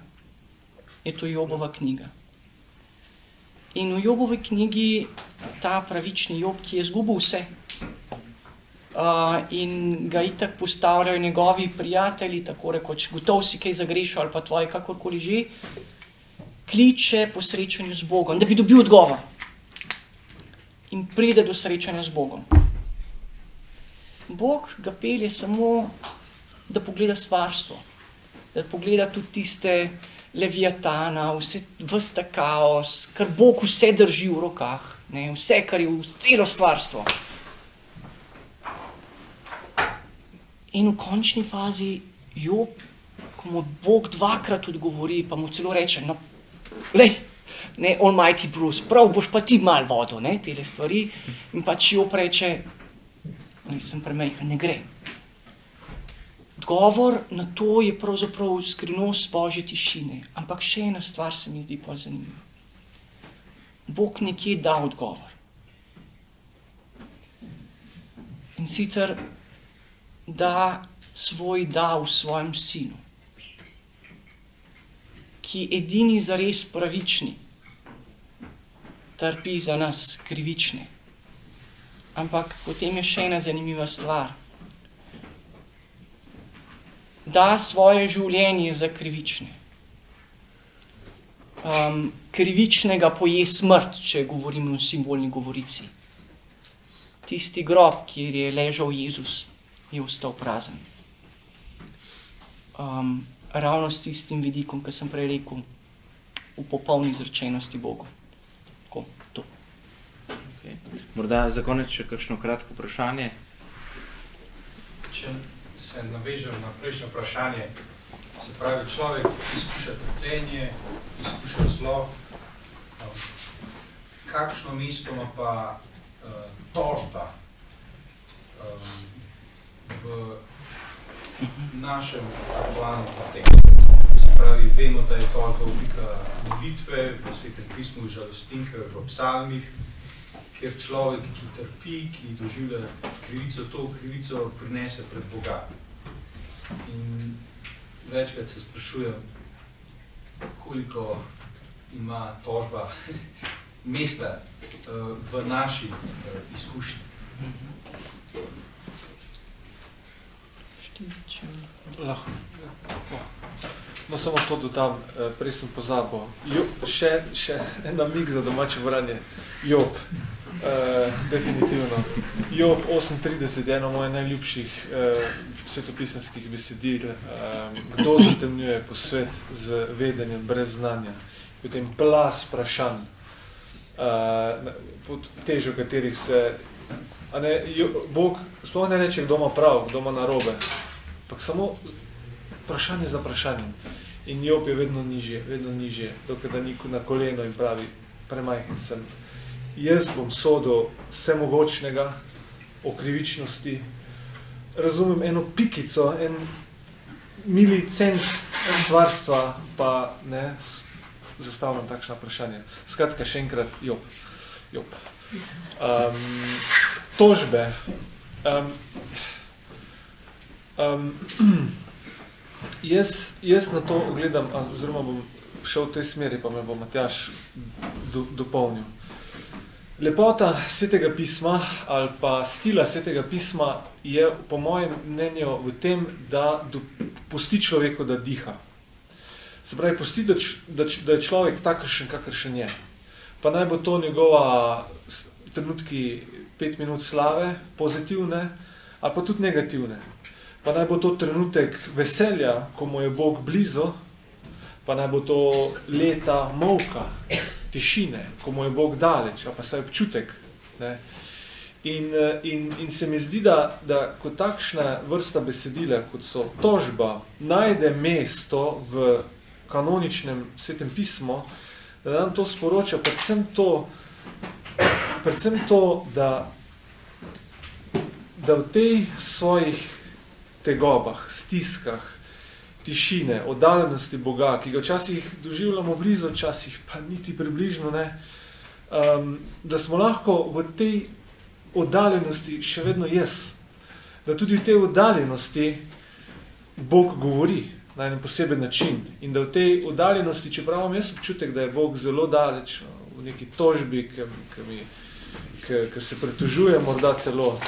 Speaker 3: je to Jobova knjiga. In v Jobovi knjigi ta pravični Job, ki je izgubil vse, uh, in ga itak postavljajo njegovi prijatelji, tako rekoč, gotov si kaj zagrešil ali pa tvoje, kakorkoli že, kliče po srečanju z Bogom, da bi dobil odgovor. In pride do srečanja z Bogom. Bog ga pelje samo, da pogleda stvarstvo, da pogleda tudi tiste leviatana, vse, ta kaos, kar Bog vse drži v rokah, ne, vse, kar je v celo stvarstvo. In v končni fazi, jo, ko mu Bog dvakrat odgovori, pa mu celo reče, no, lej, ne, Almighty Bruce, prav boš pa ti mal vodil, ne, te stvari, in pač jo preče, nisem premajhen, ne gre. Odgovor na to je pravzaprav skrivnost božje tišine, ampak še ena stvar se mi zdi pa zanimiva. Bog nekje da odgovor. In sicer da svoj da v svojem sinu, ki je edini zares pravični, trpi za nas krivične. Ampak potem je še ena zanimiva stvar. Da svoje življenje za krivične. Um, krivičnega poje smrt, če govorimo o simbolni govorici. Tisti grob, kjer je ležal Jezus, je ostal prazen. Um, ravno s tistim vidikom, ki sem prej rekel, v popolni izrečenosti Bogu. Tako, to.
Speaker 1: Okay. Morda za konec še kakšno kratko vprašanje.
Speaker 6: Če se navežem na prejšnje vprašanje, se pravi, človek izkuša trpljenje, izkuša zlo, um, kakšno mesto ima pa uh, tožba um, v našem aktualnem kontekstu. Se pravi, vemo, da je tožba oblika molitve, v svetem pismu, v žalostinkah, v psalmih, kjer človek, ki trpi, ki doživlja krivico, to krivico prinese pred Boga. In večkrat se sprašujem, koliko ima tožba mesta uh, v naši uh, izkušnji.
Speaker 2: No, samo to dodam, eh, prej sem pozabil. Jo, še, še en namig za domače vranje. Job, uh, definitivno. Job 38 je eno mojih najljubših uh, svetopisanskih besedil. Um, kdo zatemnjuje po svet z vedenjem brez znanja? Potem plas vprašanj, pod težo katerih se A ne, jo, Bog sploh ne reče, kdo ima prav, kdo ima narobe, ampak samo vprašanje za vprašanjem. In Job je vedno nižje, vedno nižje, dokaj da ni na koleno in pravi, premajhen sem. Jaz bom sodil vsemogočnega o krivičnosti, razumem eno pikico, en milicent stvarstva, pa ne, zastavljam takšna vprašanja. Skratka, še enkrat, Job. Job. Um, tožbe. Um, um, jaz, jaz na to gledam, oziroma bom šel v tej smeri, pa me bo Matjaš do, dopolnil. Lepota svetega pisma ali pa stila svetega pisma je po mojem mnenju v tem, da pusti človeku, da diha. Se pravi, pusti, da, da, da je človek takršen, kakršen je. pa naj bo to njegova trenutki pet minut slave, pozitivne ali pa tudi negativne. Pa naj bo to trenutek veselja, ko mu je Bog blizu, pa naj bo to leta molka, tišine, ko mu je Bog daleč, pa saj občutek. Ne? In, eh, in, in se mi zdi, da, da ko takšna vrsta besedila, kot so tožba, najde mesto v kanoničnem svetem pismu, da nam to sporoča predvsem to, predvsem to da, da v tej svojih tegobah, stiskah, tišine, oddaljenosti Boga, ki ga včasih doživljamo blizu, včasih pa niti približno ne, um, da smo lahko v tej oddaljenosti še vedno jaz. Da tudi v tej oddaljenosti Bog govori na en poseben način in da v tej oddaljenosti, čeprav imam jaz občutek, da je Bog zelo daleč v neki tožbi, ki, ki, mi, ki, ki se pretužuje morda celo,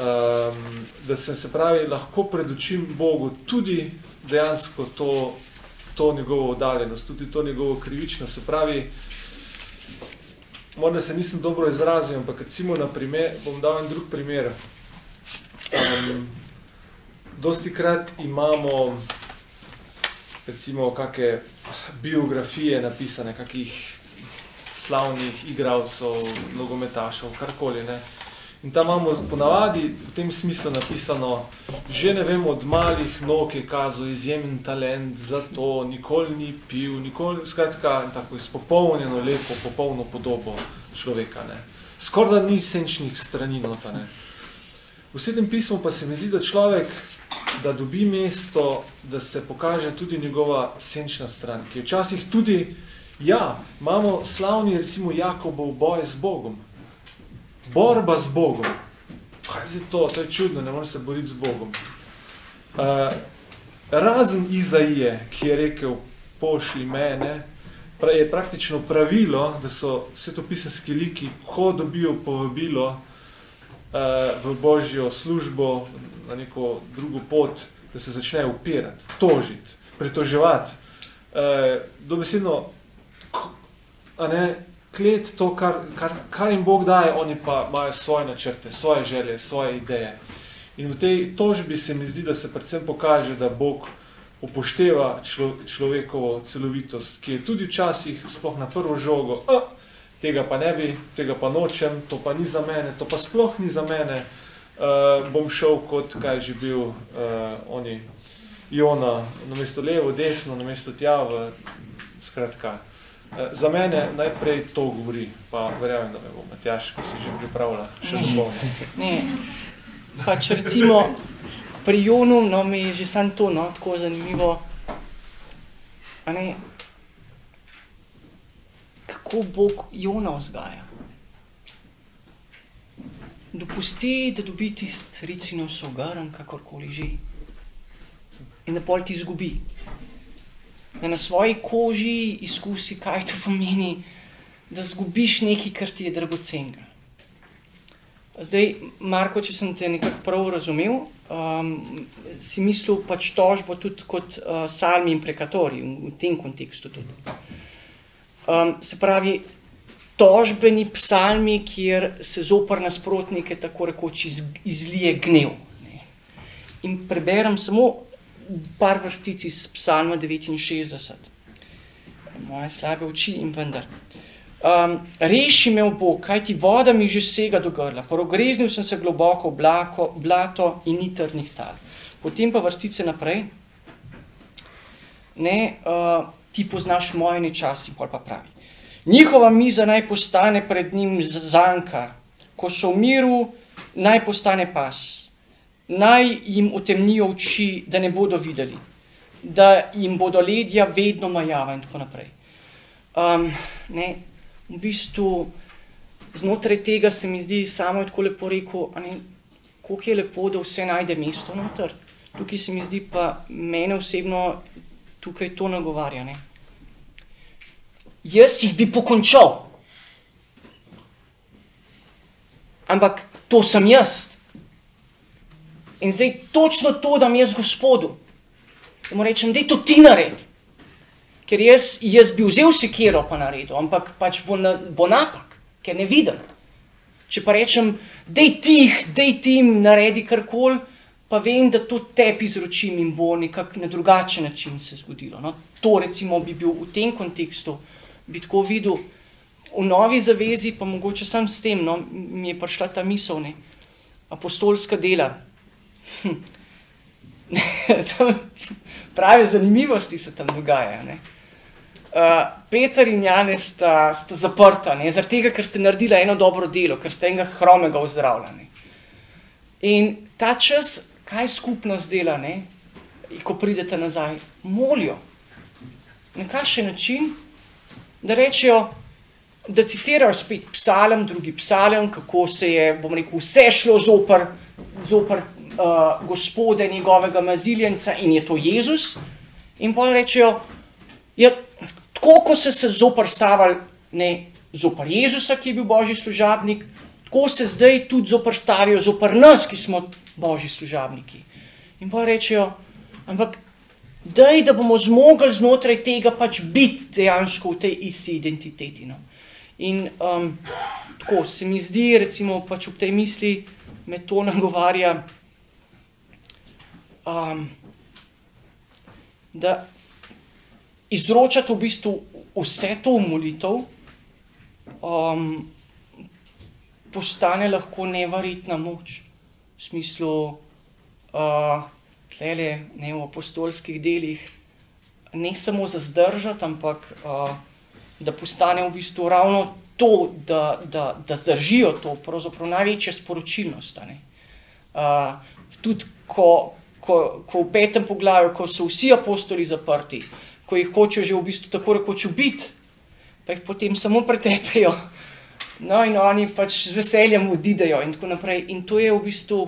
Speaker 2: um, da sem se pravi lahko predočim Bogu tudi dejansko to, to njegovo oddaljenost, tudi to njegovo krivičnost. Se pravi, morda se nisem dobro izrazil, ampak recimo na primer, bom dal en drug primer. Um, dosti krat imamo recimo kakšne biografije napisane, kakih slavnih igralcev, nogometašev, karkoli. Ne. In tam imamo ponavadi v tem smislu napisano, že ne vem, od malih nog je kazal izjemen talent za to, nikoli ni pil, nikoli, skratka, tako izpopolnjeno, lepo, popolno podobo človeka. Ne. Skoraj da ni senčnih strani nota. Ne. V svetem pismu pa se mi zdi, da človek, da dobi mesto, da se pokaže tudi njegova senčna stran, ki je včasih tudi, ja, imamo slavni recimo Jakobov boj z Bogom, borba z Bogom. Kaj je to? To je čudno, ne moreš se boriti z Bogom. Uh, razen Izaije, ki je rekel, pošli mene, pra je praktično pravilo, da so svetopisanski liki, ko dobijo povabilo uh, v Božjo službo, na neko drugo pot, da se začnejo upirati, tožiti, pritoževati. Uh, dobesedno, ne, klet to, kar, kar, kar jim Bog daje, oni pa imajo svoje načrte, svoje želje, svoje ideje. In v tej tožbi se mi zdi, da se predvsem pokaže, da Bog upošteva člo, človekovo celovitost, ki je tudi včasih, sploh na prvo žogo, a, tega pa ne bi, tega pa nočem, to pa ni za mene, to pa sploh ni za mene, uh, bom šel kot, kaj že bil, uh, oni, Jona, namesto levo, desno, namesto tja, v, skratka, za mene najprej to govori, pa verjamem, da me bo Matjaš, ko si že pripravila, še dopolnil.
Speaker 3: Ne, pač recimo pri Jonu, no, mi je že samo to, no, tako zanimivo, a ne, kako Bog Jona vzgaja. Dopusti, da dobi tisti ricino sogaran, kakorkoli že. In da pol ti izgubi. Da na svoji koži izkusi, kaj to pomeni, da zgubiš nekaj, kar ti je dragocenega. Zdaj, Marko, če sem te nekako prav razumel, um, si mislil pač tožbo tudi kot uh, salmi in prekatori, v, v tem kontekstu tudi. Um, se pravi, tožbeni psalmi, kjer se zopr nasprotnike tako rekoč iz, izlije gnev. Ne. In preberem samo par vrstic iz psalma 69. Moje slabe oči in vendar. Um, reši me Bog, kaj ti voda mi že sega do grla, progreznil sem se globoko v blako, blato in ni trdnih tal. Potem pa vrstice naprej. Ne, uh, ti poznaš moje nečasti, pol pa pravi. Njihova miza naj postane pred njim zanka, ko so v miru, naj postane pas. Naj jim utemnijo oči, da ne bodo videli, da jim bodo ledja vedno majava in tako naprej. Um, ne, v bistvu znotraj tega se mi zdi samo je tako lepo rekel, ne, koliko je lepo, da vse najde mesto noter. Tukaj se mi zdi pa mene osebno tukaj to nagovarja. Ne. Jaz jih bi pokončal. Ampak to sem jaz. In zdaj točno to, da mi jaz gospodu, da mu rečem, da je to ti nared. Ker jaz, jaz bi vzel sekiro pa naredil, ampak pač bo, na, bo napak, ker ne vidim. Če pa rečem, dej tih, dej tim, naredi karkoli, pa vem, da to tebi izročim in bo nekako na drugačen način se zgodilo. No, to recimo bi bil v tem kontekstu, bi tako videl. V novi zavezi, pa mogoče sam s tem, no, mi je prišla ta misel, ne, apostolska dela. Hm. Tam Prave zanimivosti se tam dogajajo. ne. Uh, Peter in Janez sta, sta zaprta, ne, zaradi tega, ker ste naredili eno dobro delo, ker ste enega hromega ozdravljeni. In ta čas, kaj skupnost dela, ne, ko pridete nazaj, molijo. Na kakšen način, da rečejo, da citirajo spet psalem, drugi psalem, kako se je, bom rekel, vse šlo zoper, zoper uh, gospode njegovega maziljenca in je to Jezus. In pa rečejo, ja, tako kot so se zoprstavili ne, zoper Jezusa, ki je bil božji služabnik, tako se zdaj tudi zoprstavijo zoper nas, ki smo božji služabniki. In pa rečejo, ampak daj, da bomo zmogli znotraj tega pač biti dejansko v tej isti identiteti. No. In um, tako se mi zdi, recimo, pač ob tej misli me to nagovarja, da izročati v bistvu vse to molitev, um, postane lahko neverjetna moč. V smislu, uh, tlele, ne v apostolskih delih, ne samo za zdržati, ampak uh, da postane v bistvu ravno to, da, da, da zdržijo to, pravzaprav največja sporočilnost. Uh, tudi ko, ko, ko v petem poglavju, ko so vsi apostoli zaprti, ko jih hočejo že v bistvu tako rekoč ubiti, pa jih potem samo pretepejo. No, in oni pač z veseljem odidejo, in tako naprej. In to je v bistvu,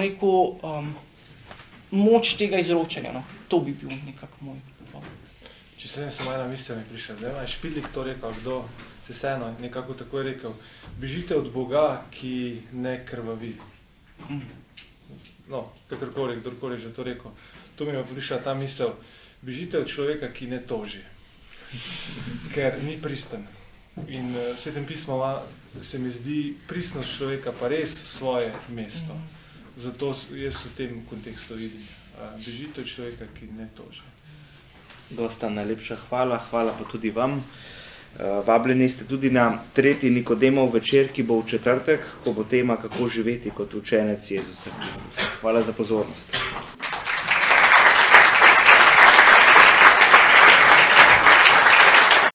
Speaker 3: rekel, um, moč tega izročanja. No. To bi bil nekako moj. odgovor.
Speaker 2: Če se ne samo ena misel mi prišla, da je Špidlik to rekel, kdo se vseeno nekako tako je rekel, bežite od Boga, ki ne krvavi. No, kakorkoli, kdorkoli že to rekel. To mi je prišla ta misel, bežite od človeka, ki ne toži, ker ni pristen. In uh, svetem pismo ima, se mi zdi pristnost človeka pa res svoje mesto. Zato jaz v tem kontekstu vidim. Uh, bežite od človeka, ki ne toži.
Speaker 1: Dosta najlepša hvala, hvala pa tudi vam. Eh, Vabljeni ste tudi na tretji Nikodemov večer, ki bo v četrtek, ko bo tema kako živeti kot učenec Jezusa Kristusa. Hvala za pozornost.